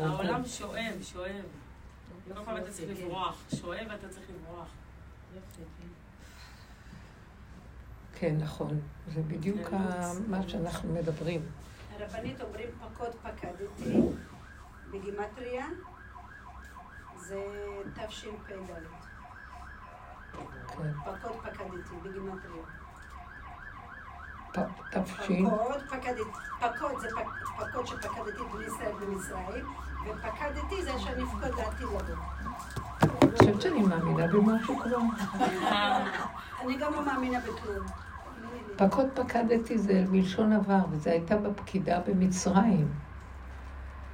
העולם שואב, שואב. כן, נכון. זה בדיוק מה שאנחנו מדברים. הרבנית אומרים פקוד פקדתי, בגימטריה זה תשפ"ד. כן. פקוד פקדתי, בגימטריה. פקוד, פקדתי, פקוד זה פק- פקוד שפקדתי בני ישראל במצרים, ופקדתי זה שנפקוד לעתיד לבוא. אני חושבת שאני מאמינה במשהו כבר. אני גם לא מאמינה בכלום. פקוד פקדתי זה מלשון עבר, וזה הייתה בפקידה במצרים.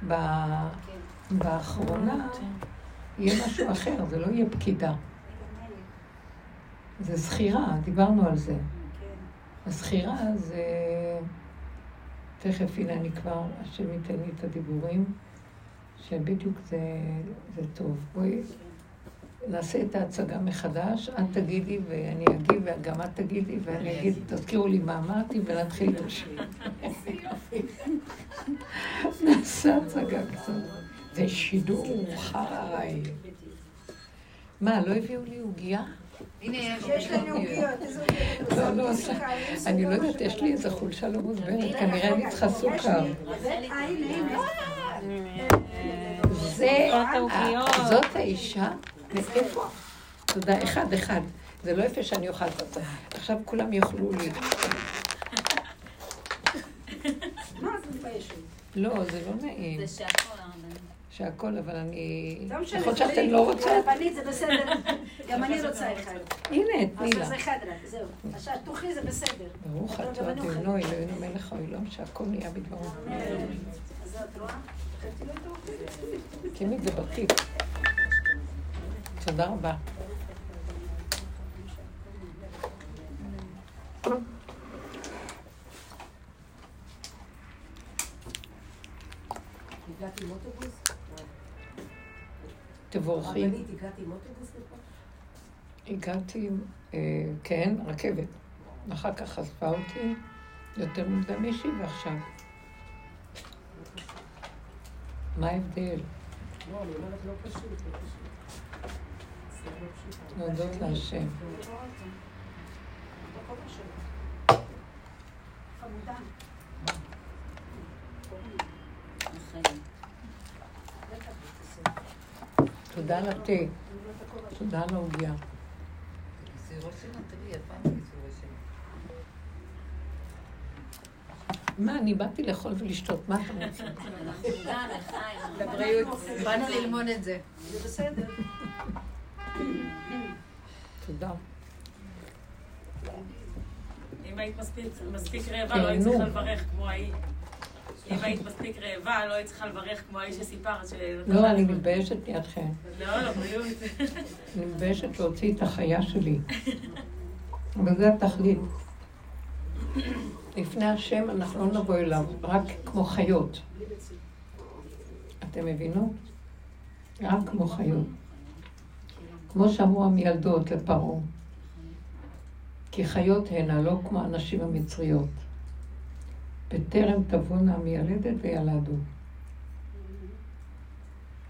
ב- כן. באחרונה יהיה משהו אחר, זה לא יהיה פקידה. זה זכירה, דיברנו על זה. הזכירה זה... תכף, הנה אני כבר, השם ייתן לי את הדיבורים, שבדיוק זה, זה טוב. בואי נעשה את ההצגה מחדש, את תגידי ואני אגיב, וגם את תגידי, ואני אגיד, תזכירו לי מה אמרתי, ונתחיל את השיר. נעשה הצגה קצת. זה שידור חי. מה, לא הביאו לי עוגיה? אני לא יודעת, יש לי איזו חולשה לא מוסברת, כנראה אני צריכה סוכר. אה. זה, זאת האישה, מאיפה? תודה, אחד, אחד. זה לא יפה שאני אוכל את זה. עכשיו כולם יאכלו לי. מה את מתביישת? לא, זה לא נעים. זה הרבנית. שהכל, אבל אני... לא משנה, יכול זה להיות שאתן. לא רוצות? הרבנית זה בסדר. גם אני רוצה אחד. הנה, תני אז לה. זה אחד רק, זהו. עכשיו תאכלי זה בסדר. ברוך אתה. אדינו, אלוהינו מלך העולם, שהכל נהיה בדברו. אז את רואה? שימי את זה בטיפ. תודה רבה. הגעתי עם אוטובוס? תבורכי. הרבנית, הגעתי עם אוטובוס? הגעתי, אה, כן, רכבת. אחר כך חשפה אותי יותר מוקדם מישהי ועכשיו. מה ההבדל? לא, אני אומרת לא פשוט, לא פשוט. זה לא פשוט. להודות להשם. בכובע שלו. חמודה. אחרי. בטח, בסדר. תודה על התה, תודה על העוגיה. מה, אני באתי לאכול ולשתות, מה אתה רוצה? לבריאות. באנו ללמוד את זה. זה בסדר. תודה. אם היית מספיק- מספיק רעבה, כן, לא היית נו. צריכה לברך כמו ההיא. אם היית מספיק רעבה, לא היית צריכה לברך כמו ההיא שסיפרת. לא, אני. מתביישת לידכם. לא, לבריאות. אני מתביישת להוציא את החיה שלי. אבל זה התכלית. לפני השם אנחנו לא נבוא אליו, רק כמו חיות. אתם מבינות? רק כמו חיות. כמו שאמרו המילדות לפרעה. כי חיות הנה, לא כמו הנשים המצריות. בטרם תבואנה המיילדת וילדו.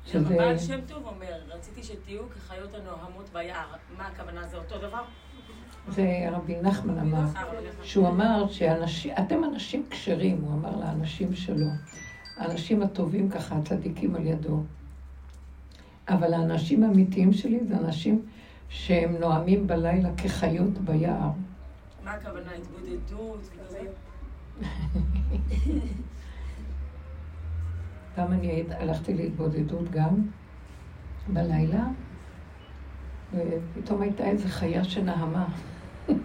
שזה... הבעל שם טוב אומר, רציתי שתהיו כחיות הנוהמות ביער. מה הכוונה? זה אותו דבר? זה רבי נחמן אמר. שהוא אמר שאנשים, אתם אנשים כשרים, הוא אמר לאנשים שלו. האנשים הטובים ככה, הצדיקים על ידו. אבל האנשים האמיתיים שלי זה אנשים שהם נואמים בלילה כחיות ביער. מה הכוונה? התבודדות? פעם אני הלכתי להתבודדות גם בלילה, ופתאום הייתה איזו חיה שנהמה.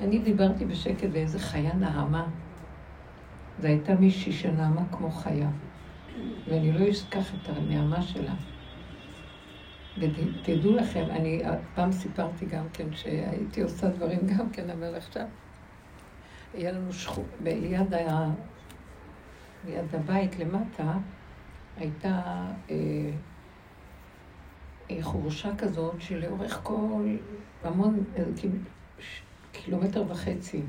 אני דיברתי בשקט ואיזה חיה נהמה. זו הייתה מישהי שנעמה כמו חיה, ואני לא אשכח את הנעמה שלה. ותדעו לכם, אני פעם סיפרתי גם כן שהייתי עושה דברים גם כן, אבל עכשיו היה לנו שכו... ליד ה... ליד הבית למטה הייתה אה, אה, חורשה כזאת שלאורך כל, המון, אה, קילומטר וחצי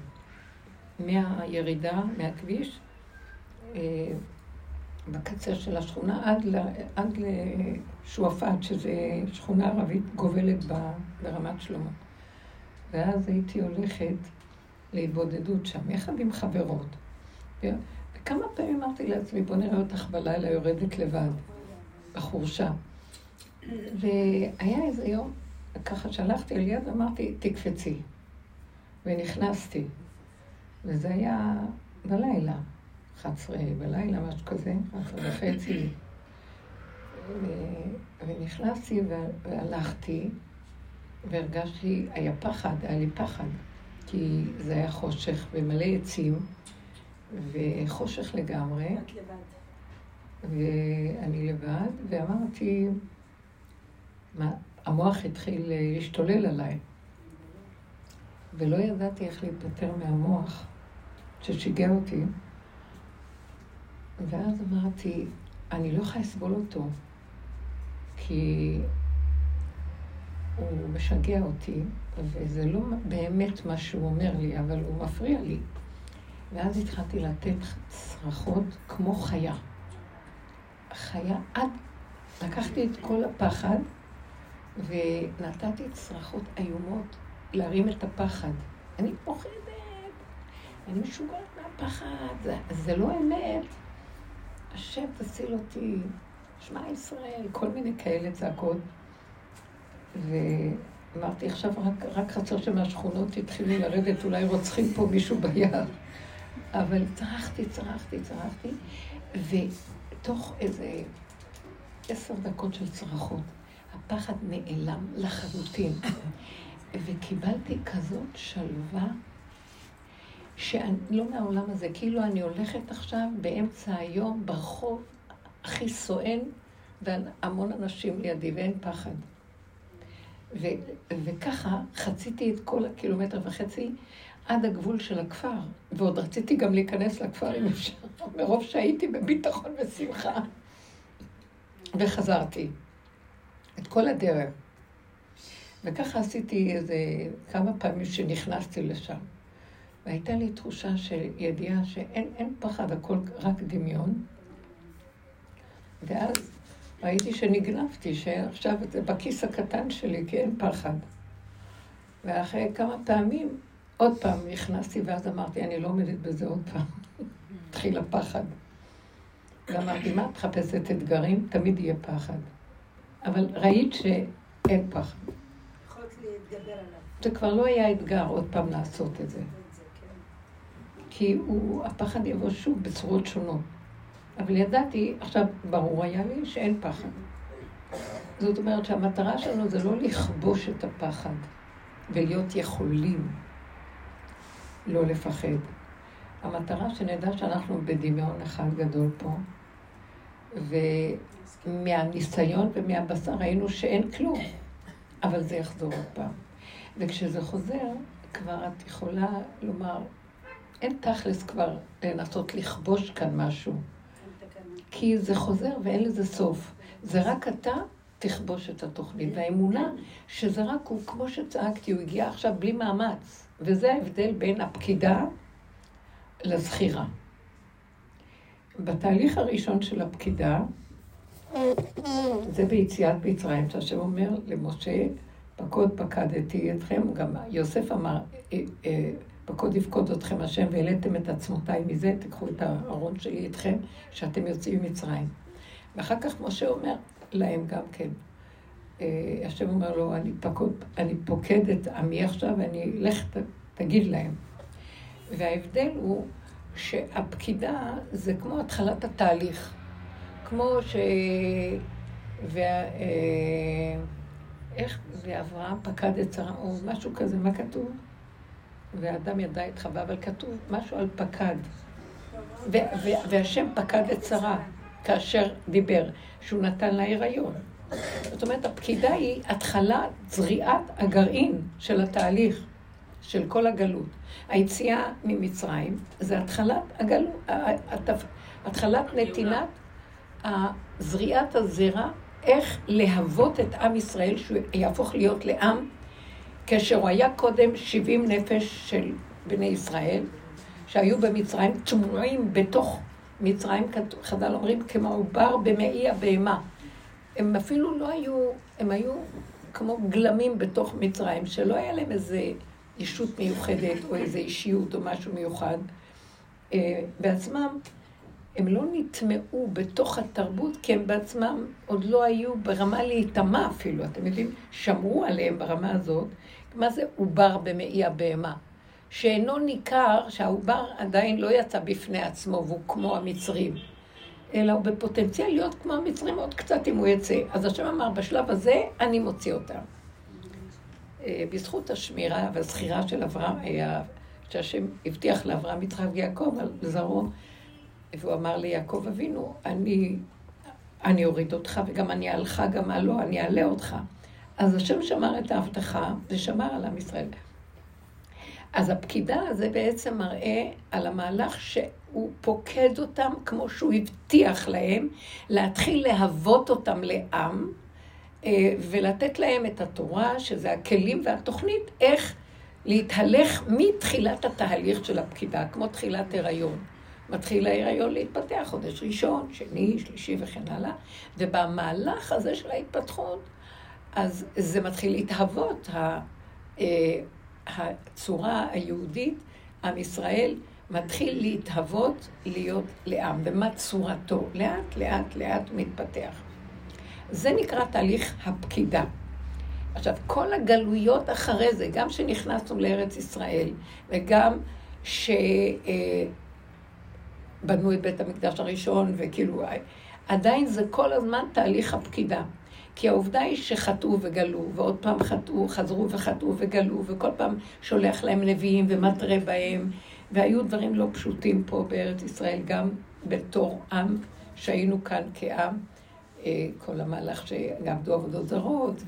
מהירידה, מהכביש, אה, בקצה של השכונה, עד, ל, עד לשועפאט, שזה שכונה ערבית גובלת ב, ברמת שלמה. ואז הייתי הולכת להתבודדות שם, יחד עם חברות. וכמה פעמים אמרתי לעצמי, בוא נראה אותך בלילה יורדת לבד, בחורשה. והיה איזה יום, ככה שלחתי על יד, אמרתי, תקפצי. ונכנסתי. וזה היה בלילה, 11 בלילה, משהו כזה, 11 וחצי. ונכנסתי והלכתי, והרגשתי, היה פחד, היה לי פחד, כי זה היה חושך ומלא עצים, וחושך לגמרי. את לבד. ואני לבד, ואמרתי, מה, המוח התחיל להשתולל עליי. ולא ידעתי איך להיפטר מהמוח ששיגע אותי. ואז אמרתי, אני לא יכולה לסבול אותו, כי הוא משגע אותי, וזה לא באמת מה שהוא אומר לי, אבל הוא מפריע לי. ואז התחלתי לתת צרחות כמו חיה. חיה עד... לקחתי את כל הפחד ונתתי צרחות איומות להרים את הפחד. אני פוחדת, אני משוגעת מהפחד, זה, זה לא אמת. השם תציל אותי, שמע ישראל, כל מיני כאלה צעקות. ואמרתי, עכשיו רק, רק חסר שמהשכונות התחילו לרדת, אולי רוצחים פה מישהו ביער. אבל צרחתי, צרחתי, צרחתי, ותוך איזה עשר דקות של צרחות, הפחד נעלם לחלוטין. וקיבלתי כזאת שלווה, שאני לא מהעולם הזה, כאילו אני הולכת עכשיו באמצע היום ברחוב הכי סואן, והמון אנשים לידי, ואין פחד. ו, וככה חציתי את כל הקילומטר וחצי עד הגבול של הכפר, ועוד רציתי גם להיכנס לכפר אם אפשר, מרוב שהייתי בביטחון ושמחה. וחזרתי. את כל הדרך. וככה עשיתי איזה כמה פעמים שנכנסתי לשם. והייתה לי תחושה של ידיעה שאין פחד, הכל רק דמיון. ואז ראיתי שנגנבתי, שעכשיו זה בכיס הקטן שלי, כי אין פחד. ואחרי כמה פעמים, עוד פעם נכנסתי, ואז אמרתי, אני לא עומדת בזה עוד פעם. התחיל הפחד. ואמרתי, מה את מחפשת אתגרים? תמיד יהיה פחד. אבל ראית שאין פחד. יכולת להתגבר עליו. זה כבר לא היה אתגר עוד פעם לעשות את זה. כן. כי הוא, הפחד יבוא שוב בצורות שונות. אבל ידעתי, עכשיו, ברור היה לי שאין פחד. זאת אומרת שהמטרה שלנו זה לא לכבוש את הפחד ולהיות יכולים לא לפחד. המטרה שנדע שאנחנו בדמיון אחד גדול פה, ומהניסיון ומהבשר ראינו שאין כלום, אבל זה יחזור עוד פעם. וכשזה חוזר, כבר את יכולה לומר, אין תכלס כבר לנסות לכבוש כאן משהו. כי זה חוזר ואין לזה סוף. זה רק אתה תכבוש את התוכנית. והאמונה שזה רק הוא, כמו שצעקתי, הוא הגיע עכשיו בלי מאמץ. וזה ההבדל בין הפקידה לזכירה. בתהליך הראשון של הפקידה, זה ביציאת מצרים, שהשם אומר למשה, פקוד פקדתי אתכם, גם יוסף אמר, אה, אה, פקוד יפקוד אתכם השם והעליתם את עצמותיי מזה, תיקחו את הארון שלי איתכם, שאתם יוצאים ממצרים. ואחר כך משה אומר להם גם כן, אה, השם אומר לו, אני, פקוד, אני פוקד את עמי עכשיו, ואני, לך תגיד להם. וההבדל הוא שהפקידה זה כמו התחלת התהליך. כמו ש... וה... אה, איך זה אברהם פקד את שרה, או משהו כזה, מה כתוב? והאדם ידע את חווה, אבל כתוב משהו על פקד. והשם פקד את שרה כאשר דיבר, שהוא נתן לה הריון. זאת אומרת, הפקידה היא התחלת זריעת הגרעין של התהליך, של כל הגלות. היציאה ממצרים זה התחלת הגלות. התחלת נתינת זריעת הזרע, איך להוות את עם ישראל, שהוא יהפוך להיות לעם, כאשר הוא היה קודם 70 נפש של בני ישראל, שהיו במצרים, צמועים בתוך מצרים, חז"ל אומרים, כמו עובר במעי הבהמה. הם אפילו לא היו, הם היו כמו גלמים בתוך מצרים, שלא היה להם איזה ישות מיוחדת או איזה אישיות או משהו מיוחד. אה, בעצמם, הם לא נטמעו בתוך התרבות, כי הם בעצמם עוד לא היו ברמה להיטמע אפילו, אתם יודעים? שמרו עליהם ברמה הזאת. מה זה עובר במעי הבהמה? שאינו ניכר שהעובר עדיין לא יצא בפני עצמו והוא כמו המצרים, אלא הוא בפוטנציאל להיות כמו המצרים עוד קצת אם הוא יצא. אז השם אמר, בשלב הזה אני מוציא אותם. אה, בזכות השמירה והזכירה של אברהם, היה, שהשם הבטיח לאברהם, יצחק ויעקב על זרעו, והוא אמר ליעקב אבינו, אני, אני אוריד אותך וגם אני אעלך גם עלו, אני אעלה אותך. אז השם שמר את ההבטחה ושמר על עם ישראל. אז הפקידה זה בעצם מראה על המהלך שהוא פוקד אותם כמו שהוא הבטיח להם, להתחיל להוות אותם לעם אה, ולתת להם את התורה, שזה הכלים והתוכנית, איך להתהלך מתחילת התהליך של הפקידה, כמו תחילת הריון. מתחיל ההיריון להתפתח, חודש ראשון, שני, שלישי וכן הלאה, ובמהלך הזה של ההתפתחות, אז זה מתחיל להתהוות, אה, הצורה היהודית, עם ישראל, מתחיל להתהוות להיות לעם. ומה צורתו? לאט, לאט, לאט מתפתח. זה נקרא תהליך הפקידה. עכשיו, כל הגלויות אחרי זה, גם שנכנסנו לארץ ישראל, וגם שבנו את בית המקדש הראשון, וכאילו, עדיין זה כל הזמן תהליך הפקידה. כי העובדה היא שחטאו וגלו, ועוד פעם חטאו, חזרו וחטאו וגלו, וכל פעם שולח להם נביאים ומתרה בהם, והיו דברים לא פשוטים פה בארץ ישראל, גם בתור עם, שהיינו כאן כעם, אה, כל המהלך שעבדו עבודות זרות,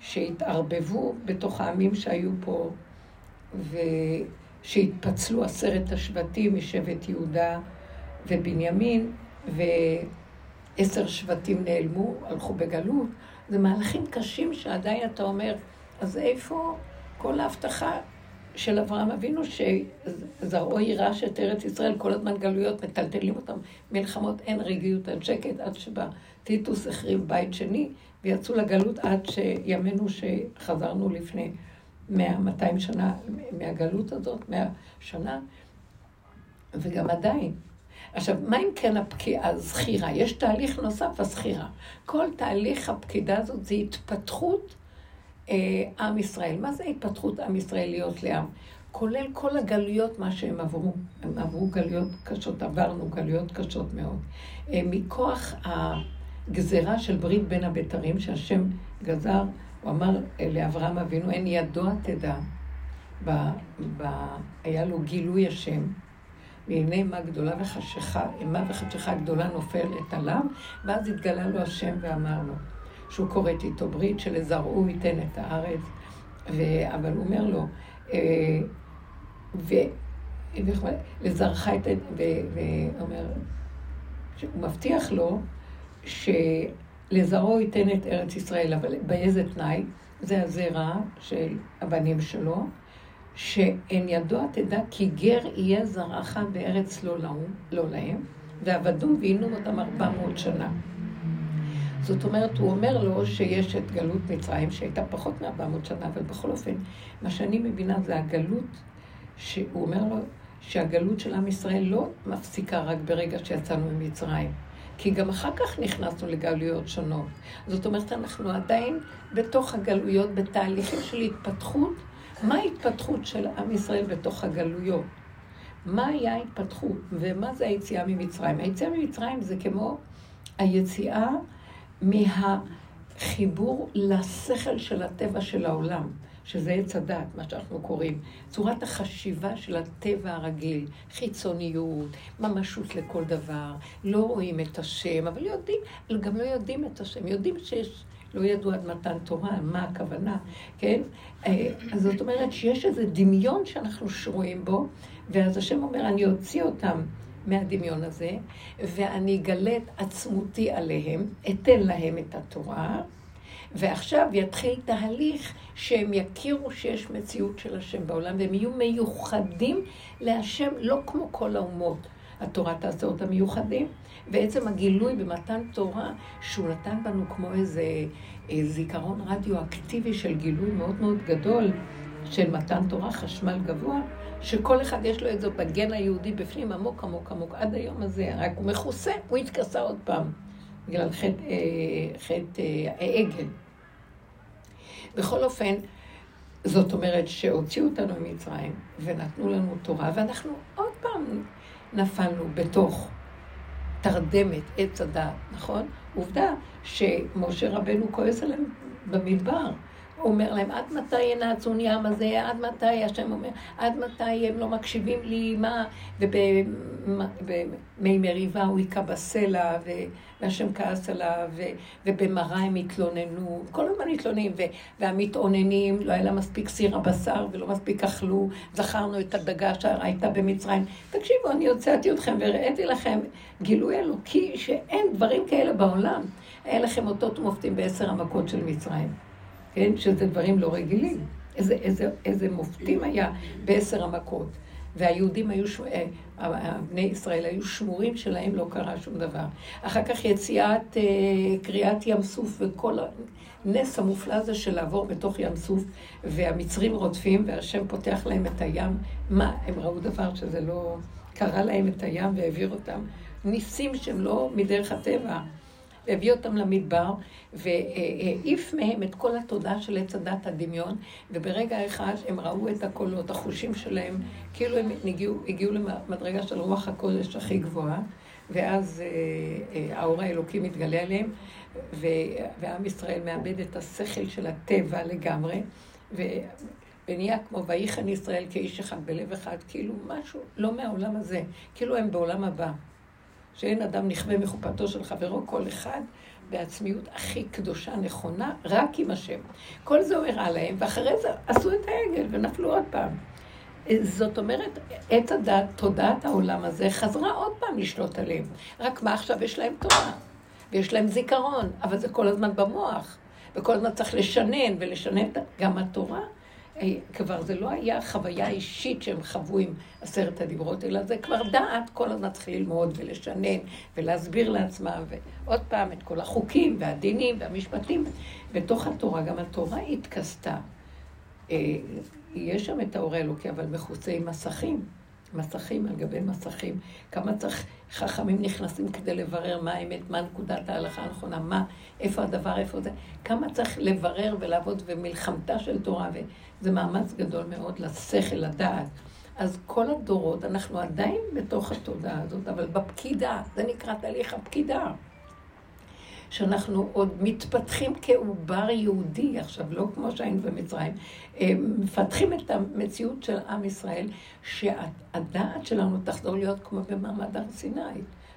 ושהתערבבו בתוך העמים שהיו פה, ושהתפצלו עשרת השבטים משבט יהודה ובנימין, ועשר שבטים נעלמו, הלכו בגלות. זה מהלכים קשים שעדיין אתה אומר, אז איפה כל ההבטחה של אברהם אבינו, שזרעו יירש את ארץ ישראל, כל הזמן גלויות, מטלטלים אותם, מלחמות, אין רגעיות, אין שקט, עד שבא טיטוס החריב בית שני, ויצאו לגלות עד שימינו שחזרנו לפני 100-200 שנה מהגלות הזאת, 100 שנה, וגם עדיין. עכשיו, מה אם כן הפקיעה, הזכירה? יש תהליך נוסף, הזכירה. כל תהליך הפקידה הזאת זה התפתחות אה, עם ישראל. מה זה התפתחות עם ישראל להיות לעם? כולל כל הגלויות, מה שהם עברו. הם עברו גלויות קשות, עברנו גלויות קשות מאוד. אה, מכוח הגזרה של ברית בין הבתרים, שהשם גזר, הוא אמר לאברהם אבינו, אין ידוע תדע. ב, ב, היה לו גילוי השם. והנה אימה גדולה וחשיכה, אימה וחשיכה גדולה נופלת עליו, ואז התגלה לו השם ואמר לו, שהוא כורת איתו ברית שלזרעו ייתן את הארץ, ו... אבל הוא אומר לו, אה, ו... לזרעך את... ואומר, הוא מבטיח לו שלזרעו ייתן את ארץ ישראל, אבל באיזה תנאי? זה הזרע של הבנים שלו, שאין ידוע תדע כי גר יהיה זרעך בארץ לא, להם, לא להם, ועבדום ועינו אותם ארבע מאות שנה. זאת אומרת, הוא אומר לו שיש את גלות מצרים, שהייתה פחות מארבע מאות שנה, אבל בכל אופן, מה שאני מבינה זה הגלות, שהוא אומר לו שהגלות של עם ישראל לא מפסיקה רק ברגע שיצאנו ממצרים. כי גם אחר כך נכנסנו לגלויות שונות. זאת אומרת, אנחנו עדיין בתוך הגלויות, בתהליכים של התפתחות. מה ההתפתחות של עם ישראל בתוך הגלויות? מה היה ההתפתחות ומה זה היציאה ממצרים? היציאה ממצרים זה כמו היציאה מהחיבור לשכל של הטבע של העולם, שזה עץ הדת, מה שאנחנו קוראים. צורת החשיבה של הטבע הרגיל, חיצוניות, ממשות לכל דבר, לא רואים את השם, אבל יודעים, גם לא יודעים את השם, יודעים שיש... לא ידעו עד מתן תורה, מה הכוונה, כן? אז זאת אומרת שיש איזה דמיון שאנחנו שרויים בו, ואז השם אומר, אני אוציא אותם מהדמיון הזה, ואני אגלה את עצמותי עליהם, אתן להם את התורה, ועכשיו יתחיל תהליך שהם יכירו שיש מציאות של השם בעולם, והם יהיו מיוחדים להשם לא כמו כל האומות. התורה תעשה אותם מיוחדים. ועצם הגילוי במתן תורה, שהוא נתן בנו כמו איזה אה, זיכרון רדיואקטיבי של גילוי מאוד מאוד גדול של מתן תורה, חשמל גבוה, שכל אחד יש לו את זה בגן היהודי בפנים, עמוק עמוק עמוק, עד היום הזה, רק הוא מכוסה, הוא התכסה עוד פעם, בגלל חטא אה, חטא, אה, העגל. בכל אופן, זאת אומרת שהוציאו אותנו ממצרים ונתנו לנו תורה, ואנחנו עוד פעם נפלנו בתוך תרדמת עץ הדעת, נכון? עובדה שמשה רבנו כועס עליהם במדבר. אומר להם, עד מתי ינעצון ים הזה? עד מתי, השם אומר, עד מתי הם לא מקשיבים לי? מה? ובמי מריבה הוא היכה בסלע, והשם כעס עליו, ובמראה הם התלוננו, כל הזמן מתלוננים, והמתאוננים, לא היה לה מספיק סיר הבשר ולא מספיק אכלו, זכרנו את הדגה שהייתה במצרים. תקשיבו, אני הוצאתי אתכם והראיתי לכם גילוי אלוקי שאין דברים כאלה בעולם. היה לכם אותות ומופתים בעשר המכות של מצרים. כן? שזה דברים לא רגילים. איזה, איזה, איזה מופתים היה בעשר המכות. והיהודים היו, אה, בני ישראל היו שמורים שלהם, לא קרה שום דבר. אחר כך יציאת, אה, קריאת ים סוף וכל הנס המופלא הזה של לעבור בתוך ים סוף, והמצרים רודפים, והשם פותח להם את הים. מה, הם ראו דבר שזה לא... קרא להם את הים והעביר אותם. ניסים שהם לא מדרך הטבע. והביא אותם למדבר, והעיף מהם את כל התודעה של עץ הדת הדמיון, וברגע אחד הם ראו את הקולות, החושים שלהם, כאילו הם הגיעו, הגיעו למדרגה של רוח הקודש הכי גבוהה, ואז אה, אה, האור האלוקי מתגלה עליהם, ועם ישראל מאבד את השכל של הטבע לגמרי, ו... ונהיה כמו ויחן ישראל כאיש אחד בלב אחד, כאילו משהו לא מהעולם הזה, כאילו הם בעולם הבא. שאין אדם נכווה מחופתו של חברו, כל אחד בעצמיות הכי קדושה, נכונה, רק עם השם. כל זה הוא הראה להם, ואחרי זה עשו את העגל ונפלו עוד פעם. זאת אומרת, עץ הדת, תודעת העולם הזה, חזרה עוד פעם לשלוט עליהם. רק מה עכשיו יש להם תורה, ויש להם זיכרון, אבל זה כל הזמן במוח, וכל הזמן צריך לשנן ולשנן גם התורה. כבר זה לא היה חוויה אישית שהם חוו עם עשרת הדיברות, אלא זה כבר דעת, כל הזמן צריך ללמוד ולשנן ולהסביר לעצמם, ועוד פעם את כל החוקים והדינים והמשפטים בתוך התורה. גם התורה התכסתה. אה, יש שם את האור האלוקי, אבל מכוסה עם מסכים. מסכים על גבי מסכים. כמה צריך, חכמים נכנסים כדי לברר מה האמת, מה נקודת ההלכה הנכונה, מה, איפה הדבר, איפה זה. כמה צריך לברר ולעבוד במלחמתה של תורה. ו... זה מאמץ גדול מאוד לשכל, לדעת. אז כל הדורות, אנחנו עדיין בתוך התודעה הזאת, אבל בפקידה, זה נקרא תהליך הפקידה. שאנחנו עוד מתפתחים כעובר יהודי, עכשיו, לא כמו שהיינו במצרים, אה, מפתחים את המציאות של עם ישראל, שהדעת שלנו תחזור להיות כמו במעמד הר סיני.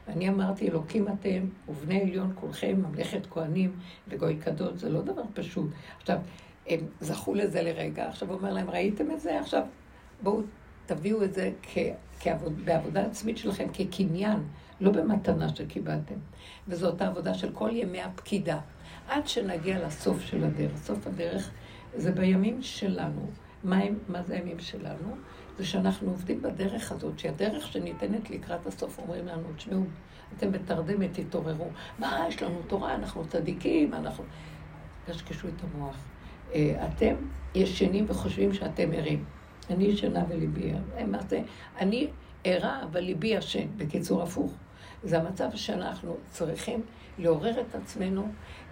אני אמרתי, אלוקים אתם, ובני עליון כולכם, ממלכת כהנים וגוי קדוש, זה לא דבר פשוט. עכשיו, הם זכו לזה לרגע, עכשיו הוא אומר להם, ראיתם את זה? עכשיו בואו תביאו את זה כ, כעבוד, בעבודה עצמית שלכם, כקניין, לא במתנה שקיבלתם. וזאת העבודה של כל ימי הפקידה, עד שנגיע לסוף של הדרך. סוף הדרך זה בימים שלנו. מה, הם, מה זה הימים שלנו? זה שאנחנו עובדים בדרך הזאת, שהדרך שניתנת לקראת הסוף, אומרים לנו, תשמעו, אתם בתרדמת, תתעוררו. מה, יש לנו תורה, אנחנו צדיקים, אנחנו... קשקשו את המוח. אה, אתם ישנים וחושבים שאתם ערים. אני ישנה וליבי ער. מה זה? אני ערה, אבל ליבי ישן. בקיצור, הפוך. זה המצב שאנחנו צריכים לעורר את עצמנו,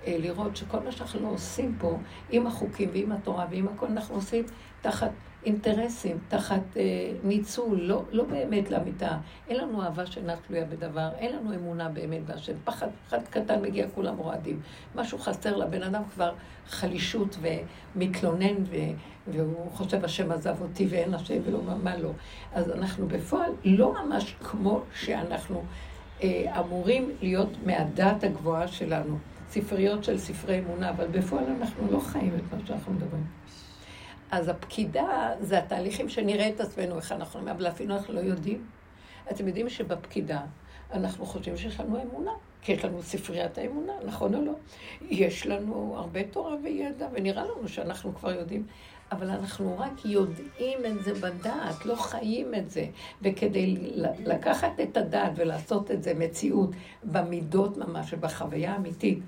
אה, לראות שכל מה שאנחנו עושים פה, עם החוקים ועם התורה ועם הכל, אנחנו עושים תחת אינטרסים, תחת אה, ניצול, לא, לא באמת לאמיתה. אין לנו אהבה שאינה תלויה בדבר, אין לנו אמונה באמת בהשם. פחד, פחד קטן מגיע, כולם רועדים. משהו חסר לבן אדם כבר חלישות ומתלונן, ו, והוא חושב השם עזב אותי ואין השם ולא מה לא. אז אנחנו בפועל לא ממש כמו שאנחנו אמורים להיות מהדעת הגבוהה שלנו. ספריות של ספרי אמונה, אבל בפועל אנחנו לא חיים את מה שאנחנו מדברים. אז הפקידה זה התהליכים שנראה את עצמנו, איך אנחנו, אבל אפילו אנחנו לא יודעים. אתם יודעים שבפקידה אנחנו חושבים שיש לנו אמונה, כי יש לנו ספריית האמונה, נכון או לא? יש לנו הרבה תורה וידע, ונראה לנו שאנחנו כבר יודעים. אבל אנחנו רק יודעים את זה בדעת, לא חיים את זה. וכדי לקחת את הדעת ולעשות את זה מציאות במידות ממש ובחוויה האמיתית,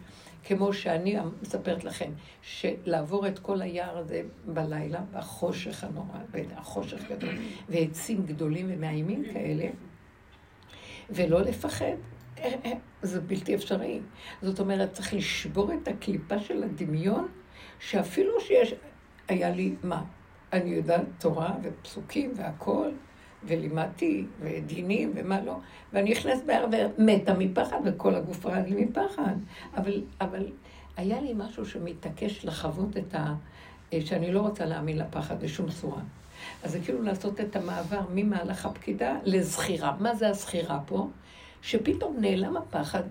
כמו שאני מספרת לכם, שלעבור את כל היער הזה בלילה, בחושך הנורא, החושך גדול, ועצים גדולים ומאיימים כאלה, ולא לפחד, זה בלתי אפשרי. זאת אומרת, צריך לשבור את הקליפה של הדמיון, שאפילו שיש, היה לי, מה? אני יודעת תורה ופסוקים והכול, ולימדתי, ודינים ומה לא, ואני נכנסת בערב ומתה מפחד, וכל הגוף רעד לי מפחד. אבל, אבל היה לי משהו שמתעקש לחוות את ה... שאני לא רוצה להאמין לפחד בשום צורה. אז זה כאילו לעשות את המעבר ממהלך הפקידה לזכירה. מה זה הזכירה פה? שפתאום נעלם הפחד,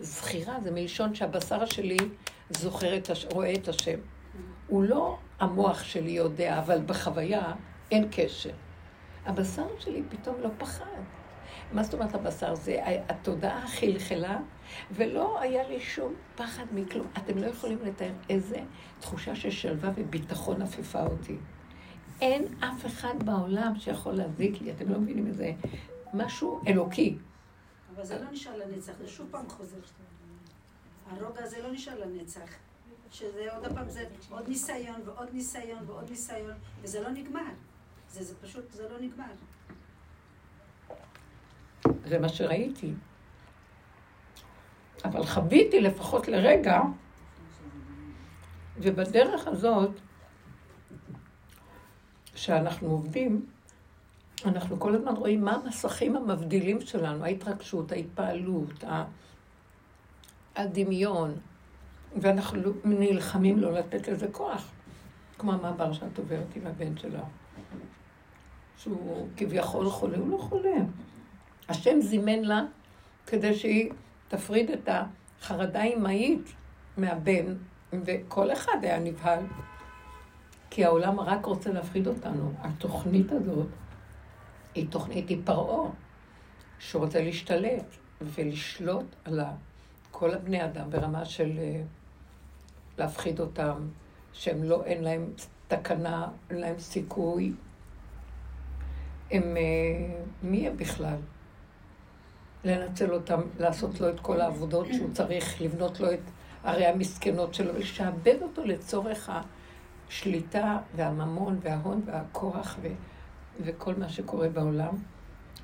וזכירה זה מלשון שהבשר שלי זוכר את הש... רואה את השם. הוא לא המוח שלי יודע, אבל בחוויה אין קשר. הבשר שלי פתאום לא פחד. מה זאת אומרת הבשר? זה התודעה חלחלה, ולא היה לי שום פחד מכלום. אתם לא יכולים לתאר איזה תחושה של שלווה וביטחון עפיפה אותי. אין אף אחד בעולם שיכול להזיק לי, אתם לא מבינים את זה. משהו אלוקי. אבל זה לא נשאר לנצח, זה שוב פעם חוזר. הרוגע הזה לא נשאר לנצח. שזה עוד פעם, זה עוד ניסיון ועוד ניסיון ועוד ניסיון, וזה לא נגמר. זה, זה פשוט, זה לא נגמר. זה מה שראיתי. אבל חוויתי לפחות לרגע, ובדרך הזאת, שאנחנו עובדים, אנחנו כל הזמן רואים מה המסכים המבדילים שלנו, ההתרגשות, ההתפעלות, הדמיון, ואנחנו לא- נלחמים לא לתת לזה כוח. כמו המעבר שאת עוברת עם הבן שלה, שהוא כביכול חולה, הוא לא חולה. השם זימן לה כדי שהיא תפריד את החרדה האמהית מהבן, וכל אחד היה נבהל. כי העולם רק רוצה להפחיד אותנו. התוכנית הזאת היא תוכנית, היא פרעה, שרוצה להשתלט ולשלוט על כל הבני אדם ברמה של אה, להפחיד אותם, שהם לא, אין להם תקנה, אין להם סיכוי. הם, אה, מי הם בכלל? לנצל אותם, לעשות לו את כל העבודות שהוא צריך, לבנות לו את ערי המסכנות שלו, ולשעבד אותו לצורך השליטה והממון וההון והכוח ו, וכל מה שקורה בעולם.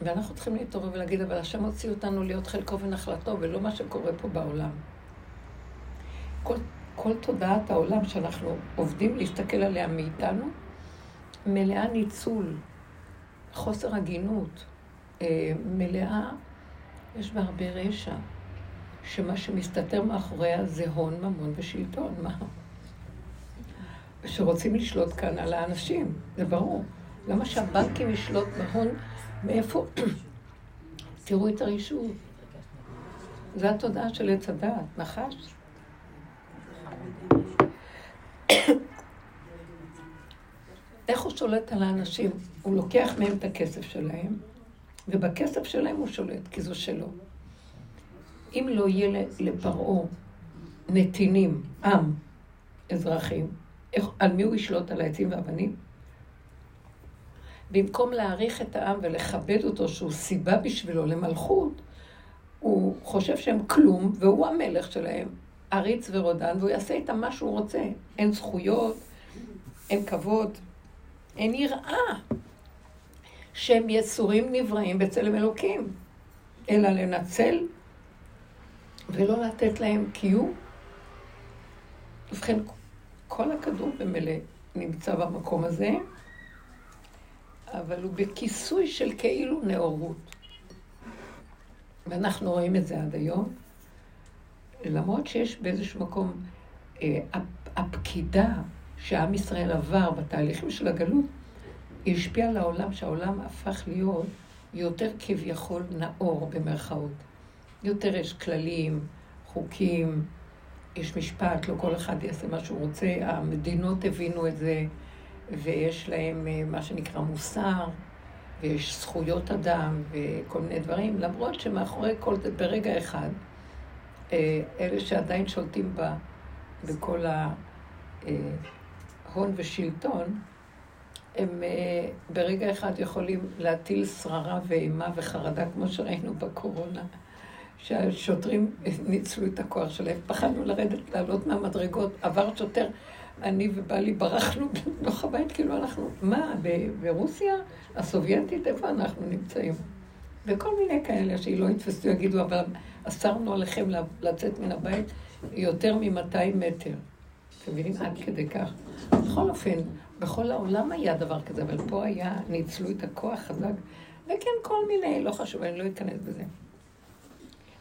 ואנחנו צריכים להתעורר ולהגיד, אבל השם הוציא אותנו להיות חלקו ונחלתו, ולא מה שקורה פה בעולם. כל, כל תודעת העולם שאנחנו עובדים להסתכל עליה מאיתנו, מלאה ניצול, חוסר הגינות, אה, מלאה, יש בה הרבה רשע, שמה שמסתתר מאחוריה זה הון, ממון ושלטון, מה? שרוצים לשלוט כאן על האנשים, זה ברור. למה שהבנקים ישלוט בהון? מאיפה? תראו את הרישוי. זה התודעה של עץ הדעת, נחש. איך הוא שולט על האנשים? הוא לוקח מהם את הכסף שלהם, ובכסף שלהם הוא שולט, כי זו שלו. אם לא יהיה לפרעה נתינים, עם, אזרחים, איך, על מי הוא ישלוט? על העצים והאבנים? במקום להעריך את העם ולכבד אותו, שהוא סיבה בשבילו למלכות, הוא חושב שהם כלום, והוא המלך שלהם, עריץ ורודן, והוא יעשה איתם מה שהוא רוצה. אין זכויות, אין כבוד, אין יראה. שהם יצורים נבראים בצלם אלוקים, אלא לנצל ולא לתת להם קיום. ובכן, כל הכדור במילא נמצא במקום הזה, אבל הוא בכיסוי של כאילו נאורות. ואנחנו רואים את זה עד היום. למרות שיש באיזשהו מקום, אה, הפקידה שעם ישראל עבר בתהליכים של הגלות, היא השפיעה על העולם, שהעולם הפך להיות יותר כביכול נאור במרכאות. יותר יש כללים, חוקים, יש משפט, לא כל אחד יעשה מה שהוא רוצה. המדינות הבינו את זה, ויש להם אה, מה שנקרא מוסר, ויש זכויות אדם וכל מיני דברים, למרות שמאחורי כל זה ברגע אחד, אלה שעדיין שולטים בה, בכל הון ושלטון, הם אה, ברגע אחד יכולים להטיל שררה ואימה וחרדה, כמו שראינו בקורונה, שהשוטרים ניצלו את הכוח שלהם. פחדנו לרדת, לעלות מהמדרגות, עבר שוטר, אני ובעלי ברחנו בתוך הבית, כאילו אנחנו, מה, ברוסיה הסובייטית, איפה אנחנו נמצאים? וכל מיני כאלה שלא יתפסו, יגידו, אבל אסרנו עליכם לצאת מן הבית יותר מ-200 מטר. אתם מבינים? עד כדי כך. בכל אופן, בכל העולם היה דבר כזה, אבל פה היה, ניצלו את הכוח חזק, וכן, כל מיני, לא חשוב, אני לא אכנס בזה.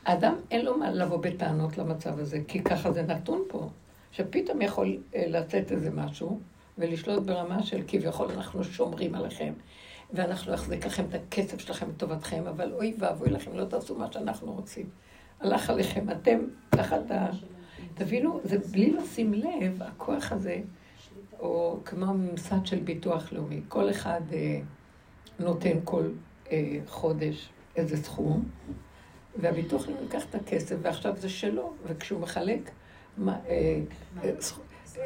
האדם אין לו מה לבוא בטענות למצב הזה, כי ככה זה נתון פה, שפתאום יכול אה, לצאת איזה משהו ולשלוט ברמה של כביכול אנחנו שומרים עליכם, ואנחנו נחזיק לכם את הכסף שלכם לטובתכם, אבל אוי ואבוי לכם, לא תעשו מה שאנחנו רוצים. הלך עליכם, אתם תחת ה... תבינו, זה בלי לשים לב, הכוח הזה, או כמו הממסד של ביטוח לאומי, כל אחד אה, נותן כל אה, חודש איזה סכום, והביטוח לאומי ייקח את הכסף, ועכשיו זה שלו, וכשהוא מחלק מה, אה, אה,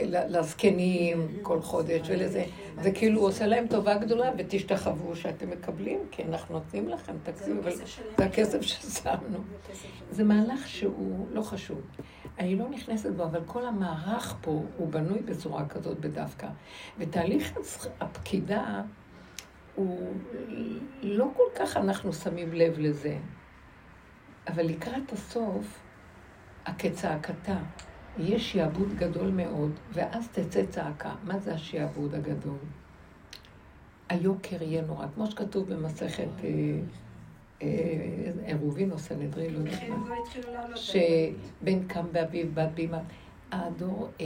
לזקנים כל חודש ולזה, זה כאילו הוא עושה להם טובה גדולה, ותשתחוו שאתם מקבלים, כי אנחנו נותנים לכם תקציב, אבל זה הכסף ששמנו. זה מהלך שהוא לא חשוב. אני לא נכנסת בו, אבל כל המערך פה הוא בנוי בצורה כזאת בדווקא. ותהליך הפקידה הוא לא כל כך אנחנו שמים לב לזה. אבל לקראת הסוף, הכצעקתה, יהיה שיעבוד גדול מאוד, ואז תצא צעקה. מה זה השיעבוד הגדול? היוקר יהיה נורא, כמו שכתוב במסכת אה, אה, עירובין או סנהדרין, לא יודעת מה, שבן קם באביו, בת בימה. הדור אה,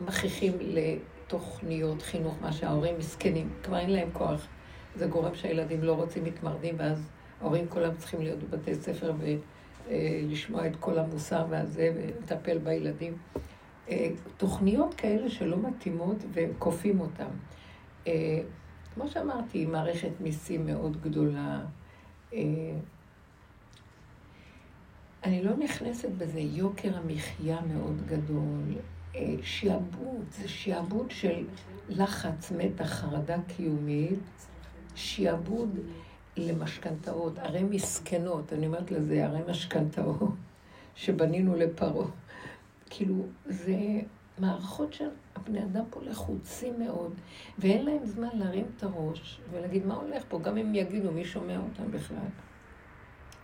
מכריחים לתוכניות חינוך, מה שההורים מסכנים, כבר אין להם כוח. זה גורם שהילדים לא רוצים, מתמרדים, ואז ההורים כולם צריכים להיות בבתי ספר ולשמוע את כל המוסר והזה, ולטפל בילדים. אה, תוכניות כאלה שלא מתאימות וכופים אותן. אה, כמו שאמרתי, מערכת מיסים מאוד גדולה. אה, אני לא נכנסת בזה, יוקר המחיה מאוד גדול, שיעבוד, זה שיעבוד של לחץ, מתח, חרדה קיומית, שיעבוד למשכנתאות, ערי מסכנות, אני אומרת לזה, ערי משכנתאות, שבנינו לפרעה. כאילו, זה מערכות שהבני אדם פה לחוצים מאוד, ואין להם זמן להרים את הראש ולהגיד מה הולך פה, גם אם יגידו, מי שומע אותם בכלל.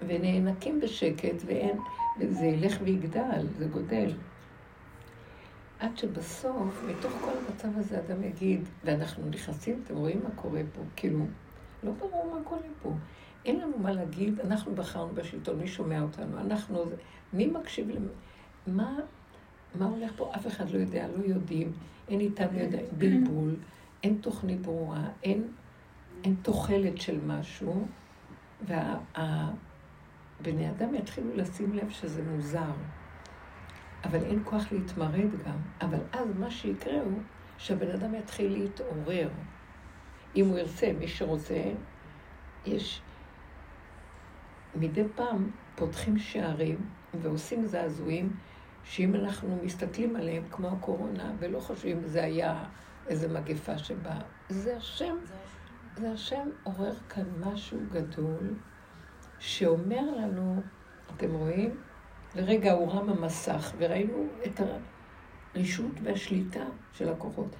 ונאנקים בשקט, ואין, וזה ילך ויגדל, זה גודל. עד שבסוף, מתוך כל המצב הזה, אדם יגיד, ואנחנו נכנסים, אתם רואים מה קורה פה, כאילו, לא ברור מה קורה פה. אין לנו מה להגיד, אנחנו בחרנו בשלטון, מי שומע אותנו? אנחנו, מי מקשיב למ... מה, הולך פה? אף אחד לא יודע, לא יודעים, אין איתנו ידע, בלבול, אין תוכנית ברורה, אין, אין תוחלת של משהו, והבני וה, אדם יתחילו לשים לב שזה מוזר. אבל אין כוח להתמרד גם. אבל אז מה שיקרה הוא שהבן אדם יתחיל להתעורר. אם הוא ירצה, מי שרוצה, יש... מדי פעם פותחים שערים ועושים זעזועים, שאם אנחנו מסתכלים עליהם כמו הקורונה, ולא חושבים זה היה איזה מגפה שבאה, זה השם, זה השם עורר כאן משהו גדול, שאומר לנו, אתם רואים? לרגע הורם המסך, וראינו את הרישות והשליטה של הכוחות.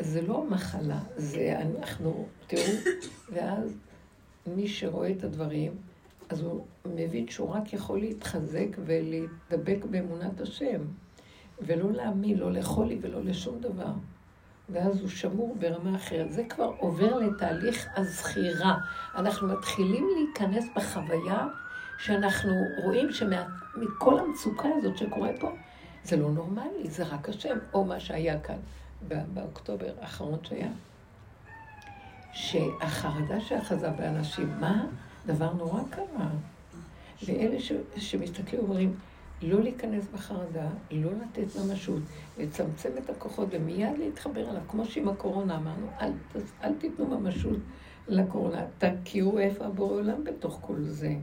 וזה לא מחלה, זה אנחנו, תראו, ואז מי שרואה את הדברים, אז הוא מבין שהוא רק יכול להתחזק ולהתדבק באמונת השם, ולא להאמין, לא לחולי ולא לשום דבר. ואז הוא שמור ברמה אחרת. זה כבר עובר לתהליך הזכירה. אנחנו מתחילים להיכנס בחוויה שאנחנו רואים שמכל המצוקה הזאת שקורה פה, זה לא נורמלי, זה רק השם, או מה שהיה כאן באוקטובר האחרון שהיה. שהחרדה שאחזה באנשים, מה? דבר נורא קרה. ואלה ש, שמסתכלים אומרים, לא להיכנס בחרדה, לא לתת ממשות, לצמצם את הכוחות ומיד להתחבר אליו, כמו שעם הקורונה אמרנו, אל, אל תיתנו ממשות לקורונה, תכירו איפה הבורא עולם בתוך כל זה.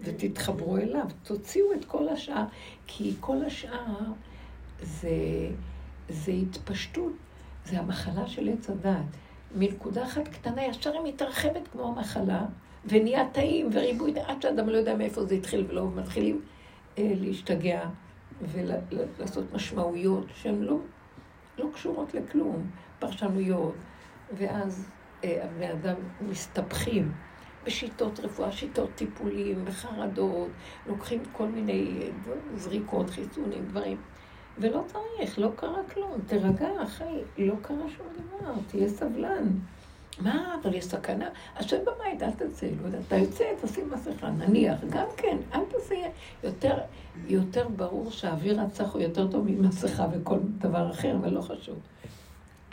ותתחברו אליו, תוציאו את כל השאר, כי כל השאר זה זה התפשטות, זה המחלה של עץ הדעת. מנקודה אחת קטנה, ישר היא מתרחבת כמו המחלה, ונהיה טעים וריבוי, עד שאדם לא יודע מאיפה זה התחיל, ולא מתחילים אה, להשתגע ולעשות משמעויות שהן לא, לא קשורות לכלום, פרשנויות, ואז אה, הבני אדם מסתבכים. בשיטות רפואה, שיטות טיפולים, בחרדות, לוקחים כל מיני אה, זריקות, חיסונים, דברים. ולא צריך, לא קרה כלום. תירגע, אחי, לא קרה שום דבר, תהיה סבלן. מה, אבל יש סכנה? השם בבית, אל תצא, לא יודע, אתה יוצא, תשים מסכה, נניח, גם כן, אל תעשה, יותר, יותר ברור שהאוויר הצח הוא יותר טוב ממסכה וכל דבר אחר, ולא חשוב.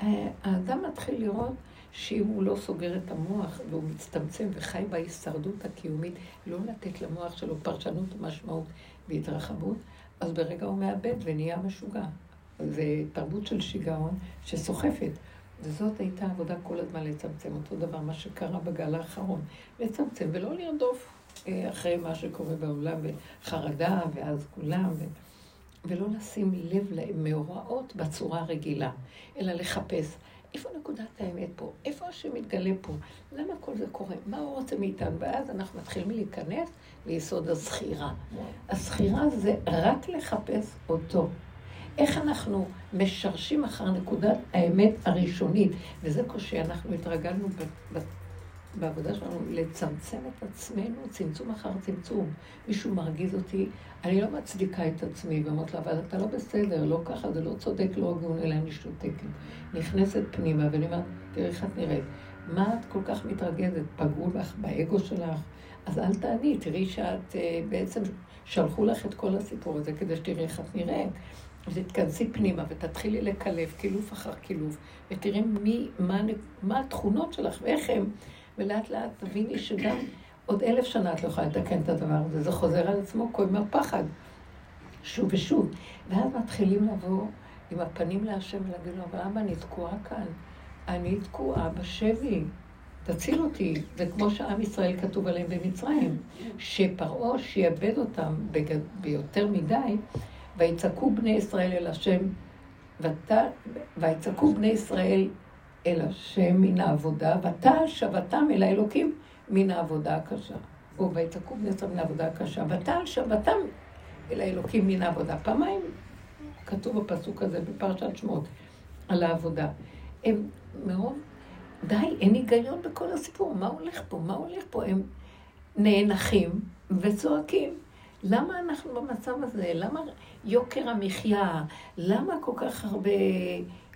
אה, האדם מתחיל לראות שאם הוא לא סוגר את המוח והוא מצטמצם וחי בהישרדות הקיומית, לא לתת למוח שלו פרשנות ומשמעות והתרחבות, אז ברגע הוא מאבד ונהיה משוגע. זה תרבות של שיגעון שסוחפת. וזאת הייתה עבודה כל הזמן לצמצם. אותו דבר מה שקרה בגל האחרון. לצמצם ולא לרדוף אה, אחרי מה שקורה בעולם, וחרדה, ואז כולם, ו... ולא לשים לב למאורעות בצורה הרגילה, אלא לחפש. איפה נקודת האמת פה? איפה השם מתגלה פה? למה כל זה קורה? מה הוא רוצה מאיתנו? ואז אנחנו מתחילים להיכנס ליסוד הזכירה. הזכירה זה רק לחפש אותו. איך אנחנו משרשים אחר נקודת האמת הראשונית, וזה קושי, אנחנו התרגלנו בעבודה שלנו לצמצם את עצמנו, צמצום אחר צמצום. מישהו מרגיז אותי, אני לא מצדיקה את עצמי, ואומרת לה, אבל אתה לא בסדר, לא ככה, זה לא צודק, לא הגון, אלא אני שותקת. נכנסת פנימה, ואני אומרת, תראי איך את נראית. מה את כל כך מתרגזת? פגעו לך באגו שלך? אז אל תעני, תראי שאת אה, בעצם, שלחו לך את כל הסיפור הזה כדי שתראי איך את נראית. אז תתכנסי פנימה ותתחילי לקלף, קילוף אחר קילוף, ותראי מי, מה, מה התכונות שלך ואיך הם, ולאט לאט תביני שגם עוד אלף שנה את לא יכולה לתקן את הדבר הזה, זה חוזר על עצמו כל מהפחד, שוב ושוב. ואז מתחילים לבוא עם הפנים להשם ולהגיד לו, אבל אבא, אני תקועה כאן, אני תקועה בשבי, תציל אותי. זה כמו שעם ישראל כתוב עליהם במצרים, שפרעה שיאבד אותם בגד... ביותר מדי, ויצעקו בני ישראל אל השם, ויצעקו בני ישראל אל השם מן העבודה, ותעל שבתם אל האלוקים מן העבודה הקשה. או בני ישראל מן העבודה הקשה, ותעל שבתם אל האלוקים מן העבודה. פעמיים כתוב בפסוק הזה בפרשת שמות על העבודה. הם מאוד, די, אין היגיון בכל הסיפור, מה הולך פה? מה הולך פה? הם נאנחים וצועקים. למה אנחנו במצב הזה? למה יוקר המחיה? למה כל כך הרבה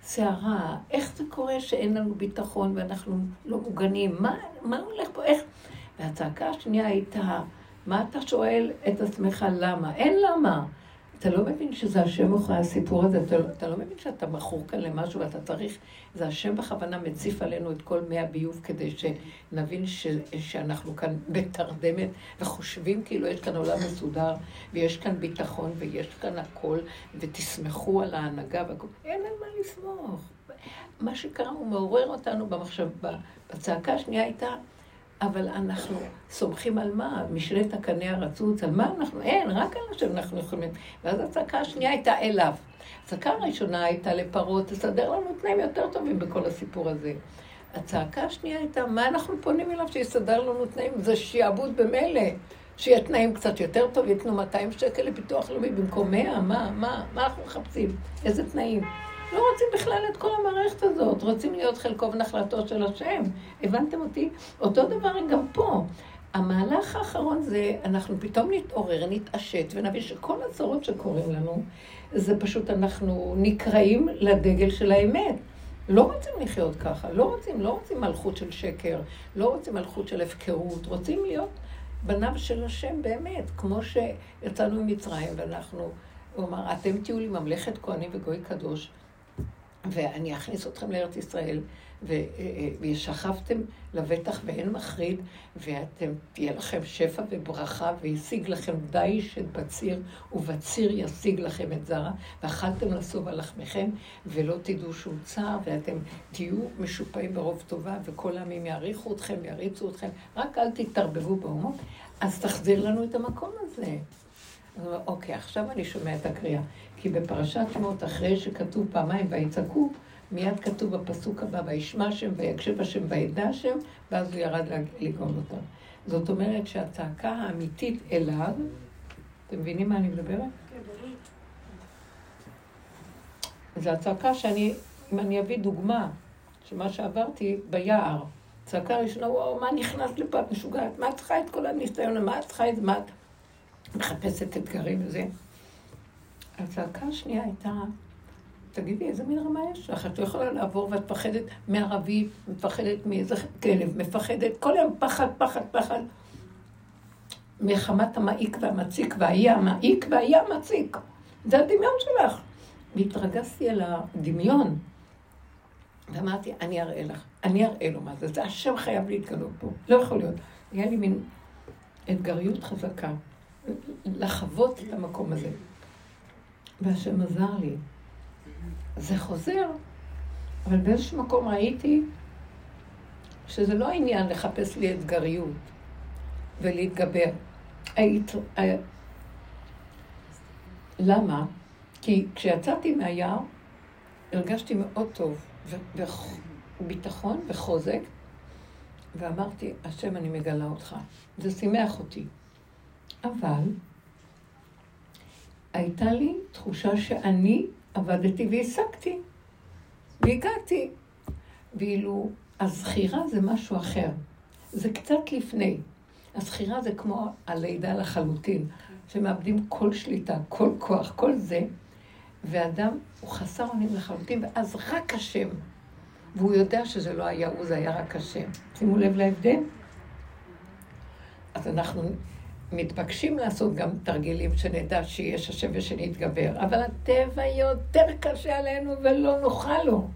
סערה? איך זה קורה שאין לנו ביטחון ואנחנו לא מוגנים? מה, מה הולך פה? איך? והצעקה השנייה הייתה, מה אתה שואל את עצמך למה? אין למה. אתה לא מבין שזה השם אחרי הסיפור הזה, אתה, אתה לא מבין שאתה מכור כאן למשהו ואתה צריך, זה השם בכוונה מציף עלינו את כל מי הביוב כדי שנבין ש, שאנחנו כאן בתרדמת וחושבים כאילו יש כאן עולם מסודר ויש כאן ביטחון ויש כאן הכל ותסמכו על ההנהגה והכל, אין על מה לסמוך. מה שקרה הוא מעורר אותנו במחשב, בצעקה השנייה הייתה אבל אנחנו סומכים על מה? משלט הקנה הרצוץ, על מה אנחנו? אין, רק על השם אנחנו יכולים. ואז הצעקה השנייה הייתה אליו. הצעקה הראשונה הייתה לפרעה, תסדר לנו תנאים יותר טובים בכל הסיפור הזה. הצעקה השנייה הייתה, מה אנחנו פונים אליו שיסדר לנו תנאים? זה שיעבוד במילא. שיהיה תנאים קצת יותר טוב, ייתנו 200 שקל לפיתוח לאומי במקום 100, מה, מה, מה אנחנו מחפשים? איזה תנאים? לא רוצים בכלל את כל המערכת הזאת, רוצים להיות חלקו ונחלתו של השם. הבנתם אותי? אותו דבר גם פה. המהלך האחרון זה, אנחנו פתאום נתעורר, נתעשת, ונבין שכל הצרות שקורים לנו, זה פשוט אנחנו נקראים לדגל של האמת. לא רוצים לחיות ככה, לא רוצים, לא רוצים מלכות של שקר, לא רוצים מלכות של הפקרות, רוצים להיות בניו של השם באמת, כמו שיצאנו ממצרים ואנחנו, הוא אמר, אתם תהיו לי ממלכת כהנים וגוי קדוש. ואני אכניס אתכם לארץ ישראל, ו, אה, אה, וישכבתם לבטח ואין מחריד, ואתם, תהיה לכם שפע וברכה, וישיג לכם דיש את בציר, ובציר ישיג לכם את זרע, ואכלתם לסוב על לחמכם, ולא תדעו שום צער, ואתם תהיו משופעים ברוב טובה, וכל העמים יעריכו אתכם, יריצו אתכם, רק אל תתערבבו באומות, אז תחזיר לנו את המקום הזה. אז הוא אומר, אוקיי, עכשיו אני שומע את הקריאה. כי בפרשת שמות, אחרי שכתוב פעמיים ויצעקו, מיד כתוב בפסוק הבא, וישמע השם ויקשב השם וידע השם, ואז הוא ירד לגאול אותם. זאת אומרת שהצעקה האמיתית אליו, אתם מבינים מה אני מדברת? זו הצעקה שאני, אם אני אביא דוגמה של מה שעברתי ביער, צעקה ראשונה, וואו, מה נכנס לפה, את משוגעת? מה את צריכה את כל הניסיון? מה את צריכה את מה את מחפשת אתגרים וזה? הצעקה השנייה הייתה, תגידי, איזה מין רמה יש לך? את לא יכולה לעבור ואת מפחדת מערבי, מפחדת מאיזה כלב, מפחדת, כל יום פחד, פחד, פחד. מחמת המעיק והמציק, והאי המעיק והאי המציק. זה הדמיון שלך. והתרגזתי על הדמיון. ואמרתי, אני אראה לך, אני אראה לו מה זה, זה השם חייב להתגלות פה, לא יכול להיות. היה לי מין אתגריות חזקה, לחוות את המקום הזה. והשם עזר לי. זה חוזר, אבל באיזשהו מקום ראיתי שזה לא עניין לחפש לי אתגריות ולהתגבר. היית... למה? כי כשיצאתי מהיער, הרגשתי מאוד טוב, וביטחון וחוזק, ואמרתי, השם, אני מגלה אותך. זה שימח אותי. אבל הייתה לי תחושה שאני עבדתי והשגתי, והגעתי. ואילו הזכירה זה משהו אחר. זה קצת לפני. הזכירה זה כמו הלידה לחלוטין, שמאבדים כל שליטה, כל כוח, כל זה, ואדם הוא חסר אונים לחלוטין, ואז רק השם. והוא יודע שזה לא היה הוא, זה היה רק השם. שימו לב להבדל. אז אנחנו מתבקשים לעשות גם תרגילים שנדע שיש השם ושנתגבר, אבל הטבע יותר קשה עלינו ולא נוכל לו.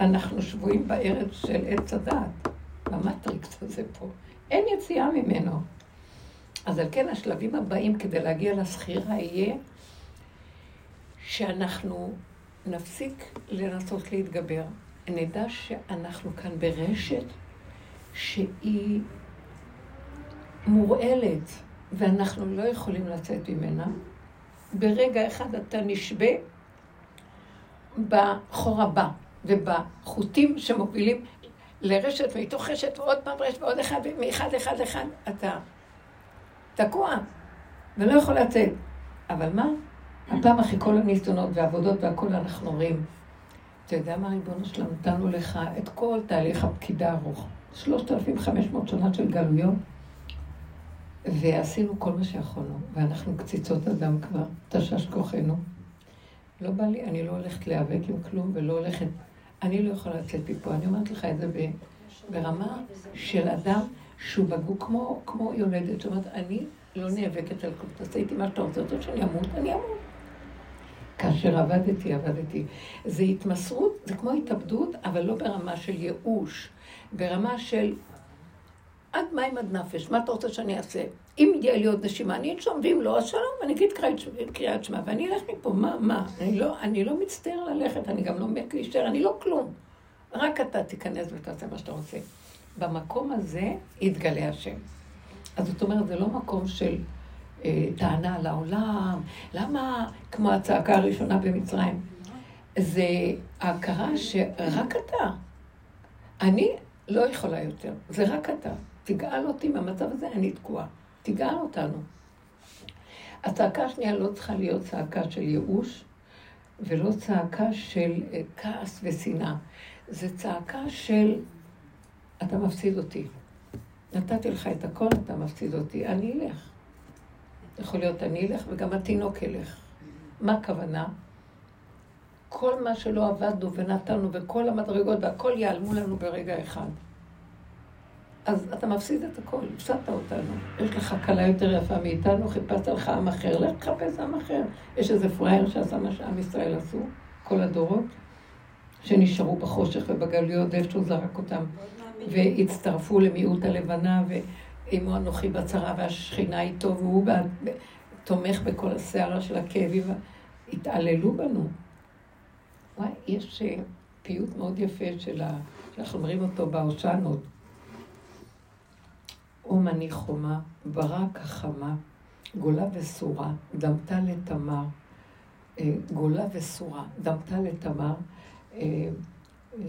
אנחנו שבויים בארץ של עץ הדעת, במטריקס הזה פה. אין יציאה ממנו. אז על כן השלבים הבאים כדי להגיע לסחירה יהיה שאנחנו נפסיק לנסות להתגבר. נדע שאנחנו כאן ברשת שהיא מורעלת, ואנחנו לא יכולים לצאת ממנה. ברגע אחד אתה נשבה בחור הבא ובחוטים שמובילים לרשת, ומתוך רשת ועוד פעם רשת ועוד אחד, ומאחד אחד אחד אתה תקוע ולא יכול לצאת. אבל מה? הפעם אחרי כל הניסיונות והעבודות והכול אנחנו רואים. אתה יודע מה ריבונו שלנו? נתנו לך את כל תהליך הפקידה הארוך. 3,500 שנה של גלויות. ועשינו כל מה שיכולנו, ואנחנו קציצות אדם כבר, תשש כוחנו. לא בא לי, אני לא הולכת להיאבק עם כלום ולא הולכת, אני לא יכולה לצאת מפה. אני אומרת לך את זה ברמה של אדם שהוא בגו כמו, כמו יולדת, זאת אומרת, אני לא נאבקת על כלום, תעשה איתי מה שאתה רוצה, רוצה שאני אמות, אני אמות. כאשר עבדתי, עבדתי. זה התמסרות, זה כמו התאבדות, אבל לא ברמה של ייאוש, ברמה של עד מים עד נפש, מה אתה רוצה שאני אעשה? אם יהיה לי עוד נשימה, אני אנשום, ואם לא, אז שלום, אני אגיד קריאת שמע, ואני אלך מפה, מה, מה? אני לא, אני לא מצטער ללכת, אני גם לא מת להישאר, אני לא כלום. רק אתה תיכנס ותעשה מה שאתה רוצה. במקום הזה יתגלה השם. אז זאת אומרת, זה לא מקום של אה, טענה לעולם, למה, כמו הצעקה הראשונה במצרים, זה ההכרה שרק אתה. אני לא יכולה יותר, זה רק אתה. תגאל אותי מהמצב הזה, אני תקועה. תגאל אותנו. הצעקה השנייה לא צריכה להיות צעקה של ייאוש, ולא צעקה של אה, כעס ושנאה. זה צעקה של, אתה מפסיד אותי. נתתי לך את הכל, אתה מפסיד אותי, אני אלך. יכול להיות אני אלך וגם התינוק ילך. מה הכוונה? כל מה שלא עבדנו ונתנו וכל המדרגות והכל ייעלמו לנו ברגע אחד. אז אתה מפסיד את הכל, הפסדת אותנו. יש לך כלה יותר יפה מאיתנו, חיפשת לך עם אחר, לך תחפש עם אחר. יש איזה פראייר שעשה מה שעם ישראל עשו, כל הדורות, שנשארו בחושך ובגלויות, ואיפה שהוא זרק אותם, והצטרפו למיעוט הלבנה, ואימו אנוכי בצרה והשכינה איתו, והוא תומך בכל הסערה של הכאבים, התעללו בנו. וואי, יש אה, פיוט מאוד יפה של ה... שאנחנו אומרים אותו בהושענות. אום אני חומה, ברק החמה, גולה וסורה, דמתה לתמר, אה, גולה וסורה, דמתה לתמר, אה, אה,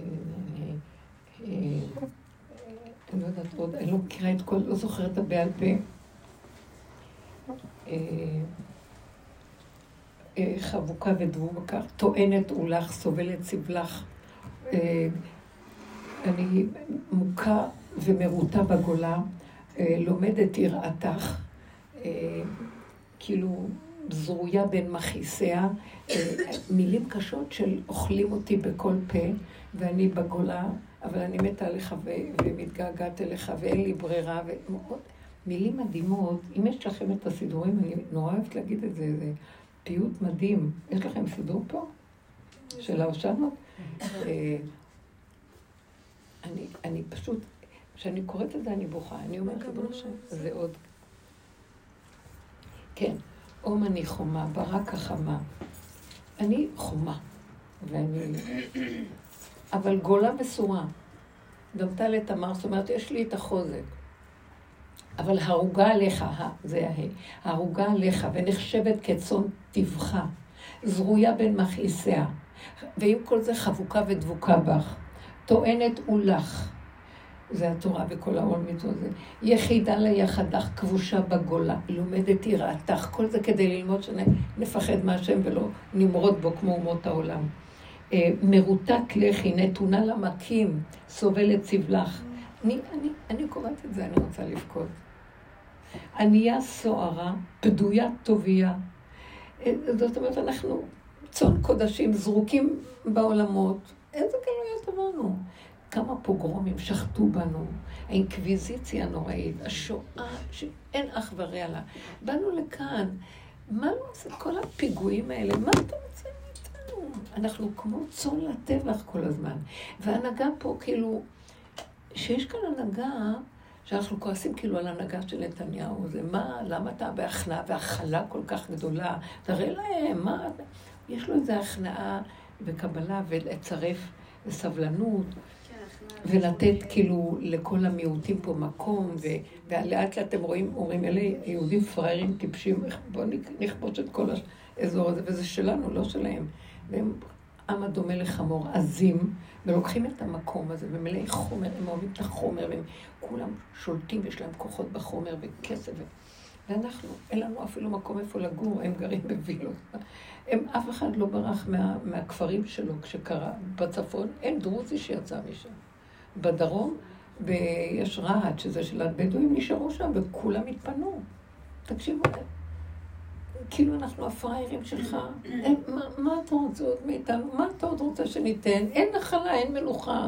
אני לא יודעת עוד, אני לא מכירה את כל, לא זוכרת את בעל פה. חבוקה ודבוקה, טוענת אולך, סובלת סבלך. אני מוכה ומרוטה בגולה, לומדת יראתך. אה, כאילו זרויה בין מכעיסיה, אה, מילים קשות של אוכלים אותי בכל פה, ואני בגולה, אבל אני מתה עליך ומתגעגעת אליך, ואין לי ברירה, ומאוד, מילים מדהימות. אם יש לכם את הסידורים, אני נורא אוהבת להגיד את זה, זה פיוט מדהים. יש לכם סידור פה? של ההושענות? אה, אני, אני פשוט, כשאני קוראת את זה אני בוכה, אני אומרת, ריבונו שם, זה עוד כן, אום אני חומה, ברק החמה. אני חומה, ואני... אבל גולה מסורה. גם טליה תמר, זאת אומרת, יש לי את החוזק. אבל הרוגה עליך, זה ההא, הרוגה עליך, ונחשבת כצאן טבחה, זרויה בין מכעיסיה, ועם כל זה חבוקה ודבוקה בך, טוענת ולך. זה התורה וכל העול מצוות זה. יחידה ליחדך כבושה בגולה, לומדת יראתך, כל זה כדי ללמוד שנפחד מהשם ולא נמרוד בו כמו אומות העולם. אה, מרוטת לחי, נתונה למכים, סובלת סבלך. אני, אני, אני קוראת את זה, אני רוצה לבכות. ענייה סוערה, פדויה טוביה. אה, זאת אומרת, אנחנו צאן קודשים זרוקים בעולמות. איזה גלויות עברנו. כמה פוגרומים שחטו בנו, האינקוויזיציה הנוראית, השואה שאין אח ורע לה. באנו לכאן, מה לא עושה כל הפיגועים האלה? מה אתה רוצה מאיתנו? אנחנו כמו צאן לטבח כל הזמן. והנהגה פה, כאילו, שיש כאן הנהגה, שאנחנו כועסים כאילו על הנהגה של נתניהו, זה מה, למה אתה בהכנעה והכלה כל כך גדולה? תראה להם, מה... יש לו איזו הכנעה וקבלה ולצרף וסבלנות. ולתת כאילו לכל המיעוטים פה מקום, ולאט לאט אתם רואים, אומרים, אלה יהודים פראיירים טיפשים, בואו נכבוש את כל האזור הזה, וזה שלנו, לא שלהם. והם עם הדומה לחמור, עזים, ולוקחים את המקום הזה, ומלאי חומר, הם אוהבים את החומר, והם כולם שולטים, יש להם כוחות בחומר וכסף. ואנחנו, אין לנו אפילו מקום איפה לגור, הם גרים בווילות. הם, אף אחד לא ברח מה, מהכפרים שלו כשקרה בצפון, אין דרוזי שיצא משם. בדרום, ויש רהט, שזה של הבדואים, נשארו שם, וכולם התפנו. תקשיבו, כאילו אנחנו הפראיירים שלך, אין, מה, מה אתה רוצה עוד מאיתנו? מה אתה עוד רוצה שניתן? אין נחלה, אין מנוחה.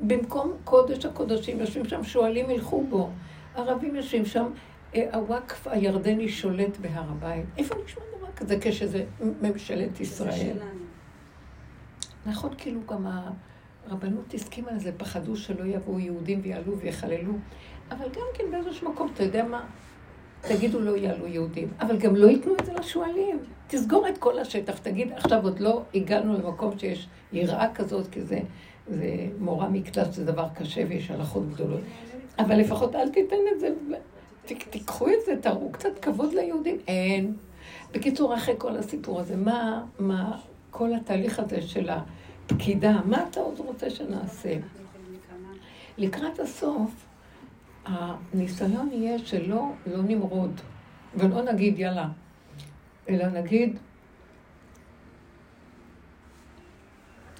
במקום קודש הקודשים, יושבים שם שועלים ילכו בו. ערבים יושבים שם, אה, הוואקף הירדני שולט בהר הבית. איפה נשמע דבר כזה כשזה ממשלת ישראל? נכון, כאילו גם ה... הרבנות הסכימה לזה, פחדו שלא יבואו יהודים ויעלו ויחללו. אבל גם כן באיזשהו מקום, אתה יודע מה? תגידו לא יעלו יהודים, אבל גם לא ייתנו את זה לשועלים. תסגור את כל השטח, תגיד, עכשיו עוד לא הגענו למקום שיש יראה כזאת, כי זה, זה מורה מקדש, זה דבר קשה ויש הלכות גדולות. אבל לפחות אל תיתן את זה, תיקחו את זה, תראו קצת כבוד ליהודים. אין. בקיצור, אחרי כל הסיפור הזה, מה, מה כל התהליך הזה של ה... פקידה, מה אתה עוד רוצה שנעשה? לקראת הסוף, הניסיון יהיה שלא לא נמרוד, ולא נגיד יאללה, אלא נגיד,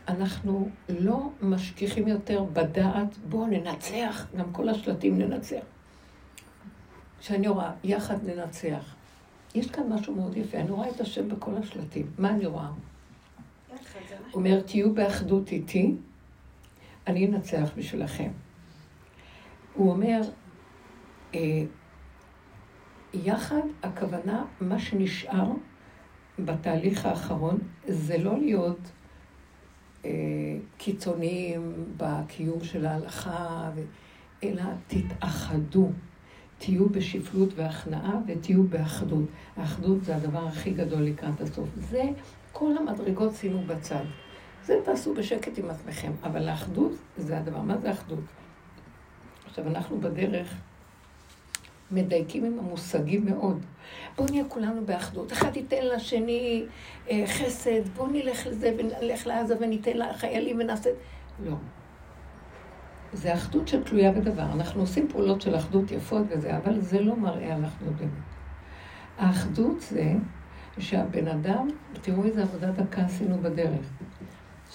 אנחנו לא משכיחים יותר בדעת, בואו ננצח, גם כל השלטים ננצח. כשאני רואה, יחד ננצח. יש כאן משהו מאוד יפה, אני רואה את השם בכל השלטים. מה אני רואה? אומר, תהיו באחדות איתי, אני אנצח בשבילכם. הוא אומר, אה, יחד, הכוונה, מה שנשאר בתהליך האחרון, זה לא להיות אה, קיצוניים בקיום של ההלכה, אלא תתאחדו. תהיו בשפלות והכנעה ותהיו באחדות. האחדות זה הדבר הכי גדול לקראת הסוף. זה כל המדרגות שימו בצד. זה תעשו בשקט עם עצמכם, אבל האחדות זה הדבר. מה זה אחדות? עכשיו, אנחנו בדרך מדייקים עם המושגים מאוד. בואו נהיה כולנו באחדות. אחד ייתן לשני אה, חסד, בואו נלך לזה ונלך לעזה וניתן לחיילים ונעשה... לא. זה אחדות שתלויה בדבר. אנחנו עושים פעולות של אחדות יפות וזה, אבל זה לא מראה על אחדות באמת. האחדות זה שהבן אדם, תראו איזה עבודה דקה עשינו בדרך.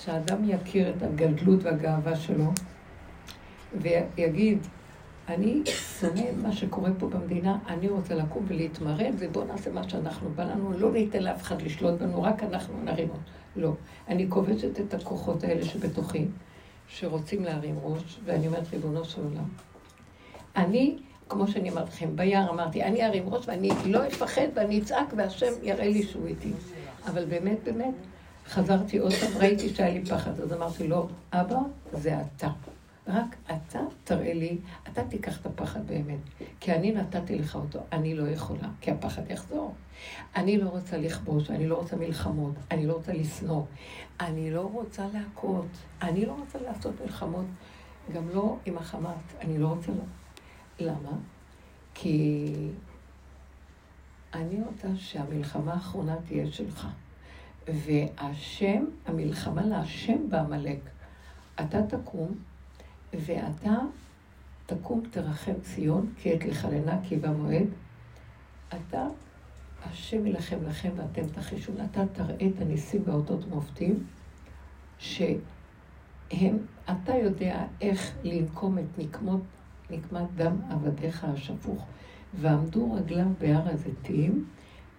שהאדם יכיר את הגדלות והגאווה שלו, ויגיד, אני שונא את מה שקורה פה במדינה, אני רוצה לקום ולהתמרד, ובואו נעשה מה שאנחנו בא לנו, לא ניתן לאף אחד לשלוט בנו, רק אנחנו נרים אותו. לא. אני כובשת את הכוחות האלה שבתוכי, שרוצים להרים ראש, ואני אומרת, ריבונו של עולם. אני, כמו שאני אמרתי לכם, ביער אמרתי, אני ארים ראש ואני לא אפחד ואני אצעק והשם יראה לי שהוא איתי. אבל באמת, באמת, חזרתי עוד פעם, ראיתי שהיה לי פחד, אז אמרתי לו, אבא, זה אתה. רק אתה תראה לי, אתה תיקח את הפחד באמת. כי אני נתתי לך אותו, אני לא יכולה, כי הפחד יחזור. אני לא רוצה לכבוש, אני לא רוצה מלחמות, אני לא רוצה לשנוא, אני לא רוצה להכות, אני לא רוצה לעשות מלחמות, גם לא עם החמאס, אני לא רוצה... למה? כי אני רוצה שהמלחמה האחרונה תהיה שלך. והשם, המלחמה להשם בעמלק. אתה תקום, ואתה תקום תרחם ציון, כי עת לחלנה כי במועד. אתה, השם ילחם לכם ואתם תחישו. אתה תראה את הניסים באותות מופתים, שהם, אתה יודע איך לנקום את נקמות, נקמת דם עבדיך השפוך. ועמדו רגליו בהר הזיתים,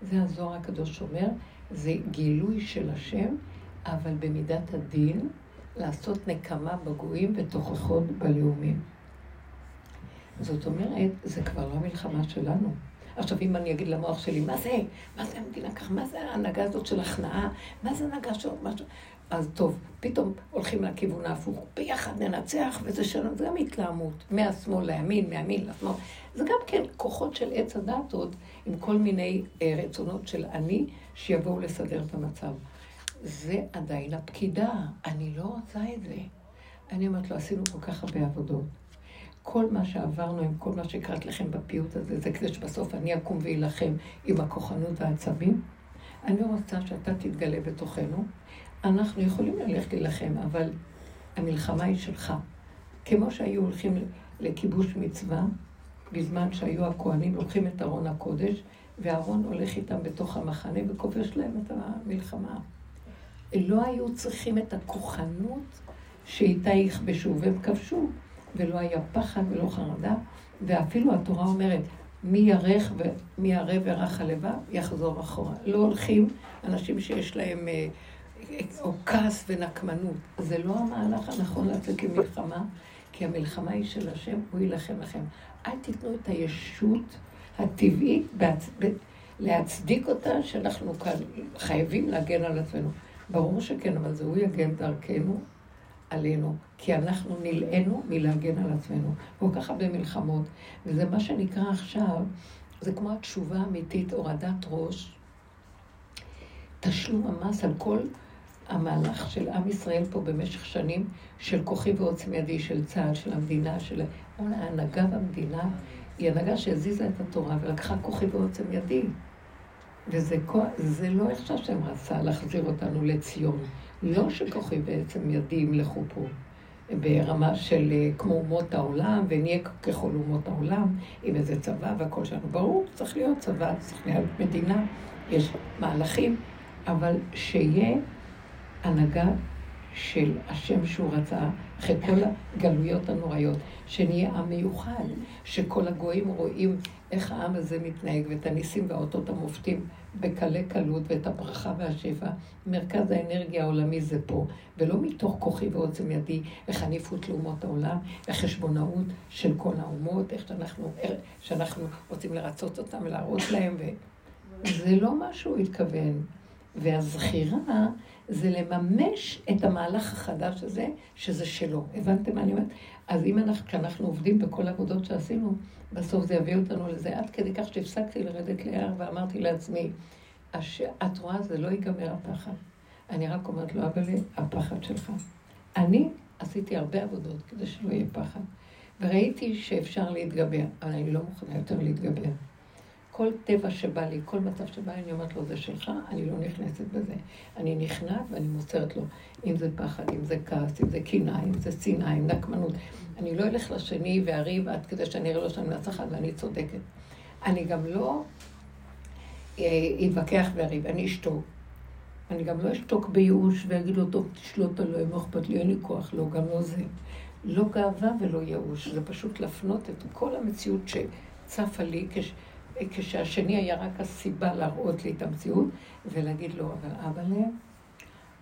זה הזוהר הקדוש אומר, זה גילוי של השם, אבל במידת הדין, לעשות נקמה בגויים ותוכחות בלאומים. זאת אומרת, זה כבר לא המלחמה שלנו. עכשיו, אם אני אגיד למוח שלי, מה זה? מה זה המדינה ככה? מה זה ההנהגה הזאת של הכנעה? מה זה הנהגה של משהו? אז טוב, פתאום הולכים לכיוון ההפוך. ביחד ננצח, וזה שלנו, זה גם התלהמות. מהשמאל לימין, מהימין לשמאל. זה גם כן כוחות של עץ הדת עוד, עם כל מיני אה, רצונות של אני, שיבואו לסדר את המצב. זה עדיין הפקידה, אני לא רוצה את זה. אני אומרת לו, עשינו כל כך הרבה עבודות. כל מה שעברנו עם כל מה שקראת לכם בפיוט הזה, זה כדי שבסוף אני אקום ואילחם עם הכוחנות והעצבים. אני רוצה שאתה תתגלה בתוכנו. אנחנו יכולים ללכת להילחם, אבל המלחמה היא שלך. כמו שהיו הולכים לכיבוש מצווה, בזמן שהיו הכוהנים לוקחים את ארון הקודש, והארון הולך איתם בתוך המחנה וכובש להם את המלחמה. לא היו צריכים את הכוחנות שאיתה יכבשו, והם כבשו, ולא היה פחד ולא חרדה, ואפילו התורה אומרת, מי ירך ומי ירא ורך הלבב, יחזור אחורה. לא הולכים אנשים שיש להם אה, או כעס ונקמנות. זה לא המהלך הנכון לצאת למלחמה, כי המלחמה היא של השם, הוא יילחם לכם. אל תיתנו את הישות הטבעית בהצ... להצדיק אותה, שאנחנו כאן חייבים להגן על עצמנו. ברור שכן, אבל זה הוא יגן דרכנו עלינו, כי אנחנו נלאינו מלהגן על עצמנו. כל כך הרבה מלחמות, וזה מה שנקרא עכשיו, זה כמו התשובה האמיתית, הורדת ראש, תשלום המס על כל המהלך של עם ישראל פה במשך שנים, של כוחי ועוצם ידי, של צה"ל, של המדינה, של ההנהגה במדינה, היא הנהגה שהזיזה את התורה ולקחה כוחי ועוצם ידי. וזה זה לא איך שהשם רצה להחזיר אותנו לציון. לא שכוחי בעצם ידי ימלכו פה ברמה של אה, כמו אומות העולם, ונהיה ככל אומות העולם, עם איזה צבא והכל שלנו. ברור, צריך להיות צבא, צריך להיות מדינה, יש מהלכים, אבל שיהיה הנהגה של השם שהוא רצה, אחרי כל הגלויות הנוראיות, שנהיה עם מיוחד, שכל הגויים רואים איך העם הזה מתנהג, ואת הניסים והאותות המופתים בקלי קלות, ואת הברכה והשפע. מרכז האנרגיה העולמי זה פה, ולא מתוך כוחי ועוצם ידי, וחניפות לאומות העולם, וחשבונאות של כל האומות, איך שאנחנו, שאנחנו רוצים לרצות אותם ולהראות להם, וזה לא מה שהוא התכוון. והזכירה זה לממש את המהלך החדש הזה, שזה שלו. הבנתם מה אני אומרת? אז אם אנחנו, כשאנחנו עובדים בכל העבודות שעשינו, בסוף זה יביא אותנו לזה, עד כדי כך שהפסקתי לרדת ליער ואמרתי לעצמי. את רואה, זה לא ייגמר הפחד. אני רק אומרת לו, אבל הפחד שלך. אני עשיתי הרבה עבודות כדי שלא יהיה פחד. וראיתי שאפשר להתגבר, אבל אני לא מוכנה יותר להתגבר. כל טבע שבא לי, כל מצב שבא לי, אני אומרת לו, זה שלך, אני לא נכנסת בזה. אני נכנעת ואני מוסרת לו. אם זה פחד, אם זה כעס, אם זה קנאה, אם זה שנאה, אם נקמנות. אני לא אלך לשני ואריב עד כדי שאני אראה לו שאני מנצחת ואני צודקת. אני גם לא אה, אתווכח ואריב, אני אשתוק. אני גם לא אשתוק בייאוש ואגיד לו, טוב, תשלוט עליי, מה אכפת לי, אין לי כוח, לא, גם לא זה. לא גאווה ולא ייאוש, זה פשוט להפנות את כל המציאות שצפה לי כש, כשהשני היה רק הסיבה להראות לי את המציאות, ולהגיד לו, אבל אבא לב,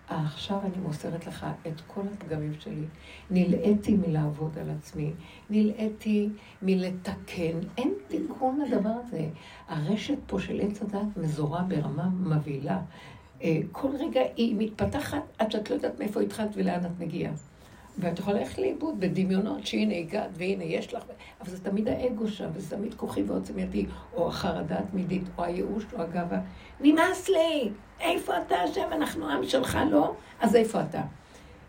עכשיו אני מוסרת לך את כל הפגמים שלי. נלאיתי מלעבוד על עצמי, נלאיתי מלתקן. אין תיקון לדבר הזה. הרשת פה של עץ הדת מזורה ברמה מבהילה. אה, כל רגע היא מתפתחת עד שאת לא יודעת מאיפה התחלת ולאן את מגיעה. ואת יכולה ללכת לאיבוד בדמיונות שהנה הגעת והנה יש לך, אבל זה תמיד האגו שם, וזה תמיד כוחי ועוצם ידי, או החרדה התמידית, או הייאוש, או הגאווה. נמאס לי! איפה אתה השם? אנחנו עם שלך, לא? אז איפה אתה?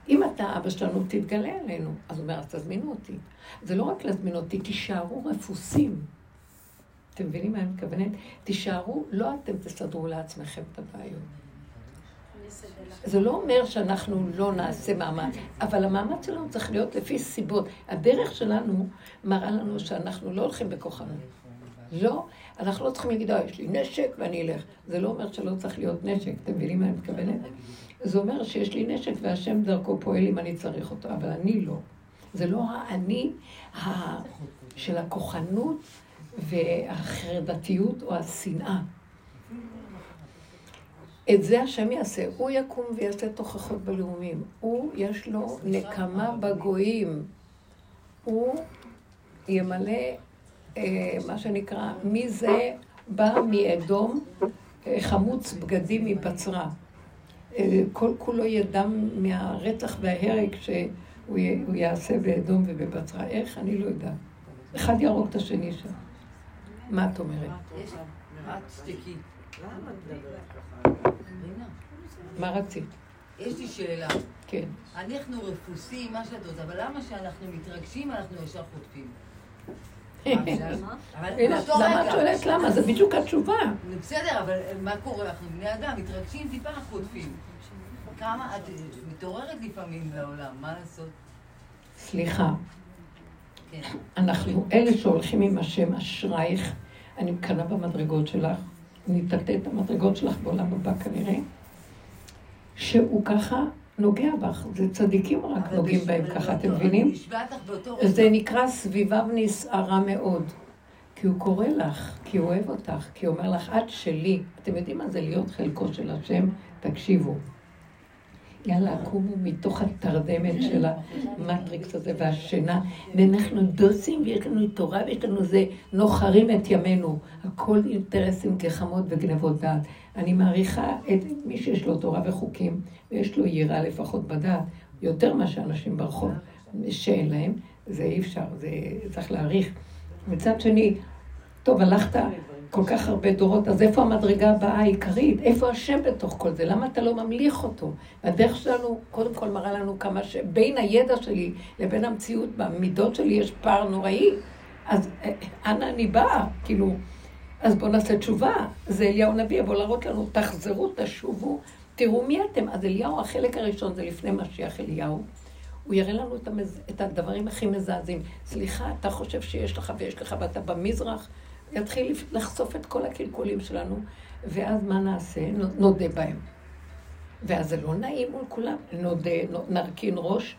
אם אתה אבא שלנו, תתגלה עלינו. אז הוא אומר, אז תזמינו אותי. זה לא רק להזמין אותי, תישארו רפוסים. אתם מבינים מה אני מתכוונת? תישארו, לא אתם תסדרו לעצמכם את הבעיות. זה לא אומר שאנחנו לא נעשה מאמץ, אבל המאמץ שלנו צריך להיות לפי סיבות. הדרך שלנו מראה לנו שאנחנו לא הולכים בכוחנו. לא, אנחנו לא צריכים להגיד, אה, יש לי נשק ואני אלך. זה לא אומר שלא צריך להיות נשק, אתם מבינים מה אני מתכוונת? זה אומר שיש לי נשק והשם דרכו פועל אם אני צריך אותו, אבל אני לא. זה לא האני של הכוחנות והחרדתיות או השנאה. את זה השם יעשה. הוא יקום ויעשה תוכחות בלאומים. הוא, יש לו נקמה בגויים. הוא ימלא, אה, מה שנקרא, מי זה בא מאדום, אה, חמוץ בגדים מבצרה. אה, כל כולו ידם מהרצח וההרג שהוא יעשה באדום ובבצרה. איך? אני לא יודעת. אחד יהרוג את השני שם. מה את אומרת? מה רצית? יש לי שאלה. כן. אנחנו רפוסים, מה שאת רוצה, אבל למה כשאנחנו מתרגשים אנחנו ישר חוטפים? למה את שואלת למה? זה בדיוק התשובה. בסדר, אבל מה קורה? אנחנו בני אדם, מתרגשים טיפה חוטפים. כמה את מתעוררת לפעמים לעולם, מה לעשות? סליחה. כן. אנחנו אלה שהולכים עם השם אשרייך, אני מקנאה במדרגות שלך, אני אטאטא את המדרגות שלך בעולם הבא כנראה, שהוא ככה נוגע בך, זה צדיקים רק נוגעים בהם ככה, אתם מבינים? זה נקרא סביביו נסערה מאוד. כי הוא קורא לך, כי הוא אוהב אותך, כי הוא אומר לך, את שלי. אתם יודעים מה זה להיות חלקו של השם? תקשיבו. יאללה, קומו מתוך התרדמת של המטריקס הזה והשינה, ואנחנו דוסים ויש לנו תורה ויש לנו זה, נוחרים את ימינו. הכל אינטרסים, גחמות וגנבות דעת. אני מעריכה את מי שיש לו תורה וחוקים, ויש לו יראה לפחות בדעת, יותר מאשר אנשים ברחוב שאין להם, זה אי אפשר, זה צריך להעריך. מצד שני, טוב, הלכת כל כך הרבה דורות, אז איפה המדרגה הבאה העיקרית? איפה השם בתוך כל זה? למה אתה לא ממליך אותו? והדרך שלנו, קודם כל מראה לנו כמה ש... בין הידע שלי לבין המציאות, במידות שלי יש פער נוראי. אז אה, אנה אני באה? כאילו, אז בואו נעשה תשובה. זה אליהו נביא, יבוא להראות לנו, תחזרו, תשובו, תראו מי אתם. אז אליהו, החלק הראשון זה לפני משיח אליהו. הוא יראה לנו את, המז... את הדברים הכי מזעזעים. סליחה, אתה חושב שיש לך ויש לך ואתה במזרח? יתחיל לחשוף את כל הקלקולים שלנו, ואז מה נעשה? נודה בהם. ואז זה לא נעים מול כולם, נודה, נרכין ראש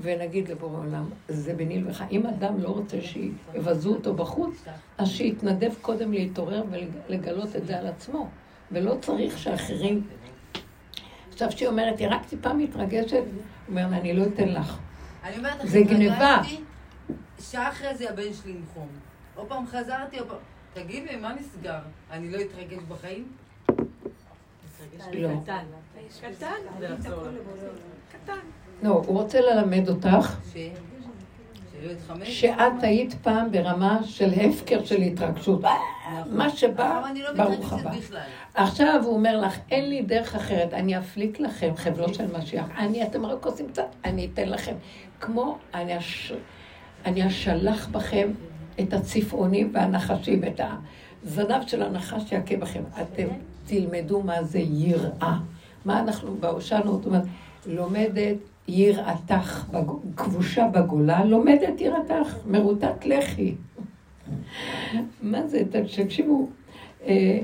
ונגיד לבורא עולם, זה ביני לבך. אם אדם לא רוצה שיבזו אותו בחוץ, אז שיתנדב קודם להתעורר ולגלות את זה על עצמו. ולא צריך שאחרים... עכשיו שהיא אומרת, היא רק טיפה מתרגשת, אומר לה, אני לא אתן לך. אני אומרת זה גניבה. שעה אחרי זה הבן שלי עם חום. עוד פעם חזרתי, עוד פעם... תגיד לי, מה נסגר? אני לא אתרגש בחיים? לא. קטן. קטן. לא, הוא רוצה ללמד אותך? שאת היית פעם ברמה של הפקר של התרגשות. מה שבא, לא ברוך הבא. עכשיו הוא אומר לך, אין לי דרך אחרת, אני אפליק לכם חבלו של משיח. אני, אתם רק עושים קצת, אני אתן לכם. כמו, אני אש... אני אשלח בכם את הצפעונים והנחשים, את הזנב של הנחש יכה בכם. אתם תלמדו מה זה יראה. מה אנחנו בהושענו, זאת אומרת, לומדת יראתך, כבושה בגולה, לומדת יראתך, מרוטת לחי. מה זה, תקשיבו, אה,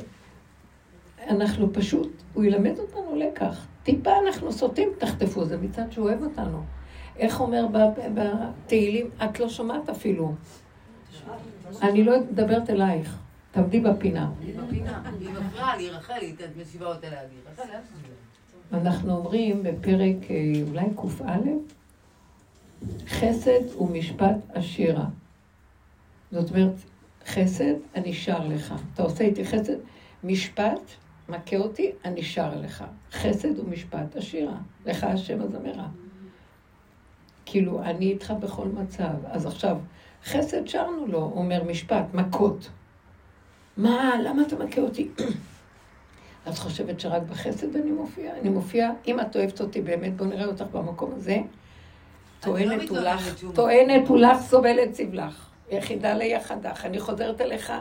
אנחנו פשוט, הוא ילמד אותנו לקח. טיפה אנחנו סוטים, תחטפו, זה מצד שהוא אוהב אותנו. איך אומר בתהילים, את לא שומעת אפילו. אני לא מדברת אלייך, תעמדי בפינה. היא בפינה, היא מפריעה לי, רחל, היא משיבה אותה להגיד. רחל, לאן תשבי? אנחנו אומרים בפרק אה, אולי קא, חסד ומשפט עשירה. זאת אומרת, חסד, אני שר לך. אתה עושה איתי חסד, משפט, מכה אותי, אני שר לך. חסד ומשפט עשירה. לך השם הזמרה. כאילו, אני איתך בכל מצב. אז עכשיו, חסד שרנו לו, הוא אומר משפט, מכות. מה, למה אתה מכה אותי? את חושבת שרק בחסד אני מופיעה? אני מופיעה, אם את אוהבת אותי באמת, בוא נראה אותך במקום הזה. טוענת הוא מתלוננת לך, שום טוענת הוא לך, סובלת סבלך. יחידה ליחדך. אני חוזרת אליך,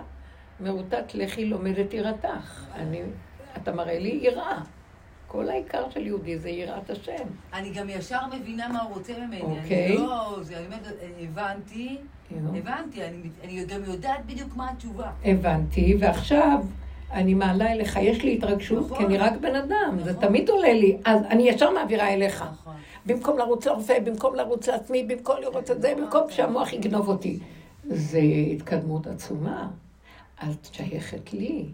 מרוטת לחי לומדת יראתך. אני, אתה מראה לי יראה. כל העיקר של יהודי זה יראת השם. אני גם ישר מבינה מה הוא רוצה ממני. אוקיי. אני לא... זה, אני הבנתי. הבנתי, אני, אני גם יודעת בדיוק מה התשובה. הבנתי, ועכשיו אני מעלה אליך, יש לי התרגשות, נכון. כי אני רק בן אדם, זה נכון. תמיד עולה לי, אז אני ישר מעבירה אליך. נכון. במקום לרוץ לרופא, במקום לרוץ לעצמי, במקום לראות את זה, במקום שהמוח יגנוב אותי. זה התקדמות עצומה. את שייכת לי.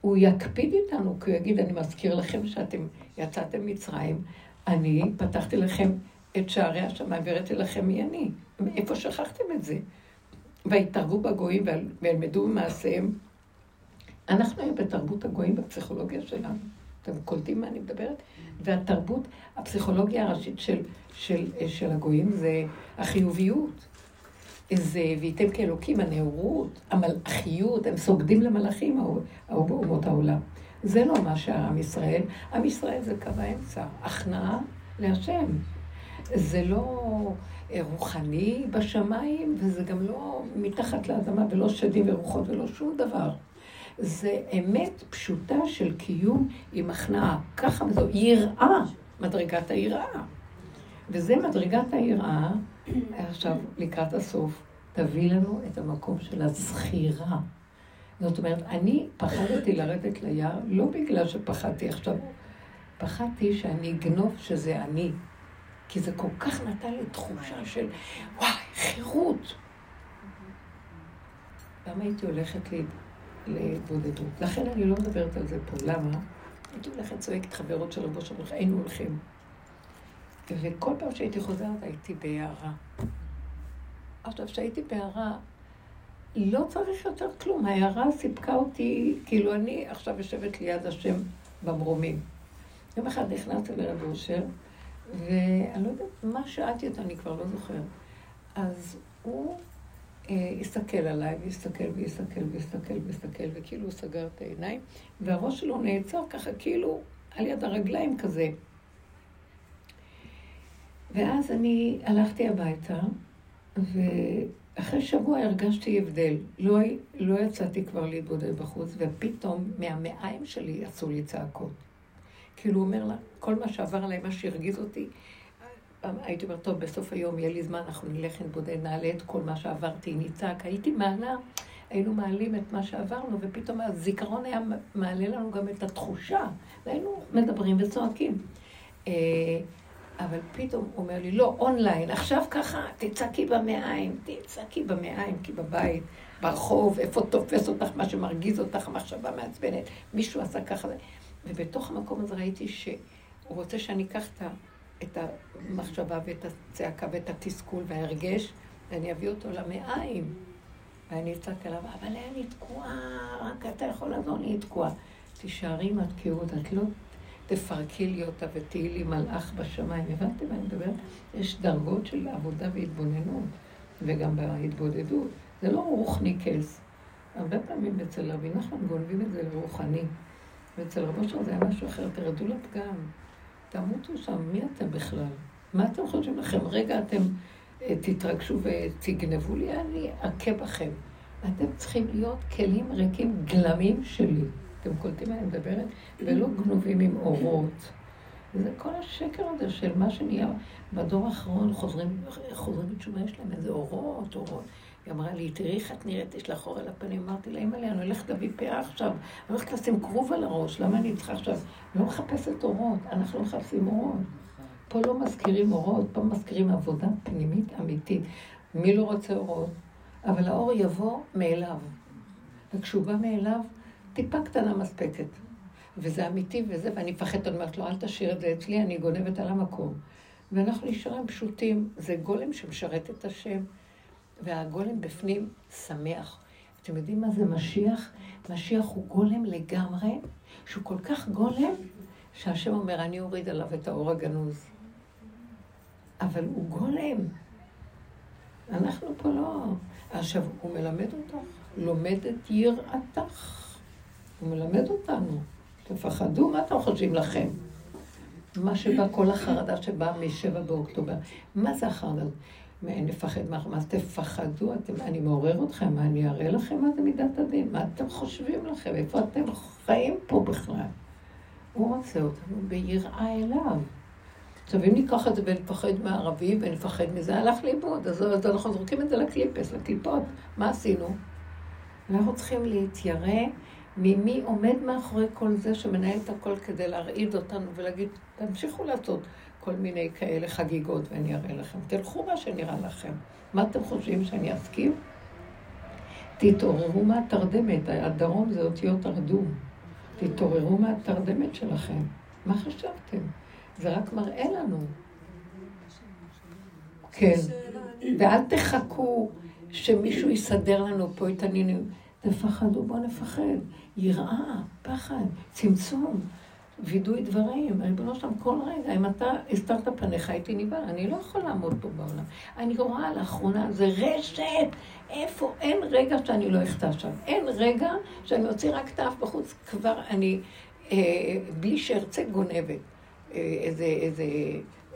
הוא יקפיד איתנו, כי הוא יגיד, אני מזכיר לכם שאתם יצאתם מצרים, אני פתחתי לכם את שערי השמיים והראיתי לכם מי אני. איפה שכחתם את זה? ויתערבו בגויים וילמדו ממעשיהם. אנחנו היום בתרבות הגויים בפסיכולוגיה שלנו. אתם קולטים מה אני מדברת? והתרבות, הפסיכולוגיה הראשית של, של, של הגויים זה החיוביות. זה וייתם כאלוקים, הנאורות, המלאכיות, הם סוגדים למלאכים, אומות העולם. זה לא מה שעם ישראל. עם ישראל זה קו האמצע, הכנעה להשם. זה לא אה, רוחני בשמיים, וזה גם לא מתחת לאדמה, ולא שדים ורוחות ולא שום דבר. זה אמת פשוטה של קיום עם הכנעה. ככה וזו יראה, מדרגת היראה. וזה מדרגת היראה, עכשיו, לקראת הסוף, תביא לנו את המקום של הזכירה. זאת אומרת, אני פחדתי לרדת ליער, לא בגלל שפחדתי עכשיו, פחדתי שאני אגנוב שזה אני. כי זה כל כך נתן לי תחושה של, וואי, חירות. למה הייתי הולכת לבודדות? לכן אני לא מדברת על זה פה. למה? הייתי הולכת צועקת חברות של רבו שלך, היינו הולכים. וכל פעם שהייתי חוזרת הייתי בהערה. עכשיו, כשהייתי בהערה, לא צריך יותר כלום. ההערה סיפקה אותי, כאילו אני עכשיו יושבת ליד השם במרומים. יום אחד נכנסתי לרב אושר, ואני לא יודעת מה שאלתי אותו, אני כבר לא זוכר. אז הוא אה, הסתכל עליי, והסתכל והסתכל והסתכל והסתכל, וכאילו הוא סגר את העיניים, והראש שלו נעצר ככה כאילו על יד הרגליים כזה. ואז אני הלכתי הביתה, ואחרי שבוע הרגשתי הבדל. לא, לא יצאתי כבר להתבודד בחוץ, ופתאום מהמעיים שלי יצאו לי צעקות. כאילו הוא אומר לה, כל מה שעבר עליי, מה שהרגיז אותי, הייתי אומרת, טוב, בסוף היום יהיה לי זמן, אנחנו נלך נתבודד, נעלה את כל מה שעברתי, נצעק. הייתי מעלה, היינו מעלים את מה שעברנו, ופתאום הזיכרון היה מעלה לנו גם את התחושה, והיינו מדברים וצועקים. אה, אבל פתאום הוא אומר לי, לא, אונליין, עכשיו ככה, תצעקי במעיים, תצעקי במעיים, כי בבית, ברחוב, איפה תופס אותך, מה שמרגיז אותך, המחשבה מעצבנת, מישהו עשה ככה. ובתוך המקום הזה ראיתי שהוא רוצה שאני אקח את המחשבה ואת הצעקה ואת התסכול וההרגש, ואני אביא אותו למעיים. ואני אצעק עליו, אבל אני תקועה, רק אתה יכול לעזור, אני תקועה. תישארי עם התקיעות, את לא תפרקי לי אותה ותהיי לי מלאך בשמיים. הבנתם מה אני מדברת? יש דרגות של עבודה והתבוננות, וגם בהתבודדות. זה לא רוחניקס. הרבה פעמים אצל רבי נחמן גונבים את זה לרוחני. ואצל רבו שלו זה היה משהו אחר, תרדו לפגם. תמותו שם, מי אתם בכלל? מה אתם חושבים לכם? רגע, אתם אה, תתרגשו ותגנבו לי, אני אכה בכם. אתם צריכים להיות כלים ריקים, גלמים שלי. אתם קולטים מה אני מדברת? ולא גנובים עם אורות. וזה כל השקר הזה של מה שנהיה בדור האחרון, חוזרים, חוזרים בתשובה, יש להם איזה אורות, אורות. היא אמרה לי, תראי איך את נראית, יש לך אור על הפנים. אמרתי לה, אימא'לה, אני הולכת להביא פאה עכשיו, אני הולכת לשים כרוב על הראש, למה אני צריכה עכשיו? אני לא מחפשת אורות, אנחנו לא מחפשים אורות. פה לא מזכירים אורות, פה מזכירים עבודה פנימית אמיתית. מי לא רוצה אורות? אבל האור יבוא מאליו. וכשהוא בא מאליו, טיפה קטנה מספקת. וזה אמיתי וזה, ואני מפחדת, אני אומרת לו, אל תשאיר את זה אצלי, אני גונבת על המקום. ואנחנו נשארים פשוטים, זה גולם שמשרת את השם, והגולם בפנים שמח. אתם יודעים מה זה משיח? משיח הוא גולם לגמרי, שהוא כל כך גולם, שהשם אומר, אני אוריד עליו את האור הגנוז. אבל הוא גולם. אנחנו פה לא... עכשיו, הוא מלמד אותך, לומד את יראתך. הוא מלמד אותנו. תפחדו, מה אתם חושבים לכם? מה שבא, כל החרדה שבאה משבע באוקטובר. מה זה החרדה הזאת? נפחד מה, מה תפחדו, אתם, אני מעורר אתכם, אני אראה לכם מה זה מידת הדין? מה אתם חושבים לכם? איפה אתם חיים פה בכלל? הוא רוצה אותנו ביראה אליו. עכשיו, אם ניקח את זה ונפחד מהערבי ונפחד מזה, הלך לאיבוד. אז, אז אנחנו זורקים את זה לקליפס, לקליפות. מה עשינו? אנחנו צריכים להתיירא ממי עומד מאחורי כל זה שמנהל את הכל כדי להרעיד אותנו ולהגיד, תמשיכו לעשות כל מיני כאלה חגיגות ואני אראה לכם. תלכו מה שנראה לכם. מה אתם חושבים שאני אסכים? תתעוררו מהתרדמת, הדרום זה אותיות ארדום. תתעוררו מהתרדמת שלכם. מה חשבתם? זה רק מראה לנו. כן. ואל תחכו שמישהו יסדר לנו פה את העניינים. תפחדו, בואו נפחד. יראה, פחד, צמצום, וידוי דברים. ריבונו שלם, כל רגע, אם אתה הסתרת פניך, הייתי נבהל. אני לא יכול לעמוד פה בעולם. אני רואה לאחרונה, זה רשת. איפה? אין רגע שאני לא אחטא שם. אין רגע שאני אוציא רק את האף בחוץ, כבר אני, אה, בלי שארצה גונבת. אה, איזה, איזה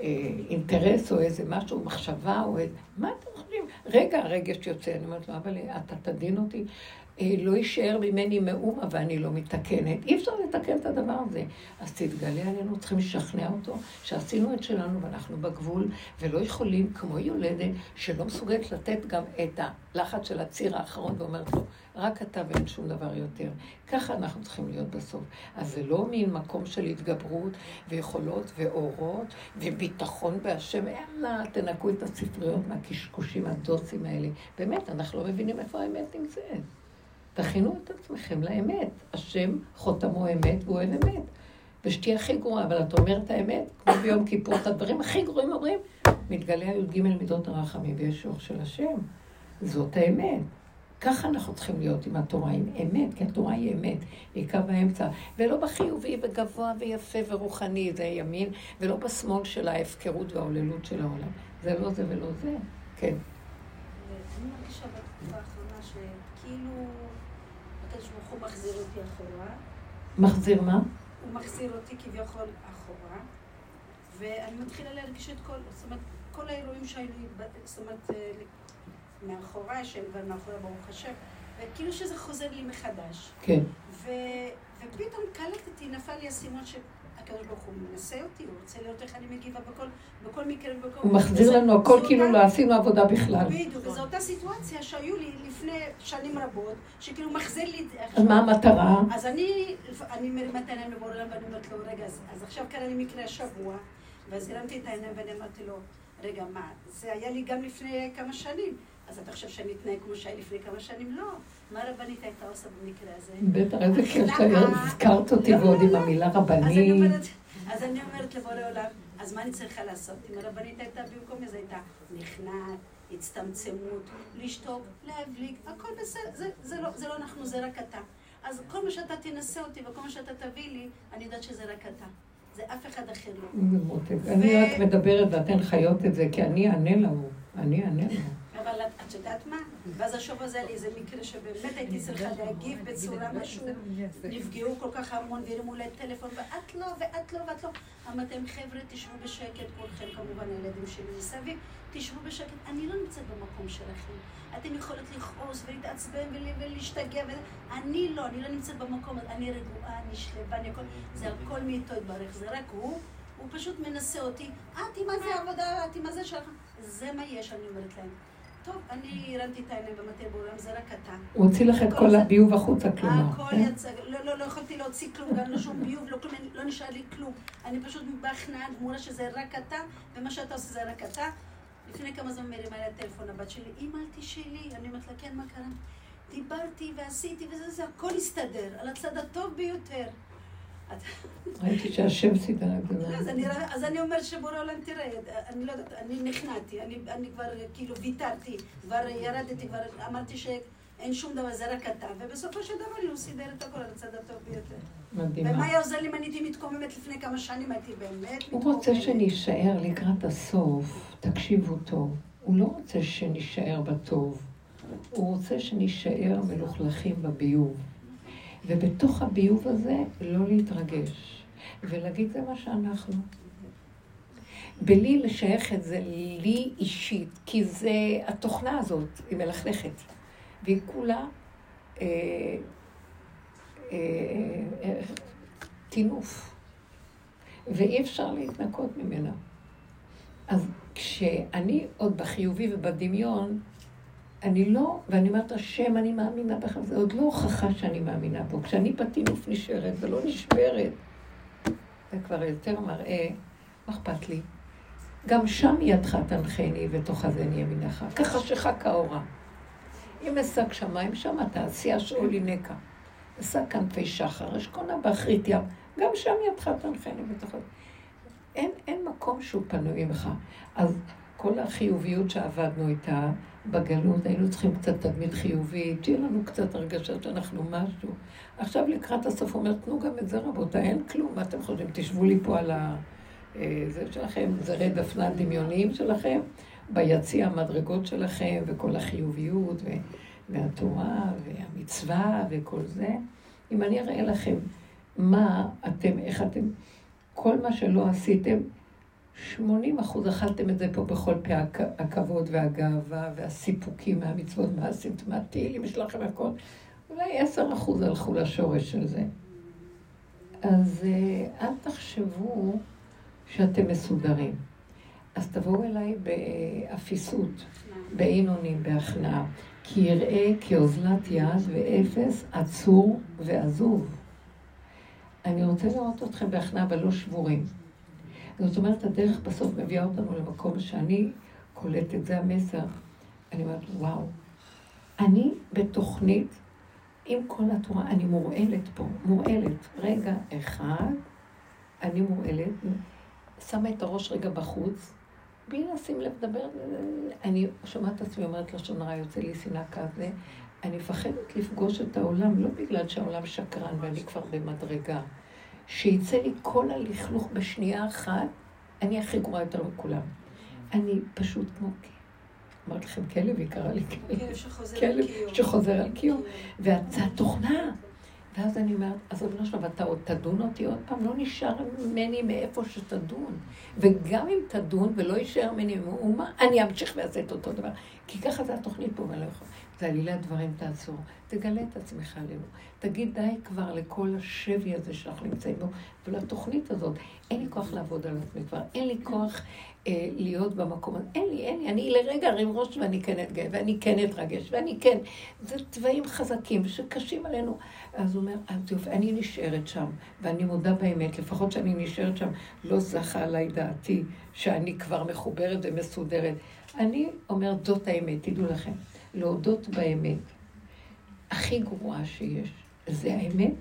אה, אינטרס או איזה משהו, מחשבה או איזה... מה אתם חושבים? רגע, הרגש יוצא, אני אומרת לו, אבל אתה תדין אותי. אה, לא יישאר ממני מאומה ואני לא מתקנת. אי אפשר לתקן את הדבר הזה. אז תתגלה עלינו, צריכים לשכנע אותו שעשינו את שלנו ואנחנו בגבול, ולא יכולים, כמו יולדת, שלא מסוגלת לתת גם את הלחץ של הציר האחרון ואומרת לו, רק אתה ואין שום דבר יותר. ככה אנחנו צריכים להיות בסוף. אז זה לא מין מקום של התגברות ויכולות ואורות וביטחון בהשם. יאללה, תנקו את הספריות מהקשקושים הדוסים האלה. באמת, אנחנו לא מבינים איפה האמת נמצאת. תכינו את עצמכם לאמת. השם חותמו אמת והוא אוהב אמת. ושתהיה הכי גרועה, אבל את אומרת האמת, כמו ביום כיפור, את הדברים הכי גרועים אומרים, מתגלה י"ג מידות הרחמים ויש אור של השם. זאת האמת. ככה אנחנו צריכים להיות עם התורה, עם אמת, כי התורה היא אמת, היא קו האמצע. ולא בחיובי וגבוה ויפה ורוחני, זה ימין, ולא בשמאל של ההפקרות והעוללות של העולם. זה לא זה ולא זה. כן. אני מרגישה בתקופה האחרונה שכאילו הקדוש ברוך הוא מחזיר אותי אחורה. מחזיר מה? הוא מחזיר אותי כביכול אחורה, ואני מתחילה להרגיש את כל, זאת אומרת, כל האירועים שהיו לי, זאת אומרת, אה, מאחוריי, שהם כבר מאחורי ברוך השם, וכאילו שזה חוזר לי מחדש. כן. ו... ופתאום קלטתי, נפל לי האסימון שהקדוש ברוך הוא מנסה אותי, הוא רוצה לראות איך אני מגיבה בכל, בכל מקרה ובכל... הוא מחזיר לנו הכל כאילו אותה- לא עשינו עבודה בכלל. בדיוק, וזו אותה סיטואציה שהיו לי לפני שנים רבות, שכאילו מחזיר לי את זה אז מה המטרה? אז אני, אני מרימה את העיניים לבורא עולם ואני אומרת לו, רגע, אז עכשיו קרה לי מקרה השבוע, ואז הרמתי את העיניים ואני אמרתי לו, רגע, מה, זה היה לי גם לפני כמה שנים, אז אתה חושב שאני אתנהג כמו שהיה לפני כמה שנים? לא. מה הרבנית הייתה עושה במקרה הזה? בטח, איזה כיף שהזכרת אותי לא, ועוד לא, עם לא. המילה רבנית. אז אני אומרת לבורא עולם, אז מה אני צריכה לעשות? אם הרבנית הייתה במקום זה הייתה נכנעת, הצטמצמות, לשתוק, להבליג, הכל בסדר, זה, לא, אנחנו, זה רק אתה. אז כל מה שאתה תנסה אותי וכל מה שאתה תביא לי, אני יודעת שזה רק אתה. זה אף אחד אחר לא. אני רק מדברת ואתן חיות את זה, כי אני אענה להוא. אני אענה לו. אבל את- יודעת מה? ואז השבוע זה היה לי איזה מקרה שבאמת הייתי צריכה להגיב בצורה משהו, נפגעו כל כך המון והרימו לי טלפון, ואת לא, ואת לא, ואת לא. אמרתם, חבר'ה, תשבו בשקט, כולכם כמובן, הילדים שלי מסביב, תשבו בשקט, אני לא נמצאת במקום שלכם. אתם יכולות לכעוס ולהתעצבן ול- ולהשתגע, אני לא, אני לא נמצאת במקום, הזה. אני רגועה, אני שלווה, אני הכל, זה הכל מאיתו יתברך, זה רק הוא, הוא פשוט מנסה אותי, את עם מה זה עבודה, את עם מה זה שלך, זה מה יש, אני אומרת להם. טוב, אני הרמתי את העיניים במטה בעולם, זה רק אתה. הוא הוציא לך את כל הביוב החוצה, כלומר. הכל כן? יצא, לא, לא, לא יכולתי להוציא כלום, גם לא שום ביוב, לא כלום, לא נשאר לי כלום. אני פשוט בהכנעה גמורה שזה רק אתה, ומה שאתה עושה זה רק אתה. לפני כמה זמן מרימה לי הטלפון הבת שלי, אמא, אל תשאלי. אני אומרת לה, כן, מה קרה? דיברתי ועשיתי וזה, זה הכל הסתדר, על הצד הטוב ביותר. ראיתי שהשם סידר זה. אז אני, אומרת שבורא עולם, תראה, אני לא יודעת, אני נכנעתי, אני, כבר כאילו ויתרתי, כבר ירדתי, כבר אמרתי שאין שום דבר, זה רק אתה, ובסופו של דבר הוא סידר את הכל על הצד הטוב ביותר. ומה מדהימה. היה עוזר לי אם אני הייתי מתקוממת לפני כמה שנים, הייתי באמת הוא מתקוממת. רוצה שנישאר לקראת הסוף, תקשיבו טוב. הוא לא רוצה שנישאר בטוב. הוא רוצה שנישאר מלוכלכים בביוב. ובתוך הביוב הזה לא להתרגש, ולהגיד זה מה שאנחנו. בלי לשייך את זה לי אישית, כי זה התוכנה הזאת, היא מלכלכת. והיא כולה אה, אה, אה, טינוף. ואי אפשר להתנקות ממנה. אז כשאני עוד בחיובי ובדמיון, אני לא, ואני אומרת, השם, אני מאמינה בך, זה עוד לא הוכחה שאני מאמינה בו. כשאני בטינוף נשארת ולא נשברת, זה כבר יותר מראה, מה אכפת לי? גם שם ידך תנחני ותאחזני ימינך, כחשכה כאורה. אם אשק שמיים, שם תעשייה שאולי נקע. אשק כנפי שחר, אשכונה באחרית ים, גם שם ידך תנחני ותאחזני. אין, אין מקום שהוא פנוי ממך. אז כל החיוביות שעבדנו איתה בגלות, היינו צריכים קצת תדמית חיובית, תהיה לנו קצת הרגשה שאנחנו משהו. עכשיו לקראת הסוף הוא אומר, תנו גם את זה רבותיי, אין כלום, מה אתם חושבים? תשבו לי פה על ה... אה, זה שלכם, זרי דפנה דמיוניים שלכם, ביציע המדרגות שלכם, וכל החיוביות, ו... והתורה, והמצווה, וכל זה. אם אני אראה לכם מה אתם, איך אתם, כל מה שלא עשיתם, 80 אחוז אכלתם את זה פה בכל פה הכ- הכבוד והגאווה והסיפוקים מהמצוות, מה עשיתם, מה התהילים שלכם הכל. אולי 10 אחוז הלכו לשורש של זה. אז אה, אל תחשבו שאתם מסודרים. אז תבואו אליי באפיסות, באינונים, בהכנעה. כי יראה כאוזלת יד ואפס, עצור ועזוב. אני רוצה לראות אתכם בהכנעה, אבל לא שבורים. זאת אומרת, הדרך בסוף מביאה אותנו למקום שאני קולטת, זה המסר. אני אומרת, וואו, אני בתוכנית עם כל התורה, אני מורעלת פה, מורעלת. רגע אחד, אני מורעלת, שמה את הראש רגע בחוץ, בלי לשים לב לדבר, אני שומעת את עצמי אומרת לשון הרע, יוצא לי שנאה כזה, אני מפחדת לפגוש את העולם, לא בגלל שהעולם שקרן ואני כבר במדרגה. שיצא לי כל הלכלוך בשנייה אחת, אני הכי גרועה יותר מכולם. אני פשוט כמו... אמרתי לכם, כלב, היא קראה לי כלב. כלב שחוזר על קיום. קיום. וזה התוכנה. ואז אני אומרת, אז ריבונו שלום, אתה עוד תדון אותי עוד פעם? לא נשאר ממני מאיפה שתדון. וגם אם תדון ולא יישאר ממני מאומה, אני אמשיך ואעשה את אותו דבר. כי ככה זה התוכנית פה, ואני לא יכולה. זה עלילת דברים תעצור. תגלה את עצמך עלינו. תגיד די כבר לכל השבי הזה שאנחנו נמצאים בו, ולתוכנית הזאת. אין לי כוח לעבוד על עצמי כבר, אין לי כוח אה, להיות במקום הזה. אין לי, אין לי. אני לרגע ארים ראש ואני כן אתגאה, ואני כן אתרגש, ואני כן. זה צבעים חזקים שקשים עלינו. אז הוא אומר, אז יופי, אני נשארת שם, ואני מודה באמת, לפחות שאני נשארת שם, לא זכה עליי דעתי שאני כבר מחוברת ומסודרת. אני אומרת, זאת האמת, תדעו לכם, להודות באמת, הכי גרועה שיש, זה האמת,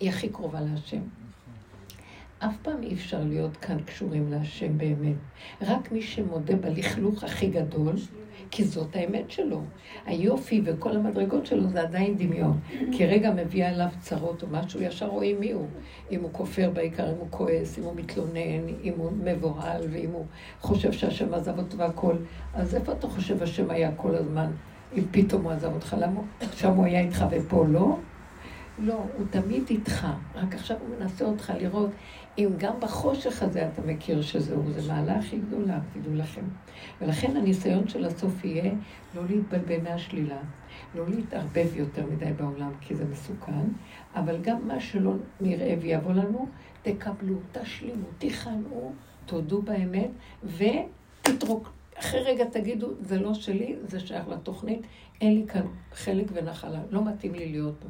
היא הכי קרובה להשם. אף פעם אי אפשר להיות כאן קשורים להשם באמת. רק מי שמודה בלכלוך הכי גדול, כי זאת האמת שלו. היופי וכל המדרגות שלו זה עדיין דמיון. כי רגע מביא עליו צרות או משהו, ישר רואים מי הוא. אם הוא כופר בעיקר, אם הוא כועס, אם הוא מתלונן, אם הוא מבוהל, ואם הוא חושב שהשם עזב אותו והכל. אז איפה אתה חושב השם היה כל הזמן, אם פתאום הוא עזב אותך? למה שם הוא היה איתך ופה לא? לא, הוא תמיד איתך, רק עכשיו הוא מנסה אותך לראות אם גם בחושך הזה אתה מכיר שזהו, זו מעלה הכי גדולה, תדעו לכם. ולכן הניסיון של הסוף יהיה לא להתבלבל מהשלילה, לא להתערבב יותר מדי בעולם, כי זה מסוכן, אבל גם מה שלא נראה ויבוא לנו, תקבלו, תשלימו, תיכנעו, תודו באמת, ותתרוק. אחרי רגע תגידו, זה לא שלי, זה שייך לתוכנית, אין לי כאן חלק ונחלה, לא מתאים לי להיות פה.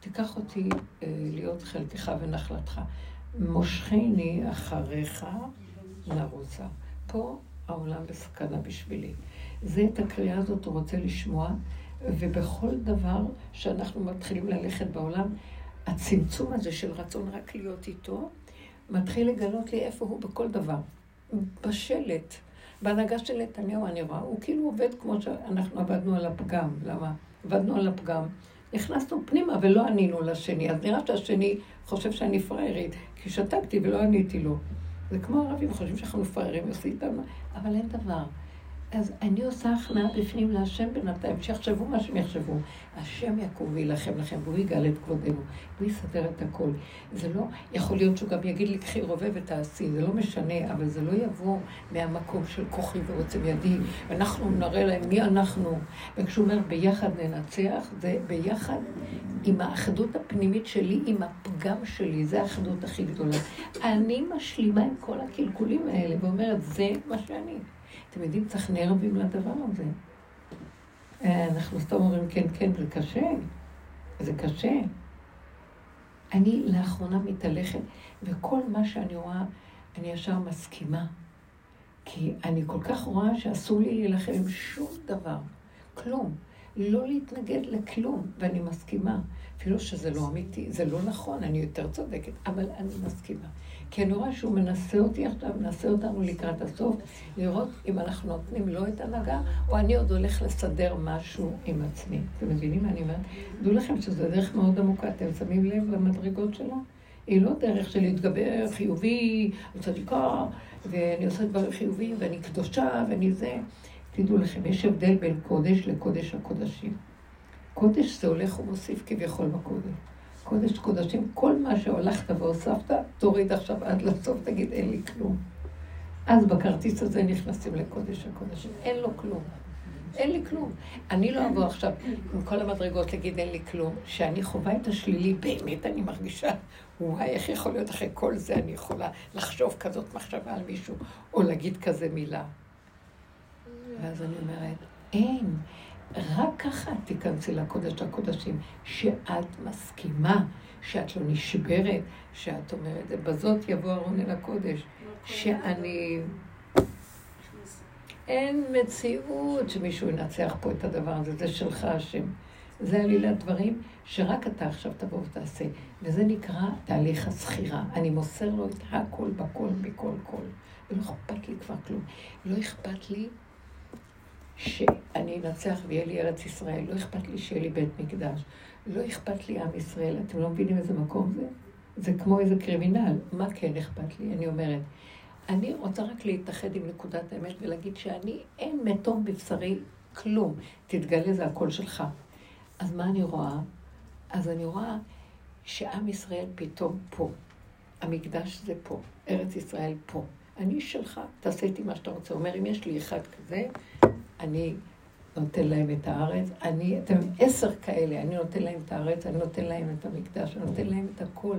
תיקח אותי אה, להיות חלקך ונחלתך. מושכני אחריך לרוצה. פה העולם בסכנה בשבילי. זה את הקריאה הזאת הוא רוצה לשמוע, ובכל דבר שאנחנו מתחילים ללכת בעולם, הצמצום הזה של רצון רק להיות איתו, מתחיל לגלות לי איפה הוא בכל דבר. בשלט, בהנהגה של נתניהו אני רואה, הוא כאילו עובד כמו שאנחנו עבדנו על הפגם. למה? עבדנו על הפגם. נכנסנו פנימה ולא ענינו לשני, אז נראה שהשני חושב שאני פראיירית, כי שתקתי ולא עניתי לו. זה כמו ערבים, חושבים שאנחנו פראיירים, עושים איתם, אבל אין דבר. אז אני עושה הכנעה בפנים להשם בינתיים, שיחשבו מה שהם יחשבו. השם יקום וילחם לכם, והוא יגאל את כבודנו, והוא יסדר את הכל. זה לא, יכול להיות שהוא גם יגיד לי, קחי רובה ותעשי, זה לא משנה, אבל זה לא יבוא מהמקום של כוחי ועוצם ידי, אנחנו נראה להם מי אנחנו. וכשהוא אומר ביחד ננצח, זה ביחד עם האחדות הפנימית שלי, עם הפגם שלי, זה האחדות הכי גדולה. אני משלימה עם כל הקלקולים האלה, ואומרת, זה מה שאני. אתם יודעים, צריך נרבים לדבר הזה. אה, אנחנו סתם אומרים, כן, כן, זה קשה. זה קשה. אני לאחרונה מתהלכת, וכל מה שאני רואה, אני ישר מסכימה. כי אני כל כך רואה שאסור לי להילחם עם שום דבר. כלום. לא להתנגד לכלום, ואני מסכימה. אפילו שזה לא אמיתי, זה לא נכון, אני יותר צודקת, אבל אני מסכימה. כי אני רואה שהוא מנסה אותי עכשיו, מנסה אותנו לקראת הסוף, לראות אם אנחנו נותנים לו את הנהגה, או אני עוד הולך לסדר משהו עם עצמי. אתם מבינים מה אני אומרת? דעו לכם שזו דרך מאוד עמוקה, אתם שמים לב למדרגות שלה? היא לא דרך של להתגבר חיובי, צדיקה, ואני עושה דברים חיוביים, ואני קדושה, ואני זה. תדעו לכם, יש הבדל בין קודש לקודש הקודשים. קודש זה הולך ומוסיף כביכול בקודש. קודש קודשים, כל מה שהולכת והוספת, תוריד עכשיו עד לסוף, תגיד אין לי כלום. אז בכרטיס הזה נכנסים לקודש הקודשים, אין לו כלום. אין לי כלום. אני לא אבוא עכשיו עם כל המדרגות להגיד אין לי כלום. שאני חווה את השלילי, באמת אני מרגישה, וואי, איך יכול להיות אחרי כל זה אני יכולה לחשוב כזאת מחשבה על מישהו, או להגיד כזה מילה. ואז אני אומרת, אין. רק ככה תיכנסי לקודש הקודשים, שאת מסכימה, שאת לא נשברת, שאת אומרת, בזאת יבוא ארון אל הקודש, שאני... אין מציאות שמישהו ינצח פה את הדבר הזה, זה שלך השם. זה עלילת דברים שרק אתה עכשיו תבוא ותעשה. וזה נקרא תהליך הזכירה. אני מוסר לו את הכל בכל, מכל כל. ולא אכפת לי כבר כלום. לא אכפת לי שאני אנצח ויהיה לי ארץ ישראל, לא אכפת לי שיהיה לי בית מקדש, לא אכפת לי עם ישראל, אתם לא מבינים איזה מקום זה? זה כמו איזה קרימינל, מה כן אכפת לי? אני אומרת, אני רוצה רק להתאחד עם נקודת האמת ולהגיד שאני, אין מתום בבשרי כלום, תתגלה זה הקול שלך. אז מה אני רואה? אז אני רואה שעם ישראל פתאום פה. המקדש זה פה, ארץ ישראל פה. אני שלך, תעשה איתי מה שאתה רוצה. אומר, אם יש לי אחד כזה, אני נותן להם את הארץ, אני, אתם עשר כאלה, אני נותן להם את הארץ, אני נותן להם את המקדש, אני נותן להם את הכל.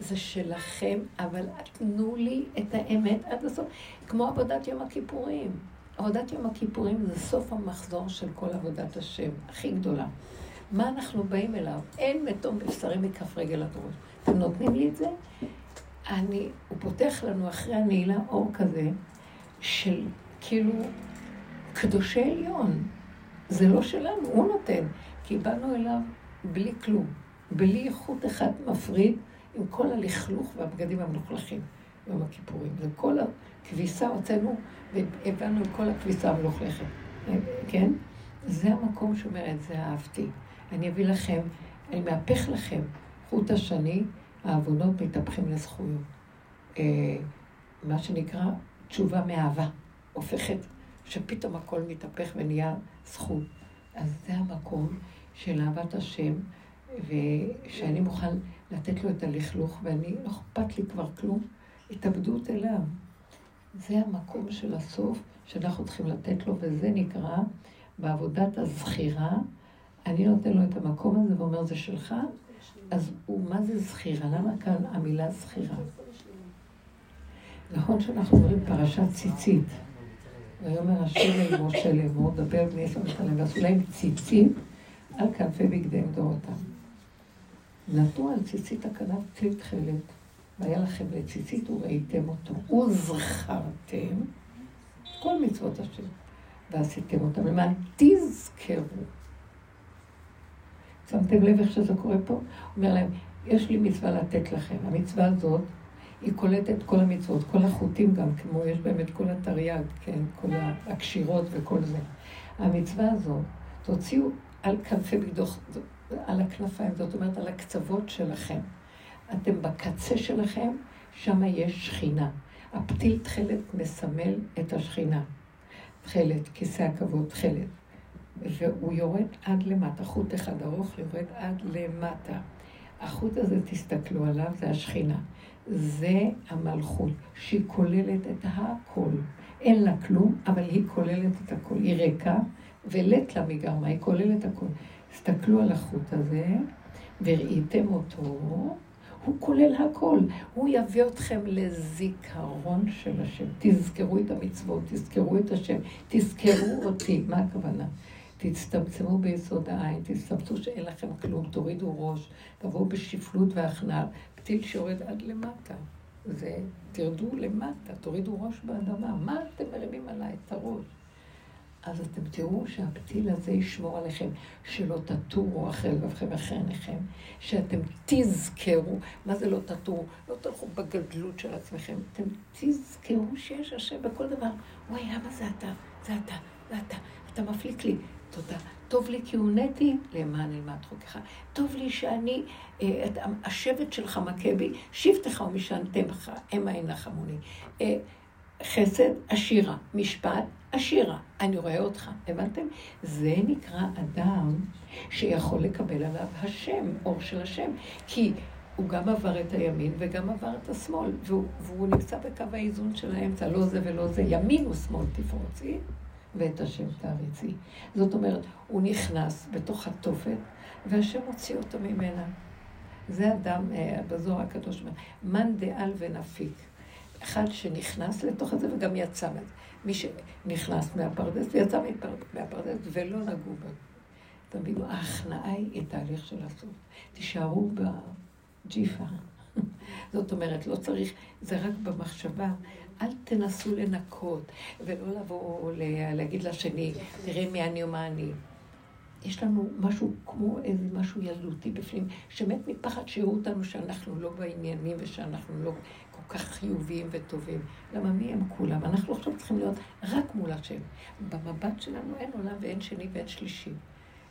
זה שלכם, אבל תנו לי את האמת עד הסוף. כמו עבודת יום הכיפורים. עבודת יום הכיפורים זה סוף המחזור של כל עבודת השם, הכי גדולה. מה אנחנו באים אליו? אין מתום בבשרי מכף רגל עד ראש. אתם נותנים לי את זה? אני, הוא פותח לנו אחרי הנעילה אור כזה, של כאילו קדושי עליון. זה לא שלנו, הוא נותן. כי באנו אליו בלי כלום, בלי איכות אחד מפריד, עם כל הלכלוך והבגדים המלוכלכים יום הכיפורים. וכל הכביסה הוצאנו, והבאנו את כל הכביסה המלוכלכת. כן? זה המקום שאומר את זה אהבתי. אני אביא לכם, אני מהפך לכם חוט השני, העוונות מתהפכים לזכויות. אה, מה שנקרא תשובה מאהבה, הופכת, שפתאום הכל מתהפך ונהיה זכות. אז זה המקום של אהבת השם, ושאני מוכן לתת לו את הלכלוך, ואני, לא אכפת לי כבר כלום, התאבדות אליו. זה המקום של הסוף שאנחנו צריכים לתת לו, וזה נקרא בעבודת הזכירה. אני נותן לו את המקום הזה ואומר, זה שלך, אז הוא, מה זה זכירה? למה כאן המילה זכירה? נכון שאנחנו אומרים פרשת ציצית. ויאמר השם אל משה לאמור, דבר בני ישראל ותלם, ועשו להם ציצית על כנפי בגדיהם דורותם. נתנו על ציצית הכנף ציל תכלת, והיה לכם לציצית וראיתם אותו, וזכרתם כל מצוות השם, ועשיתם אותם למען תזכרו. שמתם לב איך שזה קורה פה? אומר להם, יש לי מצווה לתת לכם. המצווה הזאת, היא קולטת כל המצוות, כל החוטים גם, כמו יש בהם את כל התרי"ג, כן, כל הקשירות וכל זה. המצווה הזאת, תוציאו על כנפי בגדוך, על הכנפיים, זאת אומרת על הקצוות שלכם. אתם בקצה שלכם, שם יש שכינה. הפתיל תכלת מסמל את השכינה. תכלת, כיסא הכבוד, תכלת. והוא יורד עד למטה, חוט אחד ארוך יורד עד למטה. החוט הזה, תסתכלו עליו, זה השכינה. זה המלכות, שהיא כוללת את הכל. אין לה כלום, אבל היא כוללת את הכל. היא ריקה, ולט לה מגרמה, היא כוללת הכל. תסתכלו על החוט הזה, וראיתם אותו, הוא כולל הכל. הוא יביא אתכם לזיכרון של השם. תזכרו את המצוות, תזכרו את השם, תזכרו אותי. מה הכוונה? תצטמצמו ביסוד העין, תצטמצמו שאין לכם כלום, תורידו ראש, תבואו בשפלות והכנעה, פתיל שיורד עד למטה. זה, תרדו למטה, תורידו ראש באדמה. מה אתם מרימים עליי את הראש? אז אתם תראו שהפתיל הזה ישמור עליכם, שלא תטורו אחרי לבבכם ואחרי עיניכם, שאתם תזכרו, מה זה לא תטורו? לא תלכו בגדלות של עצמכם, אתם תזכרו שיש השם בכל דבר. וואי, למה זה אתה? זה אתה, זה אתה, אתה מפליק לי. תודה. טוב לי כי הונאתי למען אלמד חוקך. טוב לי שאני, אה, השבט שלך מכה בי, שבטך ומשענתם בך, המה ינחמוני. אה, חסד, עשירה. משפט, עשירה. אני רואה אותך. הבנתם? זה נקרא אדם שיכול לקבל עליו השם, אור של השם. כי הוא גם עבר את הימין וגם עבר את השמאל, והוא, והוא נמצא בקו האיזון של האמצע, לא זה ולא זה, ימין ושמאל תפרוצי, ואת השם תעריצי. זאת אומרת, הוא נכנס בתוך התופת, והשם מוציא אותו ממנה. זה אדם, אה, בזוהר הקדוש אומר, מאן דעל ונפיק. אחד שנכנס לתוך זה וגם יצא מזה. מי שנכנס מהפרדס ויצא מהפרדס ולא נגעו בו. תבינו, ההכנעה היא תהליך של הסוף. תישארו בג'יפה. זאת אומרת, לא צריך, זה רק במחשבה. אל תנסו לנקות, ולא לבוא להגיד לשני, תראה מי אני ומה אני. יש לנו משהו כמו איזה משהו ילדותי בפנים, שמת מפחד שיראו אותנו שאנחנו לא בעניינים ושאנחנו לא כל כך חיוביים וטובים. למה מי הם כולם? אנחנו עכשיו צריכים להיות רק מול השם. במבט שלנו אין עולם ואין שני ואין שלישי.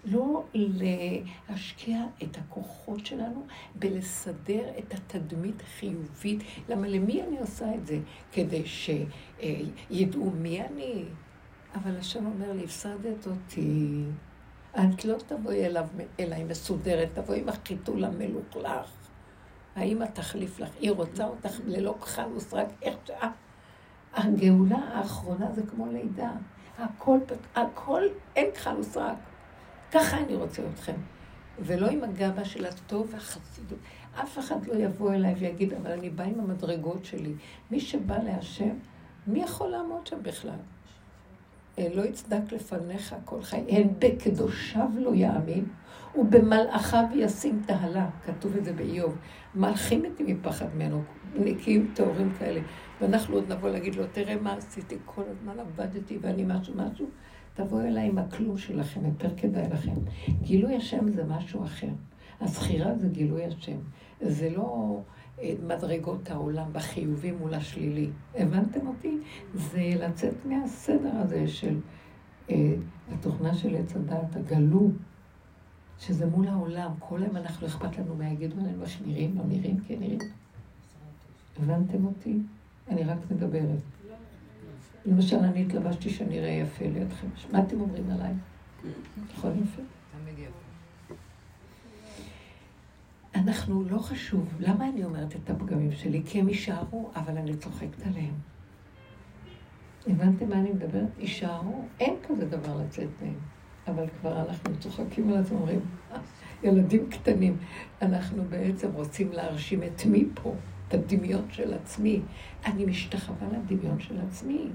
לא להשקיע את הכוחות שלנו בלסדר את התדמית החיובית. למה למי אני עושה את זה? כדי שידעו מי אני. אבל השם אומר לי, הפסדת אותי. את לא תבואי אליו, אליי מסודרת, תבואי עם החיתול המלוכלך. האמא תחליף לך, היא רוצה אותך ללא כחל ושרק, איך שאת... הגאולה האחרונה זה כמו לידה. הכל, הכל, אין כחל ושרק. ככה אני רוצה אתכם. ולא עם הגאווה של הטוב והחסידות. אף אחד לא יבוא אליי ויגיד, אבל אני בא עם המדרגות שלי. מי שבא להשם, מי יכול לעמוד שם בכלל? אה, לא יצדק לפניך כל חי, הן בקדושיו לא יאמין, ובמלאכיו ישים תהלה. כתוב את זה באיוב. מלכים איתי מפחד ממנו, נקיים טהורים כאלה. ואנחנו עוד נבוא להגיד לו, תראה מה עשיתי, כל הזמן עבדתי ואני משהו משהו. תבואו אליי עם הכלום שלכם, יותר כדאי לכם. גילוי השם זה משהו אחר. הזכירה זה גילוי השם. זה לא אה, מדרגות העולם בחיובי מול השלילי. הבנתם אותי? זה לצאת מהסדר הזה של אה, התוכנה של עץ הדת, הגלו, שזה מול העולם, כל היום אנחנו, אכפת לנו מה יגידו עלינו, איך נראים, לא נראים, כן נראים. הבנתם אותי? אני רק מדברת. למשל, אני התלבשתי שאני אראה יפה לידכם. מה אתם אומרים עליי? נכון יפה? אנחנו, לא חשוב. למה אני אומרת את הפגמים שלי? כי הם יישארו, אבל אני צוחקת עליהם. הבנתם מה אני מדברת? יישארו, אין כזה דבר לצאת מהם. אבל כבר אנחנו צוחקים על עצמם, אומרים, "אה, ילדים קטנים, אנחנו בעצם רוצים להרשים את מי פה? את הדמיון של עצמי. אני משתחווה לדמיון של עצמי.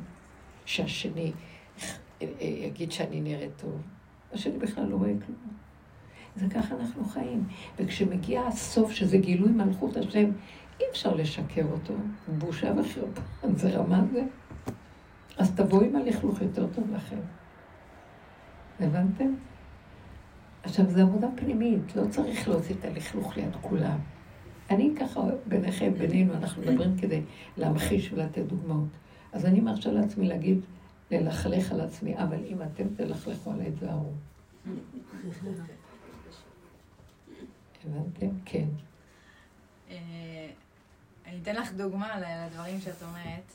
שהשני יגיד שאני נראית טוב, השני בכלל לא רואה כלום. זה ככה אנחנו חיים. וכשמגיע הסוף, שזה גילוי מלכות השם, אי אפשר לשקר אותו. בושה וחרפה. זה רמה זה. אז תבואו עם הלכלוך יותר טוב לכם. הבנתם? עכשיו, זו עבודה פנימית, לא צריך להוציא את הלכלוך ליד כולם. אני ככה, ביניכם, בינינו, אנחנו מדברים כדי להמחיש ולתת דוגמאות. אז אני מרשה לעצמי להגיד, ללכלך על עצמי, אבל אם אתם תלכלכו עליי, תזהרו. הבנתם? כן. אה, אני אתן לך דוגמה לדברים שאת אומרת.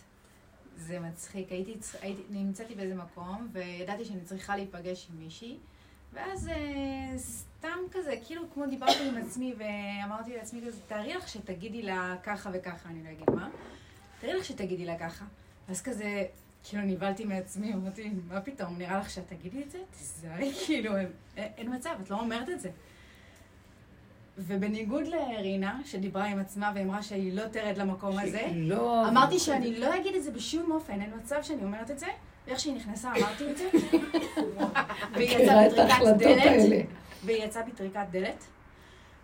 זה מצחיק. הייתי, הייתי, נמצאתי באיזה מקום, וידעתי שאני צריכה להיפגש עם מישהי, ואז אה, סתם כזה, כאילו כמו דיברתי עם עצמי, ואמרתי לעצמי כזה, תארי לך שתגידי לה ככה וככה, אני לא אגיד מה. תארי לך שתגידי לה ככה. אז כזה, כאילו נבהלתי מעצמי, אמרתי, מה פתאום, נראה לך שאת תגידי את זה? תיזהרי, כאילו, אין, אין מצב, את לא אומרת את זה. ובניגוד לרינה, שדיברה עם עצמה ואמרה שהיא לא תרד למקום הזה, לא... אמרתי שאני לא אגיד את זה בשום אופן, אין מצב שאני אומרת את זה. ואיך שהיא נכנסה אמרתי את זה. והיא יצאה בטריקת. דלת, והיא יצאה בטריקת דלת.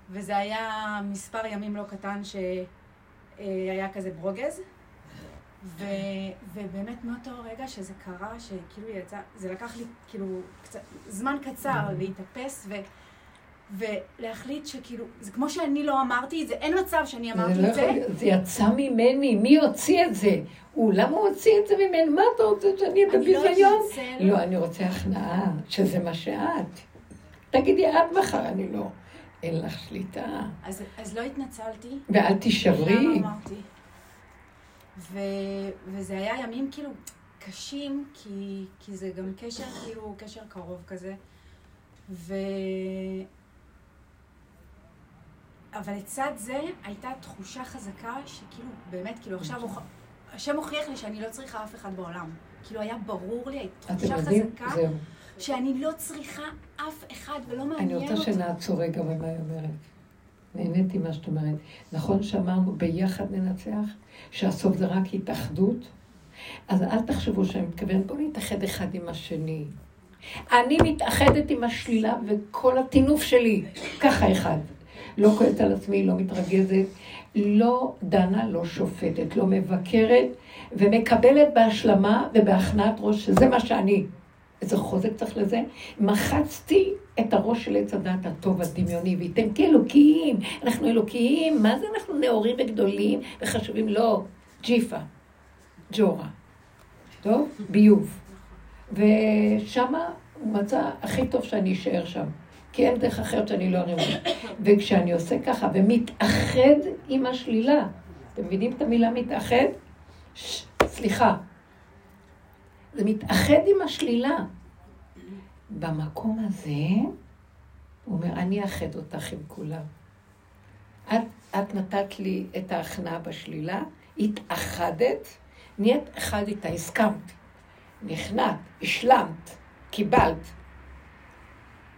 וזה היה מספר ימים לא קטן שהיה כזה ברוגז. ו, ובאמת מאותו רגע שזה קרה, שכאילו יצאה, זה לקח לי כאילו קצת, זמן קצר להתאפס ו, ולהחליט שכאילו, זה כמו שאני לא אמרתי את זה, אין מצב שאני אמרתי זה לא את זה. יכול זה יצא ממני, מי הוציא את זה? הוא, למה הוא הוציא את זה ממני? מה אתה רוצה שאני אהיה אני לא בביזיון? אתנצל. לא, אני רוצה הכנעה, שזה מה שאת. תגידי את מחר, אני לא. אין לך שליטה. אז, אז לא התנצלתי. ואל תישברי. למה אמרתי? ו, וזה היה ימים כאילו קשים, כי, כי זה גם קשר, כאילו, קשר קרוב כזה. ו... אבל לצד זה הייתה תחושה חזקה שכאילו, באמת, כאילו עכשיו. השם הוכיח לי שאני לא צריכה אף אחד בעולם. כאילו היה ברור לי, הייתה תחושה? חזקה זהו. שאני לא צריכה אף אחד ולא אני מעניין רוצה אותי. שנעצור רגע במה היא אומרת. נהניתי מה שאת אומרת. נכון שאמרנו ביחד ננצח? שהסוף זה רק התאחדות? אז אל תחשבו שאני מתכוונת, בואו נתאחד אחד עם השני. אני מתאחדת עם השלילה וכל הטינוף שלי, ככה אחד. לא כועסת על עצמי, לא מתרגזת, לא דנה, לא שופטת, לא מבקרת, ומקבלת בהשלמה ובהכנעת ראש, שזה מה שאני. איזה חוזק צריך לזה. מחצתי את הראש של עץ הדת הטוב הדמיוני, וייתם כאלוקיים, אנחנו אלוקיים, מה זה אנחנו נאורים וגדולים וחשובים? לא, ג'יפה, ג'ורה, טוב? ביוב. ושמה הוא מצא הכי טוב שאני אשאר שם, כי אין דרך אחרת שאני לא ארים. וכשאני עושה ככה ומתאחד עם השלילה, אתם מבינים את המילה מתאחד? ש, סליחה, זה מתאחד עם השלילה. במקום הזה, הוא אומר, אני אאחד אותך עם כולם. את, את נתת לי את ההכנעה בשלילה, התאחדת, נהיית אחד איתה, הסכמת, נכנעת, השלמת, קיבלת.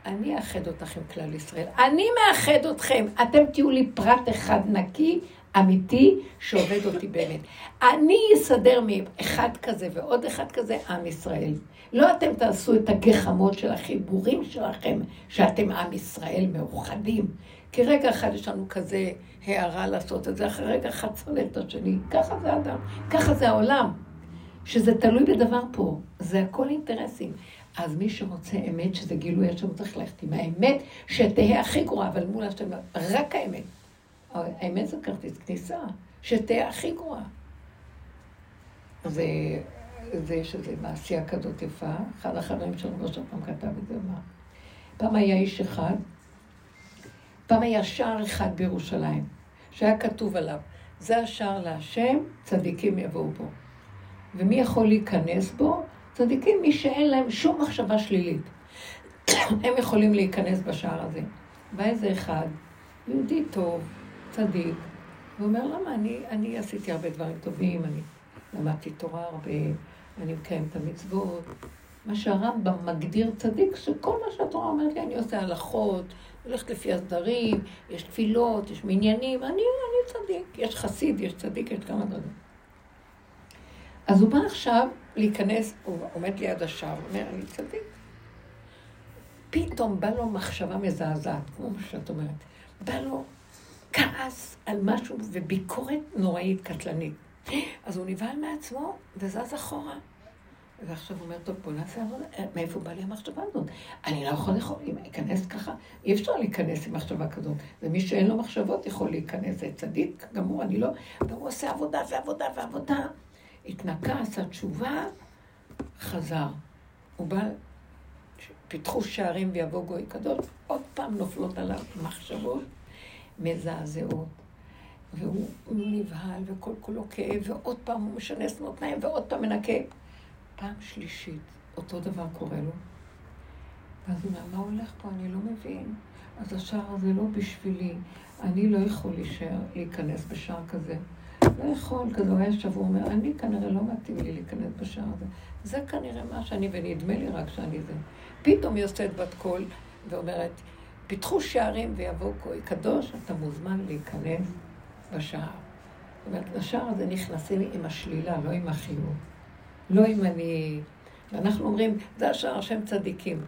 אני אאחד אותך עם כלל ישראל. אני מאחד אתכם. אתם תהיו לי פרט אחד נקי, אמיתי, שעובד אותי באמת. אני אסדר מאחד כזה ועוד אחד כזה, עם ישראל. לא אתם תעשו את הגחמות של החיבורים שלכם, שאתם עם ישראל מאוחדים. כי רגע אחד יש לנו כזה הערה לעשות את זה, אחרי רגע אחד צולל את השני. ככה זה אדם, ככה זה העולם. שזה תלוי בדבר פה, זה הכל אינטרסים. אז מי שרוצה אמת, שזה גילוי השם, צריך ללכת עם האמת, שתהא הכי גרועה, אבל מול השם, רק האמת. האמת זה כרטיס כניסה, שתהא הכי גרועה. זה זה, איזו מעשייה כזאת יפה. אחד החברים שלנו לא פעם כתב את זה, מה? פעם היה איש אחד, פעם היה שער אחד בירושלים, שהיה כתוב עליו, זה השער להשם, צדיקים יבואו בו. ומי יכול להיכנס בו? צדיקים, מי שאין להם שום מחשבה שלילית. הם יכולים להיכנס בשער הזה. בא איזה אחד, יהודי טוב, צדיק, ואומר, למה? אני, אני עשיתי הרבה דברים טובים, אני למדתי תורה הרבה, אני מקיים את המצוות. מה שהרמב"ם מגדיר צדיק, שכל מה שהתורה אומרת לי, אני עושה הלכות, הולכת לפי הסדרים, יש תפילות, יש מניינים, אני, אני צדיק. יש חסיד, יש צדיק, יש כמה דברים. אז הוא בא עכשיו להיכנס, הוא עומד ליד השער, אומר, אני צדיק. פתאום בא לו מחשבה מזעזעת, כמו שאת אומרת. בא לו כעס על משהו וביקורת נוראית, קטלנית. אז הוא נבהל מעצמו וזז אחורה. ועכשיו הוא אומר, טוב, בוא נעשה עבודה. מאיפה בא לי המחשבה הזאת? אני לא יכול אכנס ככה, אי אפשר להיכנס עם מחשבה כזאת. ומי שאין לו מחשבות יכול להיכנס, זה צדיק גמור, אני לא... והוא עושה עבודה ועבודה ועבודה. התנקה, עשה תשובה, חזר. הוא בא, פיתחו שערים ויבוא גוי קדוש, עוד פעם נופלות עליו מחשבות מזעזעות. והוא נבהל וכל כולו כאב, ועוד פעם הוא משנס מותניים ועוד פעם מנקה. פעם שלישית, אותו דבר קורה לו. ואז הוא אומר, מה הולך פה? אני לא מבין. אז השער הזה לא בשבילי. אני לא יכול להישאר, להיכנס בשער כזה. לא יכול, כזה הוא היה שבוע, הוא אומר, אני כנראה לא מתאים לי להיכנס בשער הזה. זה כנראה מה שאני, ונדמה לי רק שאני זה. פתאום היא יוצאת בת קול ואומרת, פיתחו שערים ויבוא גוי קדוש, אתה מוזמן להיכנס בשער. זאת אומרת, לשער הזה נכנסים עם השלילה, לא עם החיוב. לא אם אני... ואנחנו אומרים, זה השער השם צדיקים.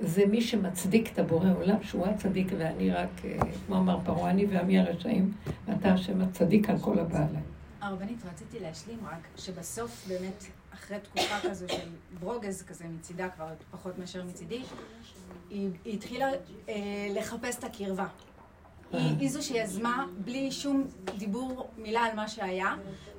זה מי שמצדיק את הבורא עולם, שהוא הצדיק ואני רק, אה, כמו אמר פרעה, אני ועמי הרשעים, ואתה השם הצדיק על כל הבעלה. הרבנית, רציתי להשלים רק, שבסוף באמת, אחרי תקופה כזו של ברוגז כזה מצידה, כבר פחות מאשר מצידי, היא, היא התחילה אה, לחפש את הקרבה. היא, היא זו שיזמה, בלי שום דיבור מילה על מה שהיה,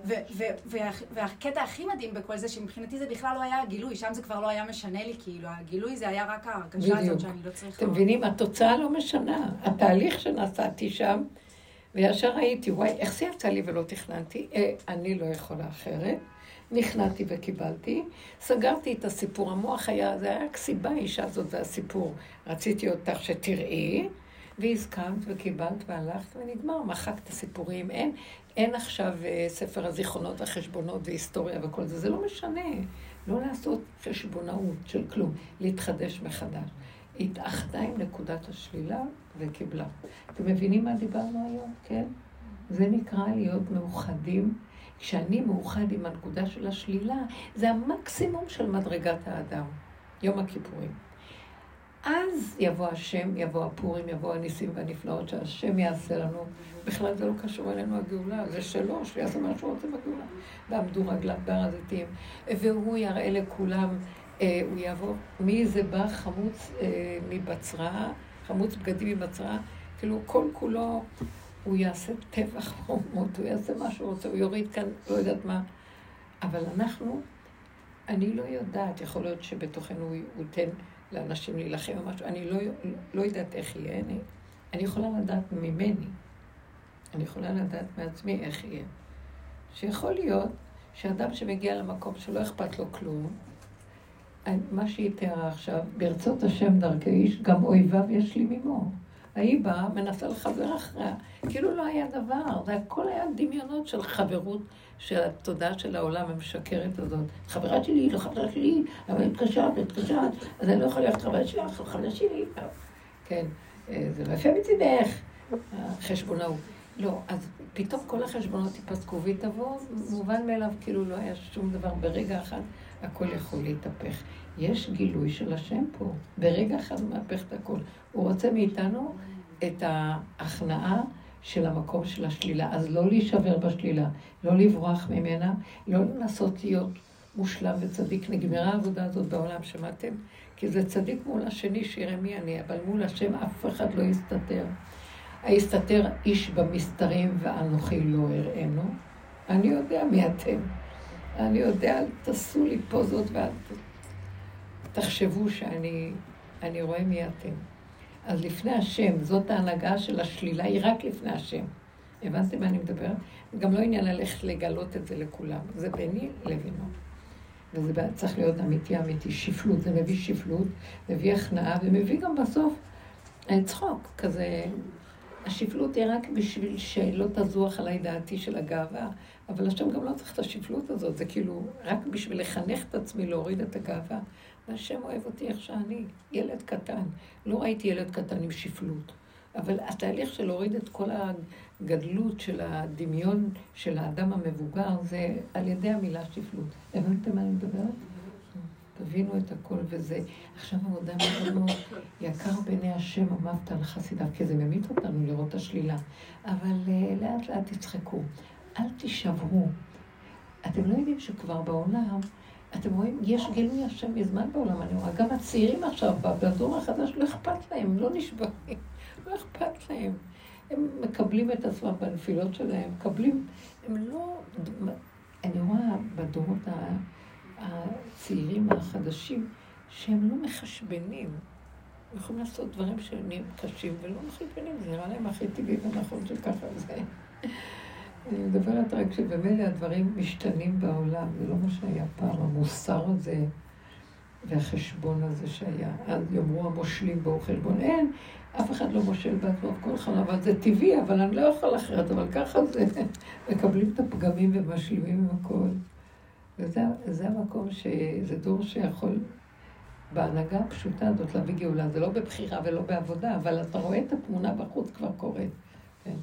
ו, ו, וה, והקטע הכי מדהים בכל זה, שמבחינתי זה בכלל לא היה הגילוי, שם זה כבר לא היה משנה לי, כאילו, הגילוי זה היה רק ההרגשה הזאת שאני לא צריכה... אתם מבינים? התוצאה לא משנה. התהליך שנסעתי שם, וישר ראיתי, וואי, איך זה יצא לי ולא תכננתי? אה, אני לא יכולה אחרת. נכנעתי וקיבלתי, סגרתי את הסיפור, המוח היה, זה היה כסיבה האישה הזאת והסיפור. רציתי אותך שתראי, והסכמת וקיבלת והלכת ונגמר, מחקת את הסיפורים. אין, אין עכשיו אה, ספר הזיכרונות והחשבונות והיסטוריה וכל זה, זה לא משנה. לא לעשות חשבונאות של כלום, להתחדש מחדש. התאחדה עם נקודת השלילה וקיבלה. אתם מבינים מה דיברנו היום? כן? זה נקרא להיות מאוחדים. כשאני מאוחד עם הנקודה של השלילה, זה המקסימום של מדרגת האדם. יום הכיפורים. אז יבוא השם, יבוא הפורים, יבוא הניסים והנפלאות שהשם יעשה לנו. בכלל זה לא קשור אלינו הגאולה, זה שלו, שיעשה מה שהוא רוצה בגאולה. ועמדו רגליו בהר הזיתים, והוא יראה לכולם, אה, הוא יבוא, מי זה בא חמוץ אה, מבצרה, חמוץ בגדים מבצרה, כאילו כל כולו, הוא יעשה טבח חומות, הוא יעשה מה שהוא רוצה, הוא יוריד כאן, לא יודעת מה. אבל אנחנו, אני לא יודעת, יכול להיות שבתוכנו הוא ייתן... לאנשים להילחם או משהו, אני לא, לא יודעת איך יהיה, אני, אני יכולה לדעת ממני, אני יכולה לדעת מעצמי איך יהיה. שיכול להיות שאדם שמגיע למקום שלא אכפת לו כלום, מה שהיא תיארה עכשיו, ברצות השם דרכי איש, גם אויביו ישלימימו. ההיא באה, מנסה לחבר אחריה, כאילו לא היה דבר, זה הכל היה דמיונות של חברות, של התודעה של העולם המשקרת הזאת. חברה שלי, היא לא חברה שלי, אבל היא התקשרת, התקשרת, אז אני לא יכולה להיות חברה אבל חברה שלי. כן, אה, זה לא יפה מצידך, החשבונאות. לא, אז פתאום כל החשבונות ייפסקו ויתבוא, מובן מאליו, כאילו לא היה שום דבר ברגע אחד, הכל יכול להתהפך. יש גילוי של השם פה. ברגע אחד הוא מהפך את הכל. הוא רוצה מאיתנו את ההכנעה של המקום של השלילה. אז לא להישבר בשלילה, לא לברוח ממנה, לא לנסות להיות מושלם וצדיק. נגמרה העבודה הזאת בעולם, שמעתם? כי זה צדיק מול השני, שיראה מי אני, אבל מול השם אף אחד לא יסתתר. היסתתר איש במסתרים ואנוכי לא אראנו. אני יודע מי אתם. אני יודע, תעשו לי פוזות ואת תחשבו שאני אני רואה מי אתם. אז לפני השם, זאת ההנהגה של השלילה, היא רק לפני השם. הבנתם מה אני מדברת? גם לא עניין ללכת לגלות את זה לכולם. זה ביני לבינו. וזה צריך להיות אמיתי אמיתי. שפלות, זה מביא שפלות, מביא הכנעה, ומביא גם בסוף אה, צחוק. כזה, השפלות היא רק בשביל שלא תזוח עליי דעתי של הגאווה, אבל השם גם לא צריך את השפלות הזאת, זה כאילו רק בשביל לחנך את עצמי להוריד את הגאווה. והשם אוהב אותי איך שאני, ילד קטן. לא ראיתי ילד קטן עם שפלות. אבל התהליך של להוריד את כל הגדלות של הדמיון של האדם המבוגר, זה על ידי המילה שפלות. הבנתם מה אני מדברת? תבינו את הכל וזה. עכשיו עבודה מאוד יקר בעיני השם, אמרת על חסידיו, כי זה ממית אותנו לראות את השלילה. אבל uh, לאט לאט תצחקו. אל תישברו. אתם לא יודעים שכבר בעולם, אתם רואים, יש גילוי השם מזמן בעולם, אני רואה. גם הצעירים עכשיו, בדור החדש, לא אכפת להם, לא נשברים, לא אכפת להם. הם מקבלים את עצמם בנפילות שלהם, מקבלים, הם לא... אני רואה בדורות הצעירים החדשים, שהם לא מחשבנים. הם יכולים לעשות דברים שנהיים קשים ולא מחשבנים, זה נראה להם הכי טבעי ונכון שככה זה. אני מדברת רק שבמילא הדברים משתנים בעולם, זה לא מה שהיה פעם, המוסר הזה והחשבון הזה שהיה. אז יאמרו המושלים בו חשבון. אין, אף אחד לא מושל בעצמו כל אחד, אבל זה טבעי, אבל אני לא יכול אחרת, אבל ככה זה. מקבלים את הפגמים ומשלימים עם הכל. וזה המקום שזה דור שיכול, בהנהגה הפשוטה הזאת להביא גאולה. זה לא בבחירה ולא בעבודה, אבל אתה רואה את התמונה בחוץ כבר קורית. כן.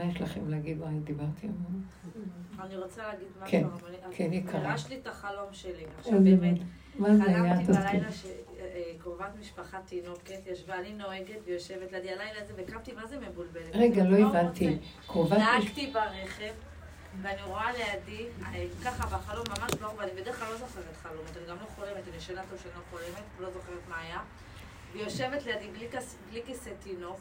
מה יש לכם להגיד? אני דיברתי המון? אני רוצה להגיד משהו, כן, כן, יקרה. פירש לי את החלום שלי. עכשיו באמת? חלמתי. בלילה שקרובת משפחה תינוקת ישבה, אני נוהגת ויושבת לידי הלילה הזה, וקמתי, מה זה מבולבלת? רגע, לא הוא הבנתי. קרובת. נהגתי ברכב, ואני רואה לידי, אה, ככה בחלום ממש לא, ואני בדרך כלל לא זוכרת חלומות, אני גם לא חולמת, אני ישנה טוב שאני לא חולמת, לא זוכרת מה היה. והיא יושבת לידי בלי כיסא תינוק,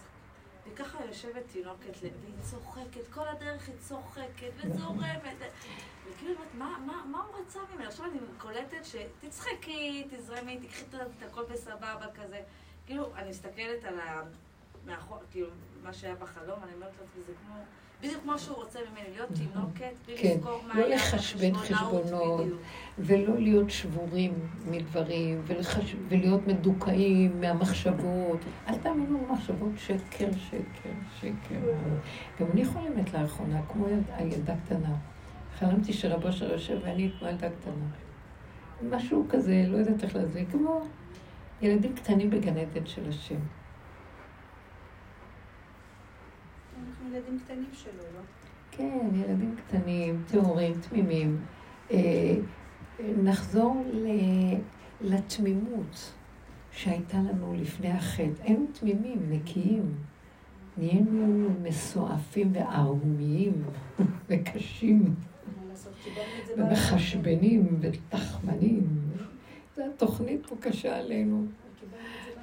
וככה יושבת תינוקת, והיא צוחקת, כל הדרך היא צוחקת וזורמת. וכאילו, מה, מה, מה הוא רצה ממנו? עכשיו אני קולטת שתצחקי, תזרמי, תקחי את הכל בסבבה כזה. כאילו, אני מסתכלת על ה... מאחור, כאילו, מה שהיה בחלום, אני אומרת לעצמי, זה כמו... בדיוק כמו שהוא רוצה ממני, להיות תינוקת, בלי כן, לזכור מה לא היה לחשבן חשבונות. ולא להיות שבורים מדברים, ולחש... ולהיות מדוכאים מהמחשבות. אל תאמינו במחשבות שקר, שקר, שקר. גם אני חולמת לאחרונה, כמו ילד, הילדה קטנה. חלמתי שרבו אשר יושב ואני כמו ילדה קטנה. משהו כזה, לא יודעת איך להסביר, כמו ילדים קטנים בגן עדן של השם. אנחנו ילדים קטנים שלו, לא? כן, ילדים קטנים, טהורים, תמימים. אה, נחזור לתמימות שהייתה לנו לפני החטא. היינו תמימים, נקיים. נהיינו מסועפים וערמומיים וקשים. ומחשבנים ותחמנים. זו התוכנית פה קשה עלינו.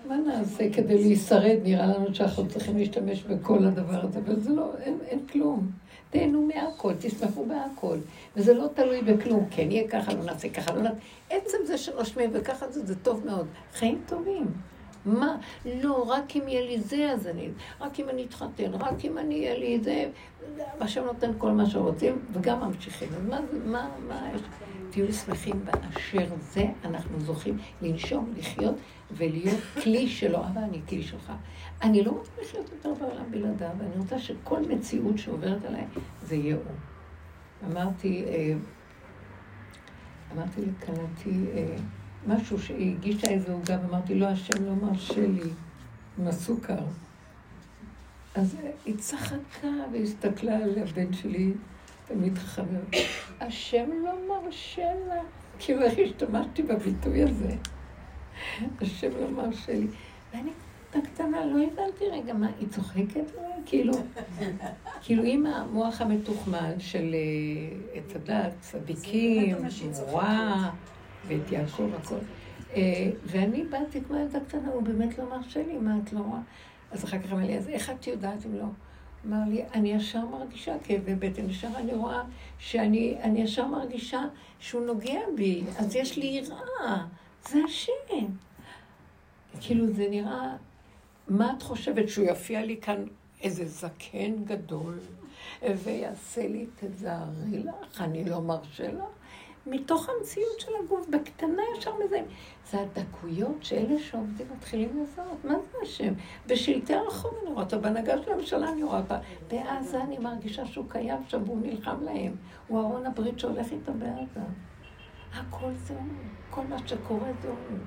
מה נעשה כדי להישרד? נראה לנו שאנחנו צריכים להשתמש בכל הדבר הזה, אבל זה לא, אין, אין כלום. תהנו מהכל, תשמחו בהכל. וזה לא תלוי בכלום. כן יהיה ככה, לא נעשה ככה, לא נעשה... עצם זה שנושמים וככה זה, זה טוב מאוד. חיים טובים. מה? לא, רק אם יהיה לי זה, אז אני... רק אם אני אתחתן, רק אם אני יהיה לי זה... השם נותן כל מה שרוצים, וגם ממשיכים. אז מה זה, מה, מה? תהיו שמחים באשר זה אנחנו זוכים לנשום, לחיות ולהיות כלי שלו. אבא, אני כלי שלך. אני לא רוצה לחיות יותר בעולם בלעדיו, ואני רוצה שכל מציאות שעוברת עליי, זה יהיה הוא. אמרתי, אה, אמרתי לכלתי אה, משהו שהיא הגישה איזה עוגה, ואמרתי, לא, השם לא מרשה לי עם הסוכר. אז היא צחקה והסתכלה על הבן שלי, תמיד חכם, השם לא מרשה לה. כאילו, איך השתמשתי בביטוי הזה? השם לא מרשה לי. ואני הקטנה, לא הבנתי רגע מה, היא צוחקת? כאילו, כאילו עם המוח המתוחמן של אה, עץ הדת, צדיקים. מורה, ואת יעקב, הכל. אה, ואני באתי כמו ילדה קטנה, הוא באמת לא מרשה לי, מה את לא רואה? אז אחר כך אמר לי, אז איך את יודעת אם לא? אמר לי, אני ישר מרגישה כאבי בטן, ישר אני רואה שאני אני ישר מרגישה שהוא נוגע בי, אז יש לי יראה, זה השם. כאילו זה נראה, מה את חושבת, שהוא יופיע לי כאן איזה זקן גדול ויעשה לי, תזהרי לך, אני לא מרשה לך? מתוך המציאות של הגוף, בקטנה ישר מזהים. זה הדקויות שאלה שעובדים מתחילים לזהות. מה זה השם? בשלטי הרחוב אני רואה אותו, בהנהגה של הממשלה אני רואה אותה. בעזה אני מרגישה שהוא קיים שם והוא נלחם להם. הוא ארון הברית שהולך איתו בעזה. הכל זה הוא, כל מה שקורה זה הוא.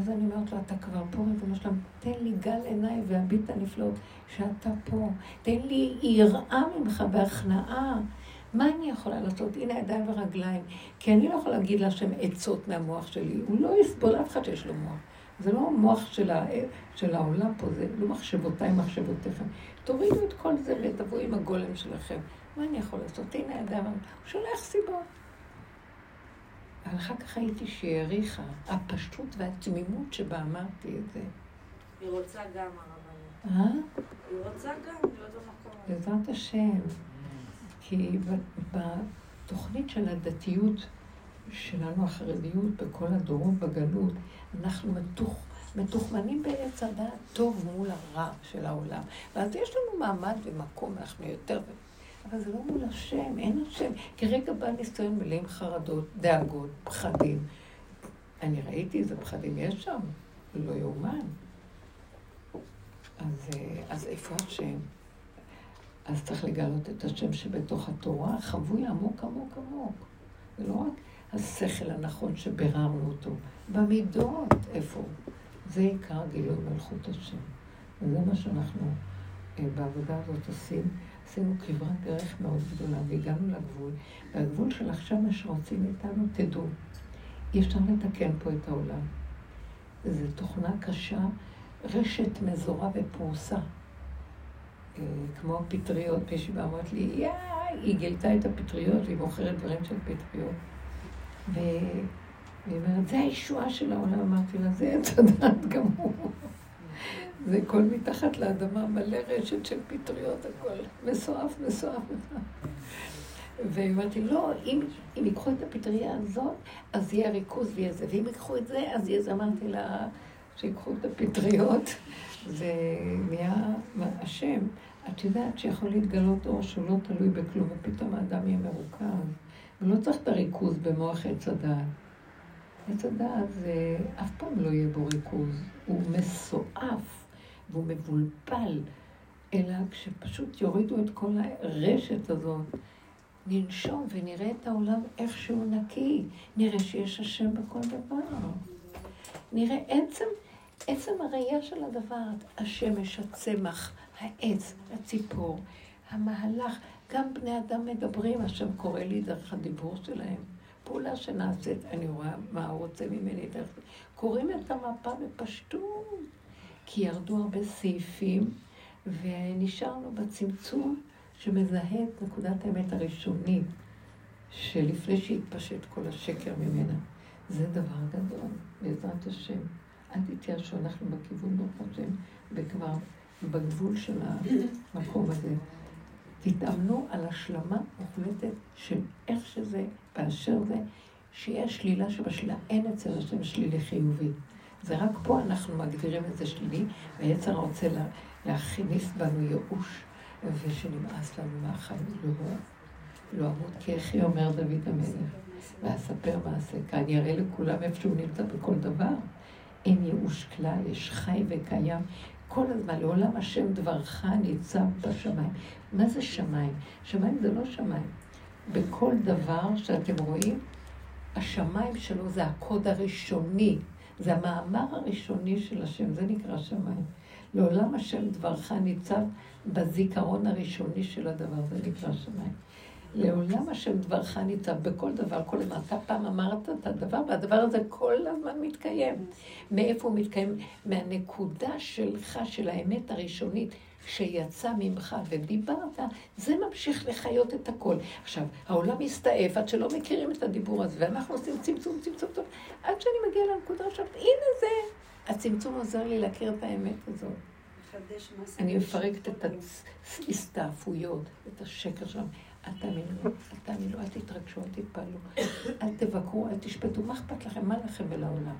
אז אני אומרת לו, אתה כבר פה, ריבונו שלם, תן לי גל עיניי והביט הנפלאות שאתה פה. תן לי יראה ממך והכנעה. מה אני יכולה לעשות? הנה ידיים ורגליים. כי אני לא יכולה להגיד להשם עצות מהמוח שלי. הוא לא יסבול אף אחד שיש לו מוח. זה לא מוח של, ה... של העולם פה, זה לא מחשבותיי, מחשבותיכם. תורידו את כל זה ותבואו עם הגולם שלכם. מה אני יכול לעשות? הנה ידיים, הוא שולח סיבות. אבל אחר כך ראיתי שהיא העריכה, הפשטות והתמימות שבה אמרתי את זה. היא רוצה גם הרבנית. אה? היא רוצה גם להיות במקום. בעזרת השם. כי בתוכנית של הדתיות שלנו, החרדיות, בכל הדורות בגלות, אנחנו מתוך, מתוכמנים בעץ הדעת טוב מול הרע של העולם. ואז יש לנו מעמד ומקום, אנחנו יותר... אבל זה לא מול השם, אין השם. כרגע בא ניסיון מלאים חרדות, דאגות, פחדים. אני ראיתי איזה פחדים יש שם, לא יאומן. אז, אה, אז איפה השם? אז צריך לגלות את השם שבתוך התורה, חבוי עמוק עמוק עמוק. זה לא רק השכל הנכון שביררנו אותו, במידות, איפה? זה עיקר גילוי מלכות השם. וזה מה שאנחנו אה, בעבודה הזאת עושים. עשינו כברת דרך מאוד גדולה והגענו לגבול, והגבול של עכשיו מה שרוצים מאיתנו, תדעו, אי אפשר לתקן פה את העולם. זו תוכנה קשה, רשת מזורה ופרוסה. אה, כמו הפטריות, מישהי אמרת לי, יא, היא גילתה את הפטריות והיא מוכרת דברים של פטריות. והיא אומרת, זה הישועה של העולם. אמרתי לה, זה עץ הדעת גמור. זה כל מתחת לאדמה מלא רשת של פטריות, הכל מסועף, מסועף. לי, לא, אם, אם ייקחו את הפטריה הזאת, אז יהיה ריכוז ויהיה זה, ואם ייקחו את זה, אז יהיה זה. אמרתי לה, שיקחו את הפטריות, זה נהיה השם. את יודעת שיכול להתגלות אור שהוא לא תלוי בכלום, ופתאום האדם יהיה מרוכז. ולא צריך את הריכוז במוח עץ הדעת. עץ הדעת זה אף פעם לא יהיה בו ריכוז. הוא מסועף והוא מבולבל, אלא כשפשוט יורידו את כל הרשת הזאת, ננשום ונראה את העולם איך שהוא נקי. נראה שיש השם בכל דבר. נראה עצם, עצם הראייה של הדבר, השמש, הצמח, העץ, הציפור, המהלך, גם בני אדם מדברים, השם קורא לי דרך הדיבור שלהם. פעולה שנעשית, אני רואה מה הוא רוצה ממני דרך. קוראים את המפה בפשטות, כי ירדו הרבה סעיפים, ונשארנו בצמצום שמזהה את נקודת האמת הראשונית, שלפני שהתפשט כל השקר ממנה. זה דבר גדול, בעזרת השם. אל תתייאשו, אנחנו בכיוון ברוך השם, וכבר בגבול של המקום הזה. תתאמנו על השלמה מוחלטת של איך שזה, באשר זה, שיש שלילה שבשלילה. אין אצל השם שלילי חיובי. זה רק פה אנחנו מגדירים את זה שלילי, ויצר רוצה לה, להכניס בנו ייאוש, ושנמאס לנו מהחיים. לא, לא אמות כי אחי אומר דוד המלך, ואספר מעשה, כי אני אראה לכולם איפה שהוא נמצא בכל דבר. אין ייאוש כלל, יש חי וקיים. כל הזמן, לעולם השם דברך ניצב בשמיים. מה זה שמיים? שמיים זה לא שמיים. בכל דבר שאתם רואים, השמיים שלו זה הקוד הראשוני, זה המאמר הראשוני של השם, זה נקרא שמיים. לעולם השם דברך ניצב בזיכרון הראשוני של הדבר, זה נקרא שמיים. לעולם השם דברך ניצב בכל דבר, כל הזמן. אתה פעם אמרת את הדבר, והדבר הזה כל הזמן מתקיים. מאיפה הוא מתקיים? מהנקודה שלך, של האמת הראשונית, שיצא ממך ודיברת, זה ממשיך לחיות את הכל. עכשיו, העולם מסתעף עד שלא מכירים את הדיבור הזה, ואנחנו עושים צמצום, צמצום, צמצום, עד שאני מגיעה לנקודה עכשיו, הנה זה. הצמצום עוזר לי להכיר את האמת הזאת. אני מפרקת את ההסתעפויות, את השקר שלנו. אל תאמינו, אל תאמינו, אל תתרגשו, אל תתפעלו, אל תבקרו, אל תשפטו. מה אכפת לכם? מה לכם ולעולם?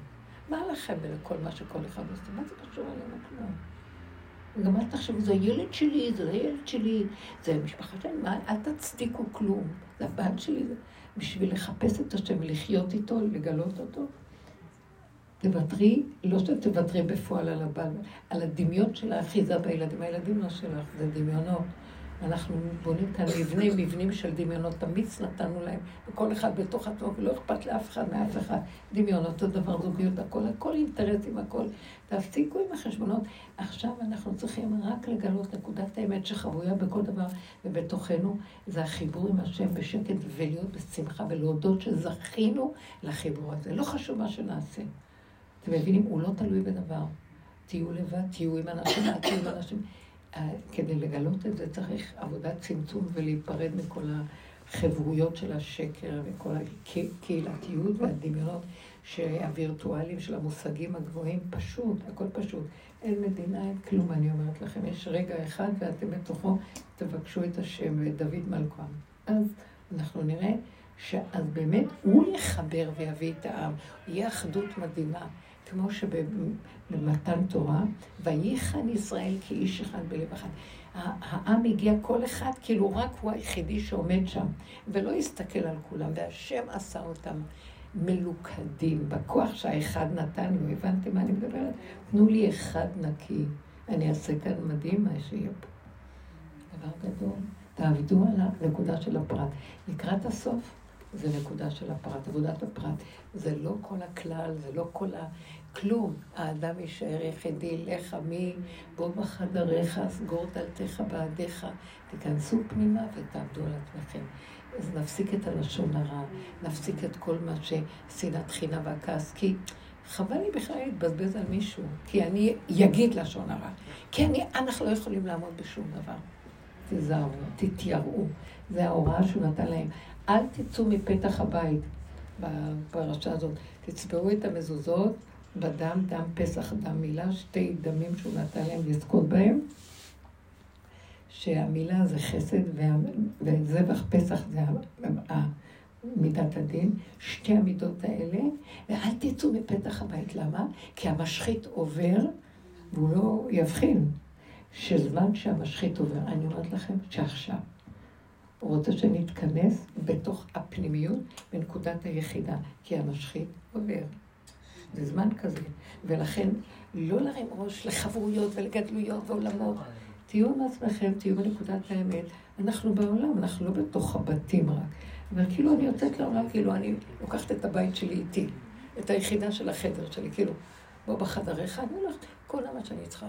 מה לכם ולכל מה שכל אחד עושה? מה זה קשור אלינו כלום? וגם אל תחשבו, זה הילד שלי, זה הילד שלי, זה המשפחה שלי, מה, אל תצדיקו כלום. זה הבעל שלי, זה בשביל לחפש את השם, לחיות איתו, לגלות אותו. תוותרי, לא שתוותרי בפועל על הבעל, על הדמיון של האחיזה בילדים. הילדים לא שלך, זה דמיונות. אנחנו בונים כאן מבנים, מבנים של דמיונות, תמיץ נתנו להם, וכל אחד בתוך עצמו, ולא אכפת לאף אחד מאף אחד. דמיון, אותו דבר, זוגיות, הכל, הכל אינטרסים, הכל. תפסיקו עם החשבונות. עכשיו אנחנו צריכים רק לגלות נקודת האמת שחבויה בכל דבר, ובתוכנו זה החיבור עם השם בשקט, ולהיות בשמחה, ולהודות שזכינו לחיבור הזה. לא חשוב מה שנעשה. אתם מבינים? הוא לא תלוי בדבר. תהיו לבד, תהיו עם אנשים, תהיו עם אנשים. כדי לגלות את זה צריך עבודת צמצום ולהיפרד מכל החברויות של השקר וכל הקהילתיות והדמיונות הווירטואליים של המושגים הגבוהים. פשוט, הכל פשוט. אין מדינה, אין כלום, אני אומרת לכם. יש רגע אחד ואתם בתוכו תבקשו את השם דוד מלכם. אז אנחנו נראה שאז באמת הוא יחבר ויביא את העם. יהיה אחדות מדהימה. כמו שבמתן תורה, וייחן ישראל כאיש אחד בלב אחד. העם הגיע כל אחד, כאילו רק הוא היחידי שעומד שם, ולא הסתכל על כולם, והשם עשה אותם מלוכדים בכוח שהאחד נתן לו. הבנתם מה אני מדברת? תנו לי אחד נקי. אני אעשה כאן מדהים מה שיהיה פה. דבר גדול. תעבדו על הנקודה של הפרט. לקראת הסוף, זה נקודה של הפרט, עבודת הפרט. זה לא כל הכלל, זה לא כל ה... כלום. האדם יישאר יחידי, לך מי, בוא בחדריך, סגור דלתך בעדיך, תיכנסו פנימה ותעבדו על עצמכם. אז נפסיק את הלשון הרע, נפסיק את כל מה ששנאת חינה והכעס, כי חבל לי בכלל להתבזבז על מישהו, כי אני אגיד לשון הרע. כי אני, אנחנו לא יכולים לעמוד בשום דבר. תיזהרו, תתייראו. זה ההוראה שהוא נתן להם. אל תצאו מפתח הבית בפרשה הזאת. תצבעו את המזוזות בדם, דם פסח, דם מילה, שתי דמים שהוא נתן להם לזכות בהם, שהמילה זה חסד וזבח פסח זה מידת הדין, שתי המידות האלה, ואל תצאו מפתח הבית. למה? כי המשחית עובר והוא לא יבחין שזמן שהמשחית עובר, אני אומרת לכם שעכשיו. הוא רוצה שנתכנס בתוך הפנימיות בנקודת היחידה, כי המשחית עובר. זה זמן כזה. ולכן, לא להרים ראש לחברויות ולגדלויות ועולמות. תהיו עם עצמכם, תהיו בנקודת האמת. אנחנו בעולם, אנחנו לא בתוך הבתים רק. אבל כאילו אני יוצאת לעולם, כאילו אני לוקחת את הבית שלי איתי, את היחידה של החדר שלי, כאילו, בוא בחדריך, אני הולכת, כל מה שאני צריכה,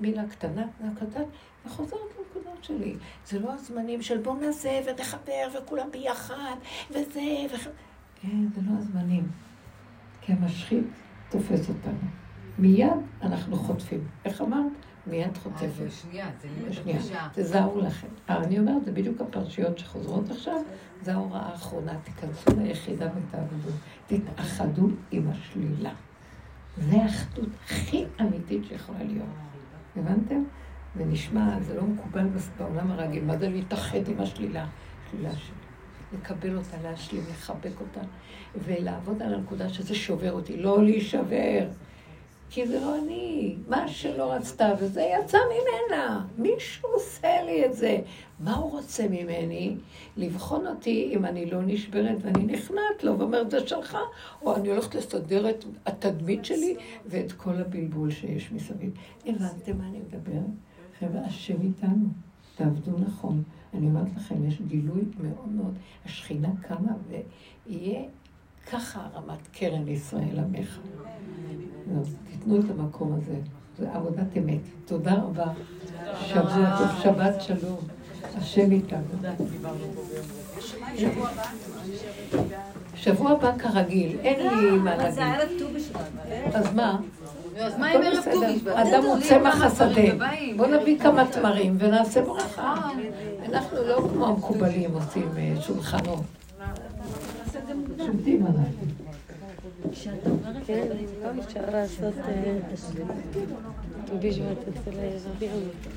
מילה קטנה, קטנה, וחוזרת לנקודות שלי. זה לא הזמנים של בוא נעשה ונחבר וכולם ביחד, וזה, וח... כן, זה לא הזמנים. כי המשחית תופס אותנו. מיד אנחנו חוטפים. איך אמרת? מיד חוטפת. אה, שנייה, תן לי שנייה, תזהרו לכם. אה, אני אומרת, זה בדיוק הפרשיות שחוזרות עכשיו, זו ההוראה האחרונה. תיכנסו ליחידה ותעבדו. תתאחדו עם השלילה. זה האחדות הכי אמיתית שיכולה להיות. הבנתם? זה נשמע, זה לא מקובל בעולם הרגיל. מה זה להתאחד עם השלילה? שלילה שלי. לקבל אותה, להשלים, לחבק אותה, ולעבוד על הנקודה שזה שובר אותי, לא להישבר. כי זה לא אני, מה שלא רצתה, וזה יצא ממנה. מישהו עושה לי את זה. מה הוא רוצה ממני? לבחון אותי אם אני לא נשברת ואני נכנעת לו ואומרת, זה שלך, או אני הולכת לסדר את התדמית שלי ואת כל הבלבול שיש מסביב. הבנתם מה אני מדברת? חבר'ה, השם איתנו, תעבדו נכון. אני אומרת לכם, יש גילוי מאוד מאוד, השכינה קמה ויהיה ככה רמת קרן ישראל עמך. תיתנו את המקום הזה, זה עבודת אמת. תודה רבה. שבוע טוב, שבת שלום. השם איתנו. שבוע הבא כרגיל, אין לי מה להגיד. אז מה? אז מה עם ערב ט"ו בשבט? אדם הוא צמח השדה. בוא נביא כמה תמרים ונעשה ברכה. אנחנו לא כמו המקובלים עושים אה, שולחנות. שומטים אנחנו. כן, אפשר לעשות בשבט אצל עמי.